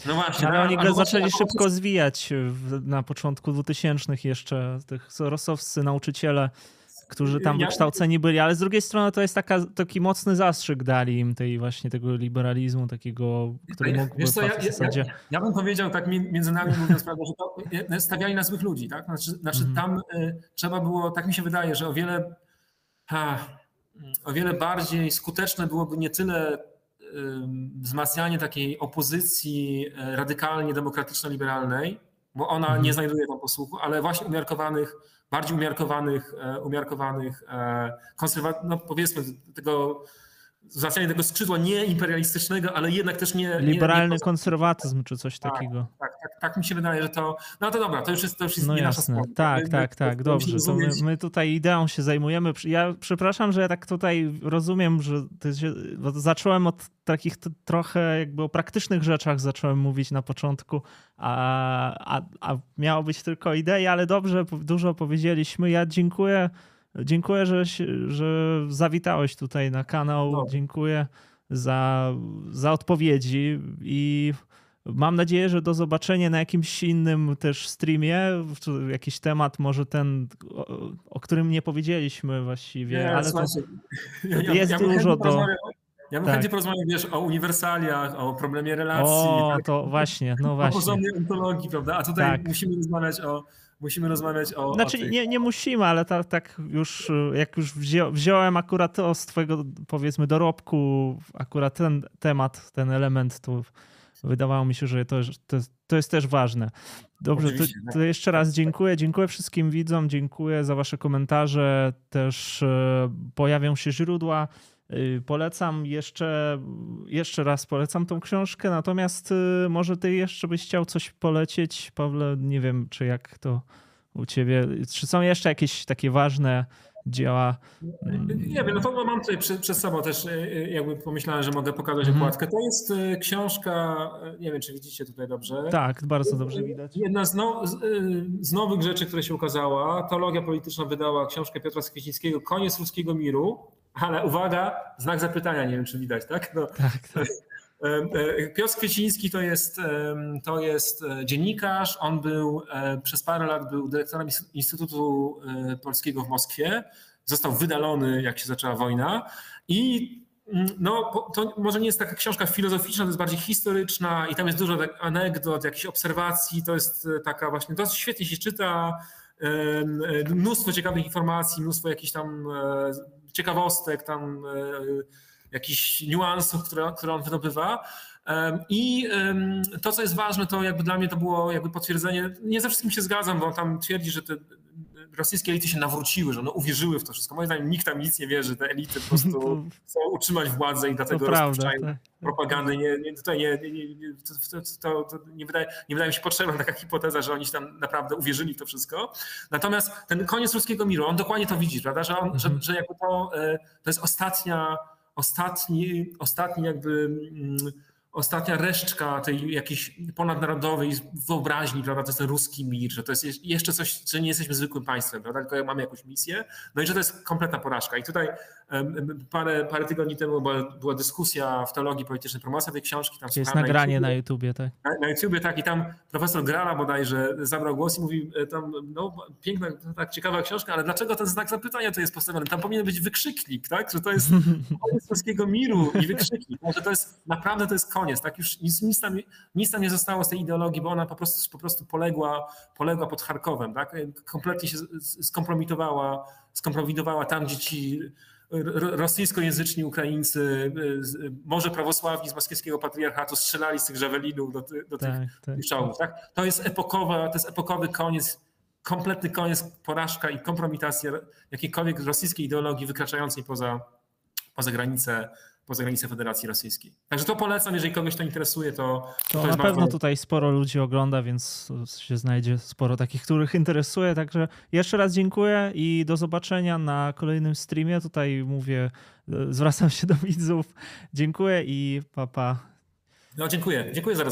No właśnie. Ale oni go zaczęli szybko zwijać w, na początku 2000 jeszcze, tych sorosowscy nauczyciele, którzy tam wykształceni byli, ale z drugiej strony to jest taka, taki mocny zastrzyk dali im tej właśnie tego liberalizmu, takiego, który mógłby co, ja, w zasadzie... Ja, ja, bym powiedział tak między nami mówiąc, prawda, że to stawiali na złych ludzi, tak? Znaczy, znaczy mhm. tam y, trzeba było, tak mi się wydaje, że o wiele ha, o wiele bardziej skuteczne byłoby nie tyle wzmacnianie takiej opozycji e, radykalnie demokratyczno-liberalnej, bo ona Mhm. nie znajduje tam posłuchu, ale właśnie umiarkowanych, bardziej umiarkowanych, e, umiarkowanych konserwa- no powiedzmy tego wzmacnianie tego skrzydła nie imperialistycznego, ale jednak też nie... Liberalny nie, konserwatyzm czy coś Tak. takiego. tak, tak, tak mi się wydaje, że to... No to dobra, to już jest, to już jest No nie nasza jasne. sprawa. Tak, My- tak, my- tak, my dobrze. To my, my tutaj ideą się zajmujemy. Ja przepraszam, że ja tak tutaj rozumiem, że się, bo zacząłem od takich trochę jakby o praktycznych rzeczach zacząłem mówić na początku, a, a, a miało być tylko idei, ale dobrze, dużo powiedzieliśmy. Ja dziękuję, dziękuję, że, że zawitałeś tutaj na kanał. No. Dziękuję za, za odpowiedzi i Mam nadzieję, że do zobaczenia na jakimś innym też streamie. Jakiś temat, może ten, o, o którym nie powiedzieliśmy właściwie, Nie, ale to, słuchajcie, jest bym dużo do- Ja bym Tak. chętnie porozmawiał, wiesz, o uniwersaliach, o problemie relacji, o, tak, to właśnie, no o właśnie. porządnej ontologii, prawda? A tutaj Tak. musimy rozmawiać o musimy rozmawiać o. Znaczy o tych... nie, nie musimy, ale tak, tak już jak już wzią, wziąłem akurat to z twojego powiedzmy dorobku, akurat ten temat, ten element, to wydawało mi się, że to, to, to jest też ważne. Dobrze, to, tak. to jeszcze raz dziękuję. Dziękuję wszystkim widzom, dziękuję za wasze komentarze. Też e, pojawią się źródła. Y, Polecam jeszcze, jeszcze raz polecam tą książkę, natomiast y, może ty jeszcze byś chciał coś polecieć, Pawle, nie wiem, czy jak to u ciebie, czy są jeszcze jakieś takie ważne dzieła? Mm, Nie wiem, no to mam tutaj przed, przed sobą też, y, jakby pomyślałem, że mogę pokazać Mhm. okładkę. To jest książka, nie wiem, czy widzicie tutaj dobrze. Tak, bardzo dobrze widać. Jedna z, no, z, z nowych rzeczy, które się ukazała, Teologia Polityczna wydała książkę Piotra Skwiecińskiego Koniec ludzkiego miru, ale uwaga, znak zapytania, nie wiem, czy widać, tak? No, Tak, tak. E, Piotr Kwieciński to jest, to jest e, dziennikarz. On był e, przez parę lat był dyrektorem Ins- Instytutu Polskiego w Moskwie. Został wydalony, jak się zaczęła wojna. I mm, no, to może nie jest taka książka filozoficzna, to jest bardziej historyczna i tam jest dużo tak anegdot, jakichś obserwacji. To jest taka właśnie, to świetnie się czyta. Mnóstwo ciekawych informacji, mnóstwo jakichś tam ciekawostek, tam e, jakichś niuansów, które, które on wydobywa. I to, co jest ważne, to jakby dla mnie to było jakby potwierdzenie, nie ze wszystkim się zgadzam, bo on tam twierdzi, że te rosyjskie elity się nawróciły, że one uwierzyły w to wszystko. Moim zdaniem nikt tam nic nie wierzy, te elity po prostu chcą utrzymać władzę i to dlatego prawda. rozpuszczają Tak. propagandy. Nie, nie, tutaj nie, nie, nie, nie- to, to, to, to nie, wydaje, nie wydaje mi się potrzebna taka hipoteza, że oni się tam naprawdę uwierzyli w to wszystko. Natomiast ten koniec ludzkiego miru, on dokładnie to widzi, prawda? Że, on, że, Mhm. że jakby to, e, to jest ostatnia, ostatni, ostatni jakby mm, ostatnia resztka tej jakiejś ponadnarodowej wyobraźni, prawda, to jest ten ruski mir, że to jest jeszcze coś, że nie jesteśmy zwykłym państwem, prawda, tylko mamy jakąś misję, no i że to jest kompletna porażka. I tutaj parę, parę tygodni temu była, była dyskusja w teologii politycznej, promocja tej książki. Tam Jest nagranie YouTubie na YouTubie, tak. na, na YouTubie, tak, i tam profesor Grala bodajże zabrał głos i mówił e, tam, no piękna, tak ciekawa książka, ale dlaczego ten znak zapytania tu jest postawiony? Tam powinien być wykrzyknik, tak, że to jest koniec polskiego miru i wykrzyknik, że to jest, naprawdę to jest koniec, tak, już nic, nic, tam, nic tam nie zostało z tej ideologii, bo ona po prostu, po prostu poległa, poległa pod Charkowem, tak, kompletnie się skompromitowała, skompromitowała tam, gdzie ci rosyjskojęzyczni Ukraińcy, y, może prawosławni z moskiewskiego patriarchatu strzelali z tych żawelinów do, do tych Tak, tak. tych czołgów. Tak? To, jest epokowa, to jest epokowy koniec, kompletny koniec, porażka i kompromitacja jakiejkolwiek rosyjskiej ideologii wykraczającej poza, poza granice poza granice Federacji Rosyjskiej. Także to polecam, jeżeli kogoś to interesuje, to, To to na pewno bardzo... tutaj sporo ludzi ogląda, więc się znajdzie sporo takich, których interesuje. Także jeszcze raz dziękuję i do zobaczenia na kolejnym streamie. Tutaj mówię, e, zwracam się do widzów. Dziękuję i papa. Pa. No dziękuję. Dziękuję za